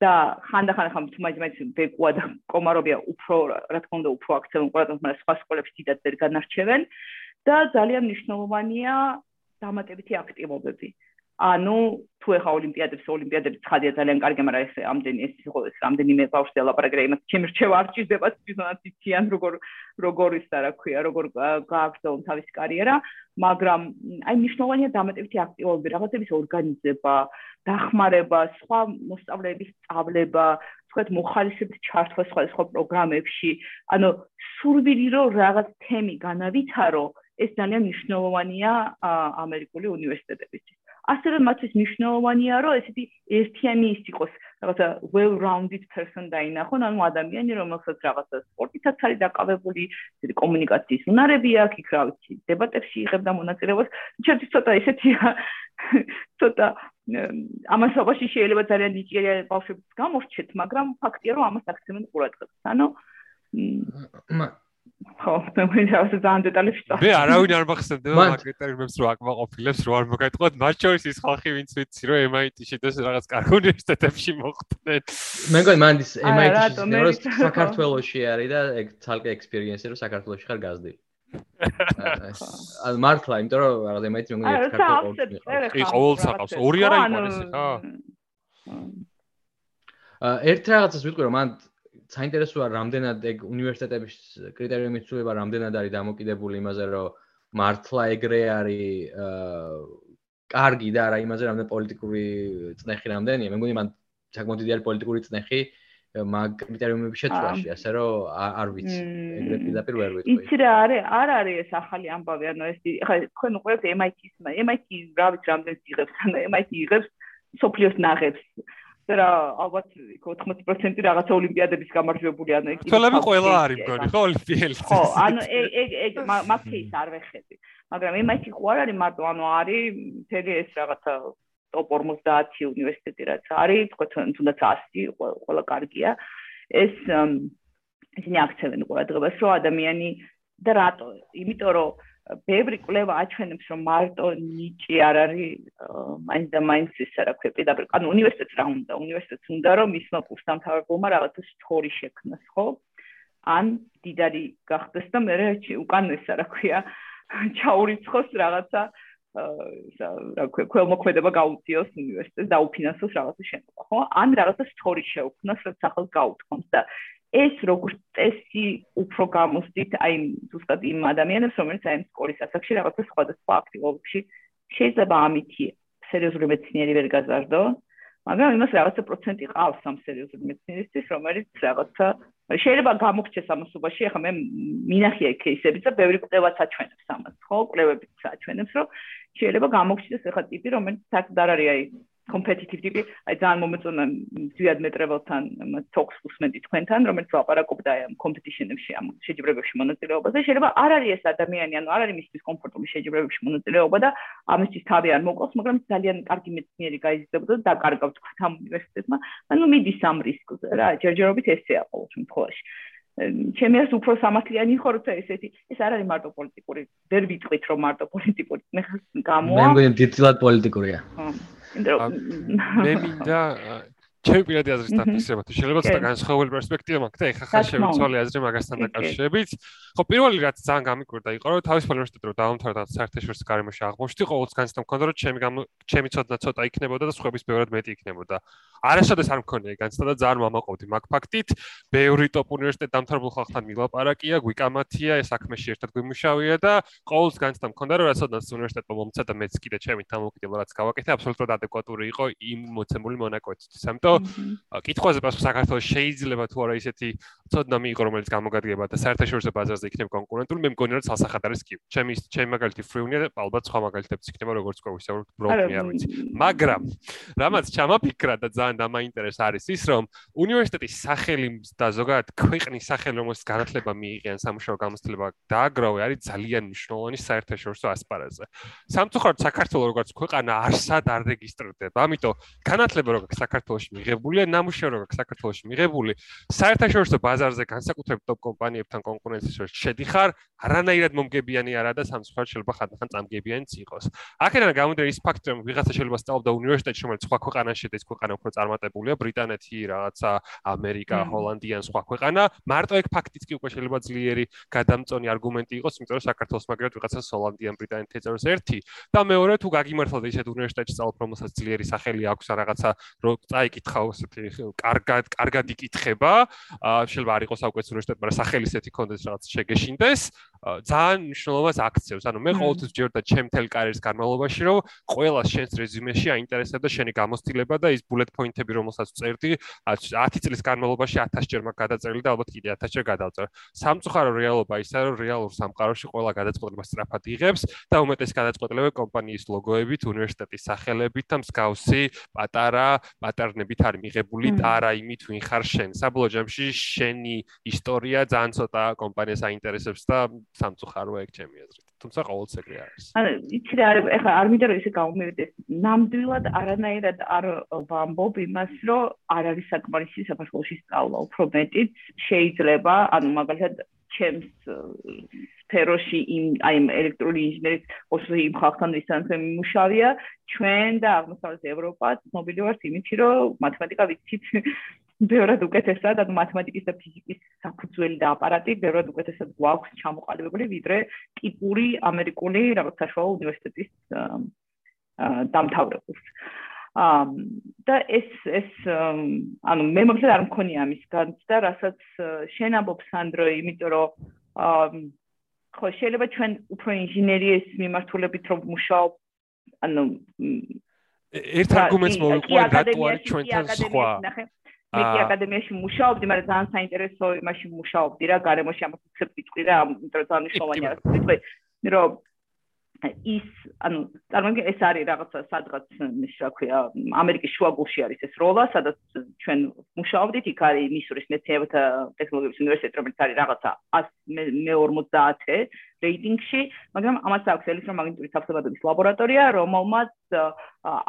და ხანდახან ხამ თუმაჯმაჯ ბეკუა და კომარობია უფრო რა თქმა უნდა უფრო აქცევენ ყურადღებას მაგრამ სხვა სკოლებში დიდად ვერ განარჩევენ და ძალიან მნიშვნელოვანია დამატებითი აქტივობები. ანუ თუ ეხა ოლიმპიადებს ოლიმპიადებს ხადია ძალიან კარგი მაგრამ ეს ამდენი ეს იყო ეს ამდენიმე ბავშვი ლაპარაკრე იმას ჩემი რჩევა არ ჭირდება თვითონაც იციან როგორ როგორ ის რა ქვია როგორ გააგრძელონ თავის კარიერა მაგრამ აი მნიშვნელოვანია დამატებითი აქტივობები რაღაცების ორგანიზება დახმარება სხვა მოსწავლეების სწავლება თქვათ მოხალისეების ჩართვა სხვა სხვა პროგრამებში. ანუ სურვილი რომ რაღაც თემი განავითარო ეს ძალიან მნიშვნელოვანია ამერიკული უნივერსიტეტებისთვის. ასევე მათთვის მნიშვნელოვანია რომ ესეთი ერთიანი ის იყოს რაღაცა well rounded person დაინახონ ანუ ადამიანი რომელსაც რაღაცა სპორტითაც არის დაკავებული ესეთი კომუნიკაციის უნარები აქვს იქ რა ვიცი დებატებში იღებდა მონაწილეობას. ჩემთვის ცოტა ესეთია ცოტა ამასობაში შეიძლება ძალიან ნიჭიერი ბავშვებიც გამორჩეთ მაგრამ ფაქტია რომ ამას აქცენტი ყურადღებას. ანუ ხო, მე შეიძლება ძალიან დეტალებში წავ. მე არავინ არ მახსენდება მაგ კრიტერიუმებს რო აკმაყოფილებს რო არ მოგაიტყოთ, მათ შორის ის ხალხი ვინც ვიცი რომ MIT-ში და რაღაც კარგ უნივერსიტეტებში მოხდნენ. მე მგონი მან ის MIT-ში რო საქართველოსში არის და ეგ თალკე ექსპერიენსი რო საქართველოსში ხარ გაზრდილი. ანუ მართლა, იმიტომ რომ რაღაც MIT-ში მე მგონი ერთ საქართველოსში. კი, ყოველ საყავს ორი არა იყო ეს ხა? აა ერთ რაღაცას ვიტყვი რომ მან საინტერესოა რამდენად ეგ უნივერსიტეტების კრიტერიუმის ცვლილება რამდენად არის დამოკიდებული იმაზე რომ მართლა ეგრე არის კარგი და არა იმაზე რამდენ პოლიტიკური წნეხი რამდენია. მე მგონი მან საკმაოდ დიდი არის პოლიტიკური წნეხი მაგ კრიტერიუმების შეცვლაში ასე რომ არ ვიცი. ეგრე პირდაპირ ვერ ვიტყვი. იცი რა არის არ არის ეს ახალი ამბავი ანუ ეს ხა თქვენ უყურებთ MIT-ს MIT რა ვიცი რამდენს იღებს ანუ MIT იღებს სოფლიოს ნაღებს რა ალბათ 80% რაღაცა ოლიმპიადების გამარჯვებული ანუ ეგ თოლები ყველა არის მგონი ხო ოლიმპიელი ხო ანუ ეგ ეგ ეგ მაგის არ ვეხები. მაგრამ იმაში ხო არ არის მარტო ანუ არის მთელი ეს რაღაცა ტოპ 50 უნივერსიტეტი რაც არის თქო თუნდაც 100 ყველა კარგია. ეს ისინი აქცევენ ყურადღებას რომ ადამიანი და რატო? იმიტომ რომ ბევრი კვლევა აჩვენებს რომ მარტო ნიჭი არ არის მაინც და მაინც ის რა ქვია პირდაპირ. ანუ უნივერსიტეტს რა უნდა? უნივერსიტეტს უნდა რომ მისმა კურსდამთავრებულმა რაღაცა სტორი შექმნას ხო? ან დიდარი გახდეს და მე უკან ეს რა ქვია. ჩაურიცხოს რაღაცა რა ქვია ქველმოქმედება გაუწიოს უნივერსიტეტს და უფინანსოს რაღაცა შენობა ხო? ან რაღაცა სტორი შეუქმნას რაც ახალ გაუთქოს და ეს როგორც წესი უფრო გამოსდით აი ზუსტად იმ ადამიანებს, რომელიც აი სკოლის ასაკში რაღაცა სხვადასხვა აქტივობებში შეიძლება ამითი სერიოზული მეცნიერი ვერ გაზარდო, მაგრამ იმას რაღაცა პროცენტი ყავს ამ სერიოზული მეცნიერისთვის, რომელიც რაღაცა შეიძლება გამოგჩეს ამასობაში, ახლა მე მინახია кейსებიც და ბევრი კვლევაც აჩვენებს ამას, ხო? კვლევებიც აჩვენებს, რომ შეიძლება გამოგჩეს ახლა ტიპი, რომელიც აქ არ არის აი competitive ტიპი, აი ძალიან მომეწონა ძვიად მეტრებელთან talks უსმენდი თქვენთან, რომელიც ლაპარაკობდა ამ competition-ებში, ამ შეჯიბრებებში მონაწილეობაზე. შეიძლება არ არის ეს ადამიანი, ანუ არ არის მისთვის კომფორტული შეჯიბრებებში მონაწილეობა და ამისთვის თავი არ მოყავს, მაგრამ ძალიან კარგი მეცნიერი გაიზრდებოდა და დაკარგავთ ამ უნივერსიტეტმა. ანუ მიდის ამ რისკზე რა, ჯერჯერობით ესეა ყოველ შემთხვევაში. ჩემი ას უფრო სამართლიანი ხო როცა ესეთი ეს არ არის მარტო პოლიტიკური ვერ ვიტყვით რომ მარტო პოლიტიკური მე გამოა მე მგონი დიდილად პოლიტიკურია ხო მე მინდა ჩემი პირადი აზრის დაფიქსირება თუ შეიძლება ცოტა განსხვავებული პერსპექტივა მაქვს და ეხლა ხარ შემოწოლი აზრი მაგასთან დაკავშირებით. ხო პირველი რაც ძალიან გამიკვირდა იყო რომ თავის უნივერსიტეტში რომ დაამთავრდა საერთაშორისო გარემოში აღმოჩნდი ყოველთვის განცდა მქონდა რომ ჩემი ჩემი ცოდნა ცოტა იქნებოდა და სხვების ბევრად მეტი იქნებოდა. არასოდეს არ მქონია განცდა და ძალიან მომაყობდი მაგ ფაქტით. ბევრი ტოპ უნივერსიტეტ დამთავრებულ ხალხთან მილაპარაკია, გვიკამათია, ეს საქმეში ერთად გვიმუშავია და ყოველთვის განცდა მქონდა რომ რასოდაც უნივერსიტეტმა მომცა და მეც კიდე ჩემი თამოკიდებლად რაც გავაკეთე აბსოლუტურად ადეკვატური იყო იმ მოცემული მონაკვეთისთვის. ამიტომ რომ კითხვაზე პასუხი საქართველოს შეიძლება თუ არა ისეთი ცოდნა მიიღო რომელიც გამოგადგება და საერთაშორისო ბაზარზე იქნება კონკურენტული მე მგონი რომ ცალსახად არის კი ჩემი ჩემი მაგალითი ფრიუნია და ალბათ სხვა მაგალითებიც იქნება როგორც ყო ვისაუბროთ ბროკი არ ვიცი. მაგრამ რამაც ჩამაფიქრა და ძალიან დამაინტერესა არის ის რომ უნივერსიტეტის სახელი და ზოგადად ქვეყნის სახელი რომელსაც განათლება მიიღიან სამუშაო გამოცდილება დააგროვე არის ძალიან მნიშვნელოვანი საერთაშორისო ასპარეზზე. სამწუხაროდ საქართველოს როგორც ქვეყანა არსად არ რეგისტრირდება. ამიტომ განათლება როგორც საქართველოს მიღებულია ნამუშევრები როგორც საქართველოს მიღებული საერთაშორისო ბაზარზე განსაკუთრებით ტოპ კომპანიებთან კონკურენციაში შედიხარ, არანაირად მომგებიანი არა და სამწუხაროდ შეიძლება ხანდახან წამგებიანიც იყოს. აქედან გამომდინარე ის ფაქტი, რომ ვიღაცა შეიძლება სწავლობდა უნივერსიტეტში, რომელიც სხვა ქვეყანაში და ის ქვეყანა უფრო წარმატებულია, ბრიტანეთი, რაღაცა ამერიკა, ჰოლანდია, სხვა ქვეყანა, მარტო ეგ ფაქტიც კი უკვე შეიძლება ძლიერი გადამწონი არგუმენტი იყოს, იმიტომ რომ საქართველოს მაგრად ვიღაცა ჰოლანდია, ბრიტანეთი ეწევს ერთი. და მეორე თუ გაგიმართლა ისეთ უნივერსიტეტში სწავლობ, რომელსაც ძლიერი სახელი აქვს, რაღაცა რო წაიკითხავ ესეთი კარგად კარგად იკითხება, შეიძლება არ იყოს საუკეთესო უნივერსიტეტი, მაგრამ სახელი ისეთი კონდეს რაღაც შეგეშინდეს, ძალიან მნიშვნელობას აქცევს. ანუ მე ყოველთვის ჯერდა ჩემ თელ კარიერის განმავლობაში, რომ ყველა შენს რეზიუმეში აინტერესებდა შენი გამოცდილება და ის bullet point-ები, რომელსაც წერდი, 10 წლის განმავლობაში 1000 ჯერ მაგ გადაწერილი და ალბათ კიდე 1000 ჯერ გადავწერ. სამწუხარო რეალობა ისაა, რომ რეალურ სამყაროში ყველა გადაწყვეტილება სწრაფად იღებს და უმეტეს გადაწყვეტილება კომპანიის ლოგოებით, უნივერსიტეტის სახელებით და მსგავსი პატარა პატერნებით არის მიღებული და არა იმით ვინ ხარ შენ. საბოლოო ჯამში შენი ისტორია ძალიან ცოტა კომპანიას აინტერესებს და სამწუხაროა ეგ ჩემი აზრით. თუმცა ყოველთვის ეგრე არის. ანუ იცი რა ეხლა არ მინდა რომ ისე გამომივიდეს. ნამდვილად არანაირად არ ვამბობ იმას, რომ არ არის საკმარისი საქართველოს სწავლა, უფრო მეტიც შეიძლება, ანუ მაგალითად ჩემს სფეროში იმ აი ელექტრონული ინჟინერიის ოსლი იმ ხალხთან ვისაც მიმუშავია, ჩვენ და აღმოსავლეთ ევროპა ცნობილი ვართ იმით, რომ მათემატიკა ვიცით ბევრად უკეთესად, ანუ მათემატიკის და ფიზიკის საფუძველი და აპარატი ბევრად უკეთესად გვაქვს ჩამოყალიბებული, ვიდრე ტიპური ამერიკული რაღაც საშუალო უნივერსიტეტის დამთავრებულს. აა და ეს ეს ანუ მე მოგწევ არ მქონია ამის განცდა, რასაც შენ ამბობ სანდრო, იმიტომ რომ აა ხო შეიძლება ჩვენ უფრო ინჟინერიის მიმართულებით რომ მუშაობ ანუ ერთ არგუმენტს მოვიყვან რატო არის ჩვენთან სხვა მე აკადემიაში მუშაობდი, მაგრამ ძალიან საინტერესო იმაში მუშაობდი რა, გარემოში ამას უცებ ვიტყვი რა, იმიტომ რომ ძალიან მნიშვნელოვანია რა ვიტყვი, რომ ის ანუ წარმოგიდგენ ეს არის რაღაცა სადღაც ის რა ქვია ამერიკის შუაგულში არის ეს როლა სადაც ჩვენ მუშაობდით იქ არის მისურის მეცნიერებათა ტექნოლოგიების უნივერსიტეტი რომელიც არის რაღაცა 150 რეიტინგში მაგრამ ამას აქვს ელექტრომაგნიტური თავსებადობის ლაბორატორია რომელმაც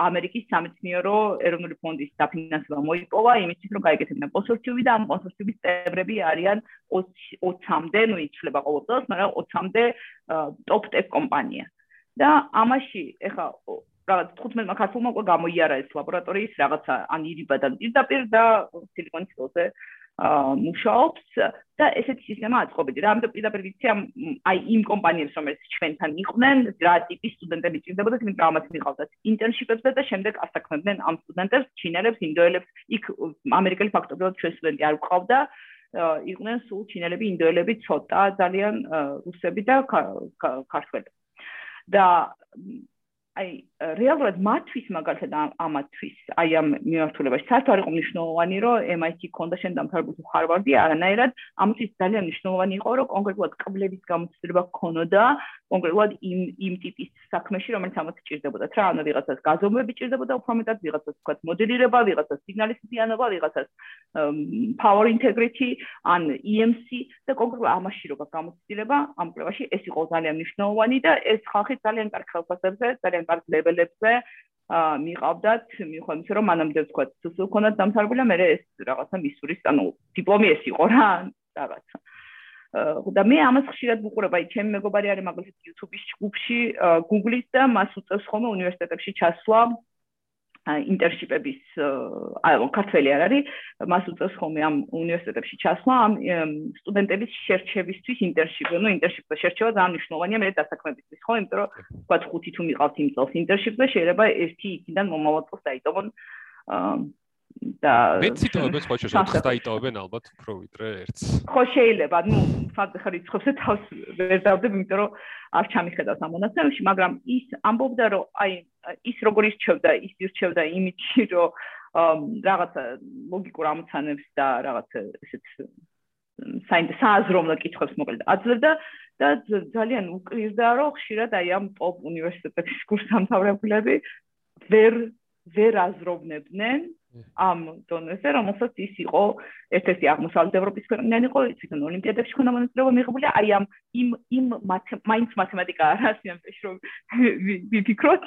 ამერიკის სამეცნიერო ეროვნული ფონდის დაფინანსება მოიპოვა. იმისთვის რომ გაიგეთებინა კონსორციუმი და ამ კონსორციუმის წევრები არიან 20-მდე ნუ იცლება ყოველ წელს მაგრამ 20-მდე ტოპ ტექ კომპანია. და ამაში ეხა რაღაც 15 ქართულმა უკვე გამოიარა ეს ლაბორატორიის რაღაცა ან ირიბადან პირდაპირ და სილიკონის ველზე მუშაობს და ესეთი სისტემა აწყობდი რა ამიტომ პირდაპირ ვიცი ამ აი იმ კომპანიებს რომელიც ჩვენთან იყვნენ რა ტიპის სტუდენტები ჭირდებოდა თუმცა ამათ მიყავდათ ინტერნშიპებზე და შემდეგ ასაქმებდნენ ამ სტუდენტებს ჩინელებს ინდოელებს. იქ ამერიკელი ფაქტობრივად ჩვენ სტუდენტი არ ვყავდა იყვნენ სულ ჩინელები ინდოელები ცოტა ძალიან რუსები და ქართველები. და აი რეალურად მათთვის მაგალითად ამათთვის აი ამ მიმართულებაში. საერთოდ არ იყო მნიშვნელოვანი რომ MIT ქონდა შენ დამთავრებული ჰარვარდი არანაირად ამისთვის ძალიან მნიშვნელოვანი იყო რომ კონკრეტულად კვლევის გამოცდილება ქონოდა კონკრეტულად იმ იმ ტიპის საქმეში რომელიც ამათ ჭირდებოდა. რა ანუ ვიღაცას გაზომვები ჭირდებოდა უფრო მეტად ვიღაცას თქვა მოდელირება ვიღაცას სიგნალისტიანობა ვიღაცას power integrity ან EMC და კონკრეტულად ამაში როგორ გამოცდილება ამ კვლევაში ეს იყო ძალიან მნიშვნელოვანი და ეს ხალხი ძალიან კარგ ხელფასებზე ძალიან აა მიყავდათ, მიხვდა ისე რომ მანამდე ვთქვა, თუ ქონდათ დამთავრებული, მე ეს რაღაცა მისურის, ანუ დიპლომი ეს იყო რა, რაღაცა. და მე ამას ხშირად ვუყურებ, აი ჩემი მეგობარი არის მაგალითად YouTube-ის ჯგუფში, Google-ის და მას უწევს ხოლმე უნივერსიტეტებში ჩასვლა. ინტერშიპების აი ქართველი არ არის. მას უწევს ხოლმე ამ უნივერსიტეტებში ჩასვლა ამ სტუდენტების შერჩევისთვის ინტერშიპზე ნუ ინტერშიპზე შერჩევა ძალიან მნიშვნელოვანია მე დასაქმებისთვის ხო? იმიტომ რომ თქვა ხუთი თუ მიყავთ იმ წელს ინტერშიპზე შეიძლება ერთი იქიდან მომავალ წელს დაიტოვონ და მეცი თოებებს ხო შეიძლება დაიტოვებენ ალბათ უფრო ვიდრე ერთს. ხო შეიძლება ნუ ფაქტი ხარ იცხოვს თავს ვერ დავდებ იმიტომ რომ არ ჩამიხედავს ამ მონაცემებში მაგრამ ის ამბობდა რომ აი ის როგორ ისჩევდა ის ისჩევდა იმითი რომ რაღაცა ლოგიკურ ამოცანებს და რაღაცა ესეთ საინტერესო კითხვებს მოკლედ აძლევდა და ძალიან უკრირდა რომ ხშირად აი ამ ტოპ უნივერსიტეტების კურსდამთავრებულები ვერ ვერ აზროვნებდნენ ამ დონეზე, რომელსაც ის იყო ერთ-ერთი აღმოსავლეთ ევროპის ქვეყნიდან იყო, ისინი ოლიმპიადებში ქონდა მონაწილეობა მიღებული, აი ამ იმ იმ მაინც მათემატიკა არ არის ამ პეშ რომ ვიფიქროთ,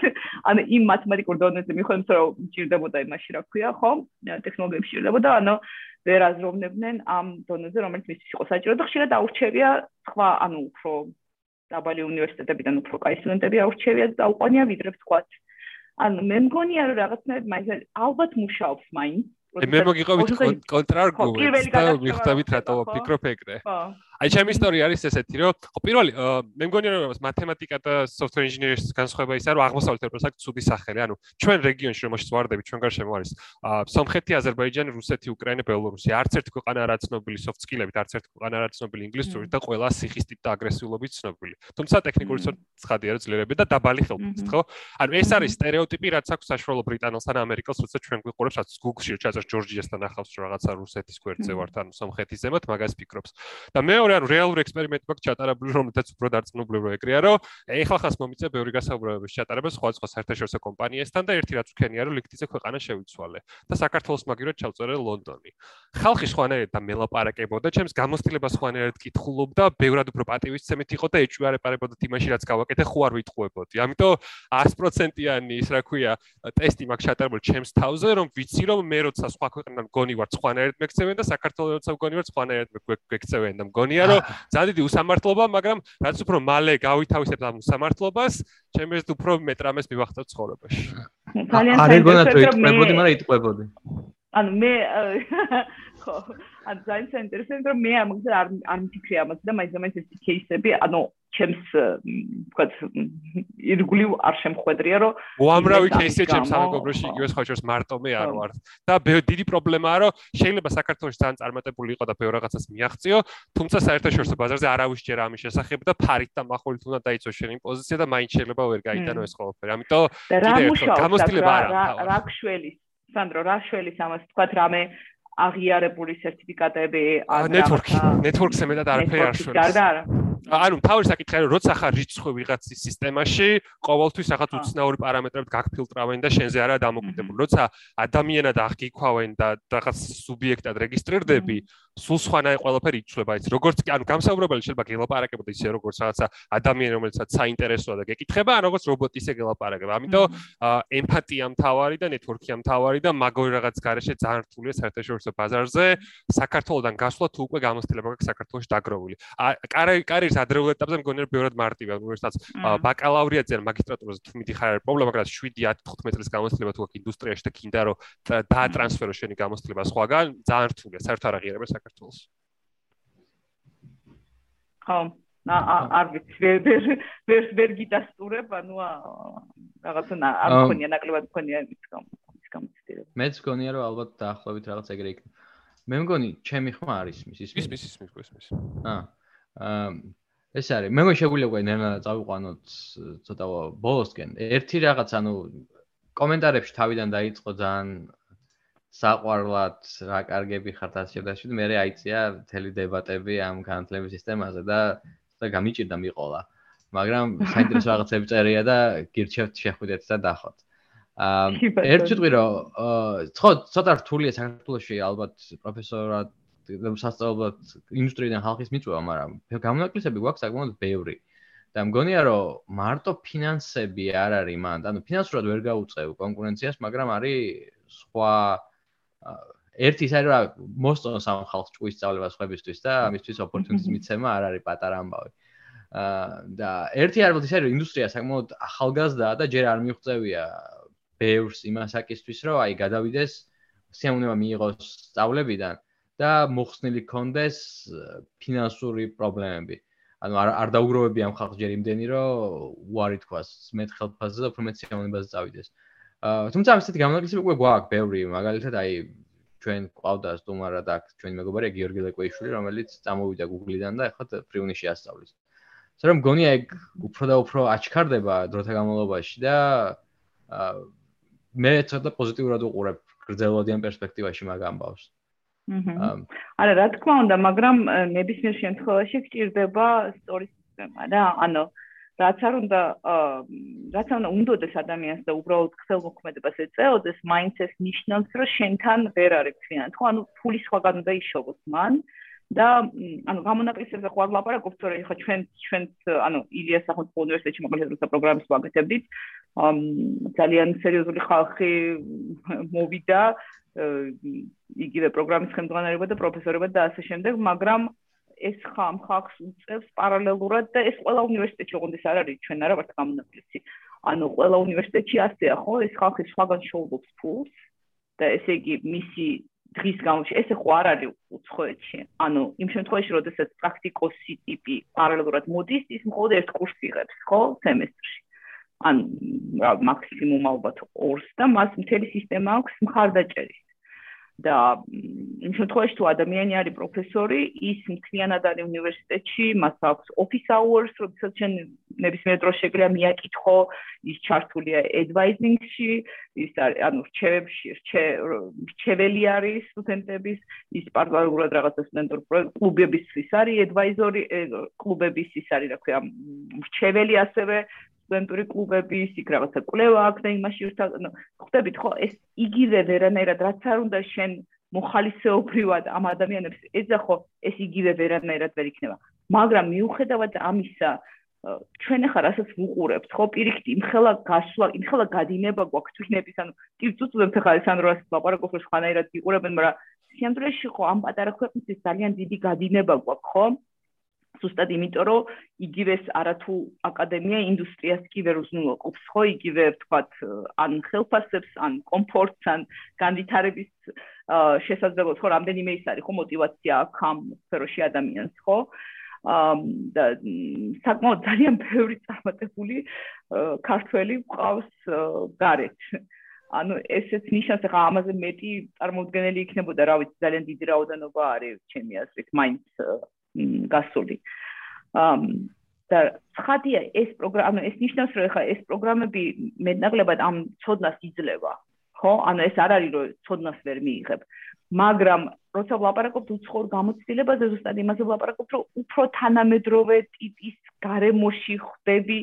ანუ იმ მათემატიკურ დონეზე მიხვდეთ რომ ჭირდებოდა იმაში რა ქვია, ხო? ტექნოლოგიებში ჭირდებოდა, ანუ ვერ აზროვნებდნენ ამ დონეზე, რომელიც მისთვის იყო საჭირო. და ხშირად აურჩევია სხვა, ანუ უფრო დაბალი უნივერსიტეტებიდან უფრო კაი სტუდენტები აურჩევია და უყონია ვიდრე თქვათ ანუ მე მგონია რომ რაღაცნაირად მაინც ალბათ მუშაობს მაინც. მე მოგიყავით კონტრარგუმენტს. და მიხვდებით რატო ვფიქრობ ეგრე. აი ჩემი ისტორია არის ესეთი, რომ ხო პირველი მე მგონია რომ მათემატიკა და software engineering-ის განსხვავება ისაა, რომ აღმოსავლეთ ევროპას აქვს ცუდი სახელი. ანუ ჩვენ რეგიონში რომ მოშწვარდებით, ჩვენ გარშემო არის სომხეთი, აზერბაიჯანი, რუსეთი, უკრაინა, ბელორუსი. არც ერთი ქვეყანა არ არის ცნობილი soft skill-ებით, არც ერთი ქვეყანა არ არის ცნობილი ინგლისურით და ყველა სიხის ტიპ და აგრესიულობით ცნობილი. თუმცა ტექნიკური ცხადია რა ძლიერები და დაბალი ხელფასით, ხო? ანუ ეს არის სტერეოტიპი, რაც აქვს საშუალო ბრიტანელსთან და ამერიკელს, როცა ჩვენ გვიყურებს, რაც Google-ში ჩაწერს ჯორჯიასთან ახავს რაღაცა რუსეთის გვერდზე ვართ, ანუ სომხეთის ზემოთ, მაგას ფიქრობს. და მეორე, ანუ რეალური ექსპერიმენტი მაქვს ჩატარებული, რომელთაც უფრო დარწმუნებული რო ეგრეა, რომ ეხლა ხას მომიწე ბევრი გასაუბრებების ჩატარება სხვა სხვა საერთაშორისო კომპანიასთან და ერთი რაც ვქენია, რომ ლიქთიზე ქვეყანა შევიცვალე და საქართველოს მაგივრად ჩავწერე ლონდონი. ხალხი სხვანაირად და მელაპარაკებოდა, ჩემს გამოცდილებას სხვანაირად კითხულობდა, ბევრად უფრო პატივისცემით იყო და ეჭვარეპარებოდა იმაში, რაც გავაკეთე, ხო არ ვიტყუებოდი. ამიტომ 100%-იანი ის რა ქვია, ტესტი მაქვს ჩატარებული ჩემს თავზე, რომ ვიცი, რომ მე როცა სხვა ქვეყნიდან მგონი ვარ სხვანაირად მეკცევენ და საქართველოს როცა მგონი ვარ სხვანაირად მეკცევენ და მგონია რომ ძალიან დიდი უსამართლობა, მაგრამ რაც უფრო მალე გავითავისებ ამ უსამართლობას, ჩემს უფრო მეტრამეს მივახტავ ცხოვრებაში. ძალიან საინტერესოა რომ იტყვებოდი, მაგრამ იტყვებოდი. ანუ მე ხო, ან ძალიან საინტერესოა, რომ მე ამას არ არ მიფიქრე ამას და მაინც ამას ერთი кейსები, ანუ ჩემს ვთქვათ ირგვლივ არ შემხვედრია, რომ უამრავი кейსია ჩემს სამეგობროში იგივე სხვა შორს მარტო მე არ ვარ. და დიდი პრობლემაა, რომ შეიძლება საქართველოს ძალიან წარმატებული იყო და ბევრ რაღაცას მიაღწიო, თუმცა საერთაშორისო ბაზარზე არავის ჯერ ამის შესახებ და ფარით და მახოლით უნდა დაიცვო შენი პოზიცია და მაინც შეიძლება ვერ გაიტანო ეს ყველაფერი. ამიტომ კიდევ გამოსtildeება არა. რა რა ქმელის სანდრო რა შველის ამას? თქვათ რამე აღიარებული სერტიფიკატები ან ნეტვორკი ნეტვორკზე მეტად არაფერი არ შვებს ანუ თავი საკითხია რომ როცა ხარ რიცხვი ვიღაცის სისტემაში ყოველთვის ახაც უცნაური პარამეტრებით გაგფილტრავენ და შენზე არა დამოკიდებული. როცა ადამიანად აღგიქვავენ და რაღაც სუბიექტად რეგისტრირდები სულ სხვანაირ ყველაფერი იცვლება ის როგორც კი ანუ გამსაუბრებელი შეიძლება გელაპარაკებოდა ისე როგორც რაღაცა ადამიანი რომელსაც საინტერესოა და გეკითხება ან როგორც რობოტი ისე გელაპარაკება. ამიტომ ემპათია მთავარი და ნეტვორკია მთავარი და მაგორი რაღაც გარეშე ძალიან რთულია საერთაშორისო ბაზარზე საქართველოსდან გასვლა თუ უკვე გამოცდილება გაქვს საქართველოს დაგროვული კარი კარიერის ადრეულ ეტაპზე მგონია ბევრად მარტივია უნივერსიტეტს ბაკალავრიატზე ან მაგისტრატურაზე თუ მიდიხარ არის პრობლემა მაგრამ 7 10 15 წლის გამოცდილება თუ აქვს ინდუსტრიაში და კიდე რომ დაატრანსფერო შენი გამოცდილება სხვაგან ძალიან რთულია საერთოდ არ აღიარება საქართველოს. ხო, არ ვიცი, ვერ ვერ ვერ გიტასტურებ, ანუ რაღაცა არ მქონია ნაკლებად მქონია ის გამოცდილება. მეც მგონია რომ ალბათ დაახლოებით რაღაც ეგრე იქნება. მე მგონი, ჩემი ხმა არის მის ის მის მის მის მის მის. აა აა ეს არის. მე მგონი შეგვიძლია უკვე ნენა წავიყვანოთ ცოტა ბოლოსკენ. ერთი რაღაც ანუ კომენტარებში თავიდან დაიწყო ძალიან საყვარლად რა კარგები ხართ ასე შედაში და მე აიწია მთელი დებატები ამ განათლების სისტემაზე და და გამიჭირდა მიყოლა. მაგრამ საინტერესო რაღაცები წერია და გირჩევთ შეხვიდეთ და დახოთ. აა ერთ სიტყვი რომ ხო ცოტა რთულია საქართველოსში ალბათ პროფესორად სასწავლებლად ინდუსტრიიდან ხალხის მიწვევა მაგრამ გამონაკლისები გვაქვს საკმაოდ ბევრი. და მგონია რომ მარტო ფინანსები არ არის მანდ ანუ ფინანსურად ვერ გაუწევ კონკურენციას მაგრამ არის სხვა ერთი ის არის რომ მოსწონს ამ ხალხს ჭუის სწავლება სხვებისთვის და ამისთვის ოპორტუნიტის მიცემა არ არის პატარა ამბავი. აა და ერთი არის ის არის ინდუსტრია საკმაოდ ახალგაზრდაა და ჯერ არ მიიღწევია ბევრს იმასაკისთვის რომ აი გადავიდეს სიამოვნება მიიღოს სწავლებიდან და მოხსნილი კონდეს ფინანსური პრობლემები. ანუ არ არ დაუგროვები ამ ხალხს ჯერ იმდენი რომ უარი თქვას მეტ ხელფასზე და უფრო მეტ სიამოვნებაზე წავიდეს. აა თუმცა ასეთი გამონაკლისები უკვე გვაქვს ბევრი მაგალითად აი ჩვენ ყავდა სტუმარად აქ ჩვენი მეგობარია გიორგი ლეკვეიშვილი რომელიც წამოვიდა Google-დან და ახლა ფრიუნი შეასწავლის. ასე რომ გონია ეგ უფრო და უფრო აჩქარდება დროთა განმავლობაში და მე ცოტა პოზიტიურად უყურებ გრძელვადიან პერსპექტივაში მაგ ამბავს. აჰა. არა, რა თქმა უნდა, მაგრამ ნებისმიერ შემთხვევაში გჭირდება სტორი სისტემა რა, ანუ რაც არ უნდა რაც არ უნდა უნდოდეს ადამიანს და უბრალოდ ხელმოქმედებას ეწეოდეს, მაინც ეს ნიშნავს, რომ შენთან ვერ არის ფინანსი, ხო? ანუ ფული სხვაგან უნდა იშოვოს მან. და ანუ გამონაკლისებზე ხო არ ლაპარაკობ, თორე ხა ჩვენ ჩვენ ანუ ილიას სახელმწიფო უნივერსიტეტში მოკლედ პროგრამის ვაკეთებდით. ძალიან სერიოზული ხალხი მოვიდა იგივე პროგრამის ხელმძღვანელობა და პროფესორობა და ასე შემდეგ, მაგრამ ეს ხამ ხალხს უწევს პარალელურად და ეს ყველა უნივერსიტეტში ეს არ არის ჩვენ არა ვართ გამონაკლისი. ანუ ყველა უნივერსიტეტში ასეა ხო, ეს ხალხი სხვაგან შოულობს ფულს და ესე იგი მისი დღის განმავლობაში ესე ხო არ არის უცხოეთში. ანუ იმ შემთხვევაში, როდესაც პრაქტიკოსი ტიპი პარალელურად მოდის, ის მხოლოდ ერთ კურსს იღებს, ხო, სემესტრში. ან მაქსიმუმ ალბათ ორს და მას მთელი სისტემა აქვს მხარდაჭერის. და იმ შემთხვევაში თუ ადამიანი არის პროფესორი, ის მთლიანად არის უნივერსიტეტში, მას აქვს office hours, როდესაც შენ ნებისმიერ დროს შეგვიძლია მიაკითხო, ის ჩართულია advising-ში, ის არის ანუ რჩევებში, რჩეველი არის სტუდენტების, ის პარალელურად რაღაცა სტუდენტურ კლუბების ის არის advisory კლუბების ის არის, რა ქვია, რჩეველი ასევე სტუდენტური კლუბები, იქ რაღაცა კვლევა აქვს და იმაში ურთალ, ნუ ხვდებით ხო, ეს იგივე ვერანაირად რაც არ უნდა შენ მოხალისეობრივად ამ ადამიანებს ეძახო, ეს იგივე ვერანაირად ვერ იქნება. მაგრამ მიუხედავად ამისა, ჩვენ ახლა რასაც ვუყურებთ, ხო, პირიქით იმხელა გასვლა, იმხელა გადინება გვაქვს თვითნების, ანუ ტივწუწულებთ ახლა სანდროს ლაპარაკობს რომ ხანაერად იყურებენ, მაგრამ სიამძულეში ხო ამ პატარა ქვეყნის ძალიან დიდი გადინება გვაქვს, ხო? ზუსტად იმიტომ რომ იგივეს არათუ აკადემია ინდუსტრიას კი ვერ უზრუნველყოფს ხო? იგივე ვთქვათ ან ხელფასებს ან კომფორტს ან განვითარების შესაძლებლობას ხო? რამდენიმე ის არის ხო? мотиваცია აქვს ამ სფეროში ადამიანს ხო? და საკმაოდ ძალიან ბევრი წარმატებული ქართველი ყავს გარეთ ანუ ესეც ნიშანს ახლა ამაზე მეტი წარმოუდგენელი იქნებოდა რა ვიცი ძალიან დიდი რაოდენობა არის ჩემი აზრით მაინც გასული. ამ და ხადია ეს პროგრამა ეს ნიშნავს რომ ხა ეს პროგრამები მეტნაკლებად ამ ცოდნას იძლევა. ხო? ანუ ეს არ არის რომ ცოდნას ვერ მიიღებ. მაგრამ როცა ვლაპარაკობთ უცხოურ გამოცდილებაზე, ზუსტად იმაზე ვლაპარაკობთ, რომ უფრო თანამედროვე ტიპის გარემოში ხდები,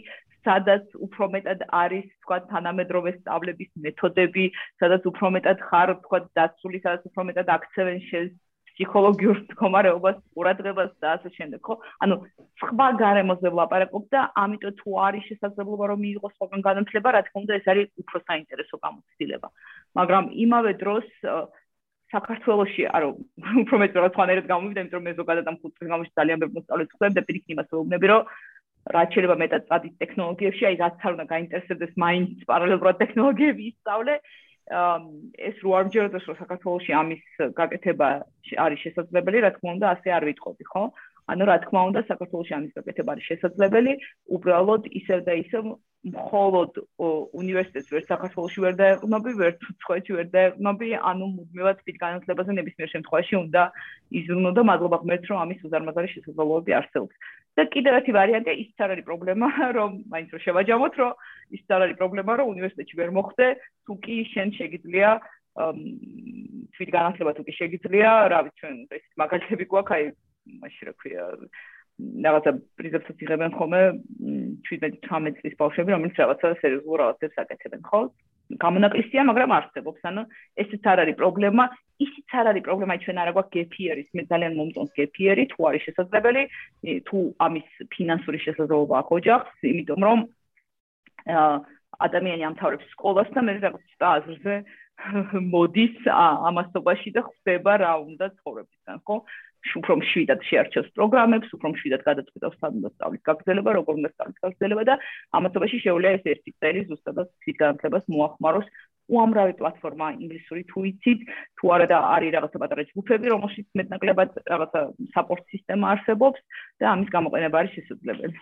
სადაც უფრო მეტად არის, თქვა, თანამედროვე სწავლების მეთოდები, სადაც უფრო მეტად ხარ, თქვა, დაცული, სადაც უფრო მეტად აქცევენ შენ ფსიქოლოგიურ მდგომარეობას, ყურადღებას და ასე შემდეგ, ხო? ანუ სხვა გარემოზე ვლაპარაკობ და ამიტომ თუ არის შესაძლებლობა რომ მიიღოს სხვაგან განათლება, რა თქმა უნდა, ეს არის უფრო საინტერესო გამოცდილება. მაგრამ იმავე დროს საქართველოსი, არო, უფრო მეტად სხვანაირად გამოვიდა, იმიტომ რომ მე ზოგადად ამ ხუთი გამოში ძალიან ბევრი მოსწავლეს ვხვდები და პირიქით იმას ვეუბნები, რომ რა შეიძლება მეტად წადი ტექნოლოგიებში, აი რაც არ უნდა გაინტერესებდეს მაინც პარალელურად ტექნოლოგიები ისწავლე, ეს რო არ მჯეროდეს რომ საქართველოსი ამის გაკეთება არის შესაძლებელი, რა თქმა უნდა, ასე არ ვიტყოდი, ხო? ანუ რა თქმა უნდა, საქართველოსი ამის გაკეთება არის შესაძლებელი, უბრალოდ ისევ და ისევ მხოლოდ უნივერსიტეტს ვერ საქართველოსი ვერ დაეყნობი, ვერ ცხოვეთში ვერ დაეყნობი, ანუ მუდმივად თვით განათლებაზე ნებისმიერ შემთხვევაში უნდა იზრუნო და მადლობა ღმერთს, რომ ამის უზარმაზარი შესაძლებლობები არსებობს. და კიდევ ერთი ვარიანტია, ის არ არის პრობლემა, რომ მაინც რომ შევაჯამოთ, რომ ის არ არის პრობლემა, რომ უნივერსიტეტში ვერ მოხდე, თუ კი შენ შეგიძლია თვით განათლება თუ კი შეგიძლია, რა ვიცი, ჩვენ ეს მაგალითები გვაქვს, აი მაშინ რა ქვია, რაღაცა პრიზებსაც იღებენ ხოლმე 17-18 წლის ბავშვები, რომელიც რაღაცა სერიოზულ რაღაცებს აკეთებენ, ხო? გამონაკლისია, მაგრამ არსებობს, ანუ ესეც არ არის პრობლემა, ისიც არ არის პრობლემა, ჩვენ არა გვაქვს გეფიერის, მე ძალიან მომწონს გეფიერი, თუ არის შესაძლებელი, თუ ამის ფინანსური შესაძლებლობა აქვს ოჯახს, იმიტომ რომ ადამიანი ამთავრებს სკოლას და მე რაღაც სტაჟზე მოდის ამასობაში და ხვდება რა უნდა ცხოვრებისგან, ხო? უფრო მშვიდად შეარჩევს პროგრამებს, უფრო მშვიდად გადაწყვეტავს სად უნდა სწავლის გაგრძელება, როგორ უნდა გაგრძელება და ამათობაში შეუძლია ეს ერთი წელი ზუსტად თვით განათლებას მოახმაროს უამრავი პლატფორმა ინგლისური თუ იცით, თუ არა და არის რაღაცა პატარა ჯგუფები, რომელშიც მეტნაკლებად რაღაცა საპორტ სისტემა არსებობს და ამის გამოყენება არის შესაძლებელი.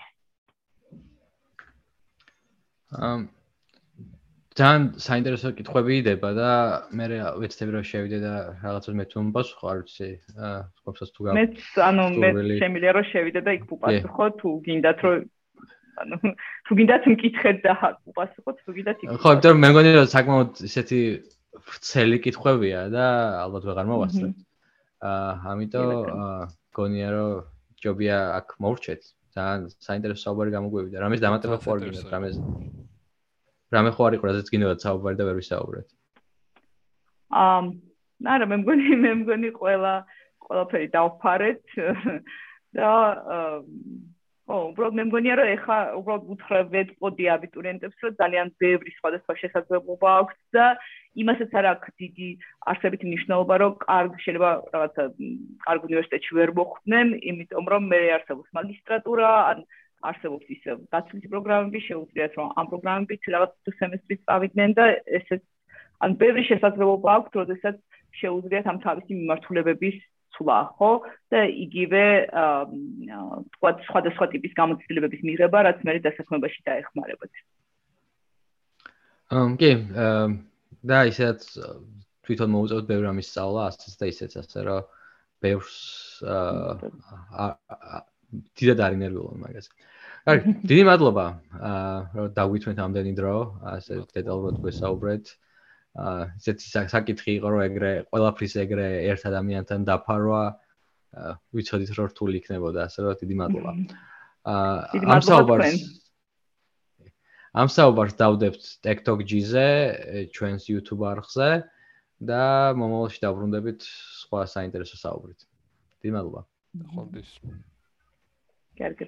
ამ ძალიან საინტერესო კითხვები იდება და მე ვეცდები რომ შევიდე და რაღაცას მე თუ მპასუხო, არ ვიცი, აა ხობსაც თუ გავა. მეც ანუ მე შემიძლია რომ შევიდე და იქ უპასუხო თუ გინდათ რომ ანუ თუ გინდათ მკითხეთ და უპასუხოთ თუ გინდათ იქ. ხო, იმიტომ რომ მე მგონი რომ საკმაოდ ისეთი ცელი კითხვებია და ალბათ ვეღარ მოვასწრებ. აა ამიტომ გონია რომ ჯობია აქ მოვრჩეთ. ძალიან საინტერესო საუბარი გამოგვივიდა. რამეს დამატება ხო არ გინდათ? რამეს რამე ხო არის, რაზეც გინდათ საუბარი და ვერ ვისაუბრეთ. აა, არა, მე მგონი, მე მგონი ყველა ყველაფერი დავფარეთ და ო, უბრალოდ მე მგონია რომ ეხა უბრალოდ უთხრევთ პოდი აბიტურიენტებს რომ ძალიან ბევრი სხვადასხვა შესაძლებლობა აქვს და იმასაც არ აქვს დიდი არსებითი მნიშვნელობა რომ კარგ შეიძლება რაღაცა კარგ უნივერსიტეტში ვერ მოხვდნენ, იმიტომ რომ მე არსებობს მაგისტრატურა, ან არსებობს ისე დაცვის პროგრამები, შეუძლიათ რომ ამ პროგრამებით რაღაც სემესტრით წავიდნენ და ესეც ან ბევრი შესაძლებლობა აქვს, როდესაც შეუძლიათ ამ თავისი მიმართულებების ცვლა, ხო? და იგივე აა სხვადასხვა ტიპის გამოცდილებების მიღება, რაც მე დასაქმებაში დაეხმარებათ. ამ კი, და ისეც თვითონ მოუწევთ ბევრ ამის სწავლა, ასეც და ისეც ასე რომ ბევრს აა დიდად არ ინერვიულობ მაგას. აი, დიდი მადლობა აა რომ დაგვითმეთ ამდენი დრო, ასე დეტალურად გვესაუბრეთ. აა აა ესეთი საკითხი იყო რომ ეგრე ყველაფრის ეგრე ერთ ადამიანთან დაფარვა ვიცოდით რომ რთული იქნებოდა ასე რომ დიდი მადლობა. აა ამ საუბარს ამ საუბარს დავდებთ TikTok G-ზე ჩვენს YouTube არხზე და მომავალში დაბრუნდებით სხვა საინტერესო საუბრით. დიდი მადლობა. ხონდის. კარგი.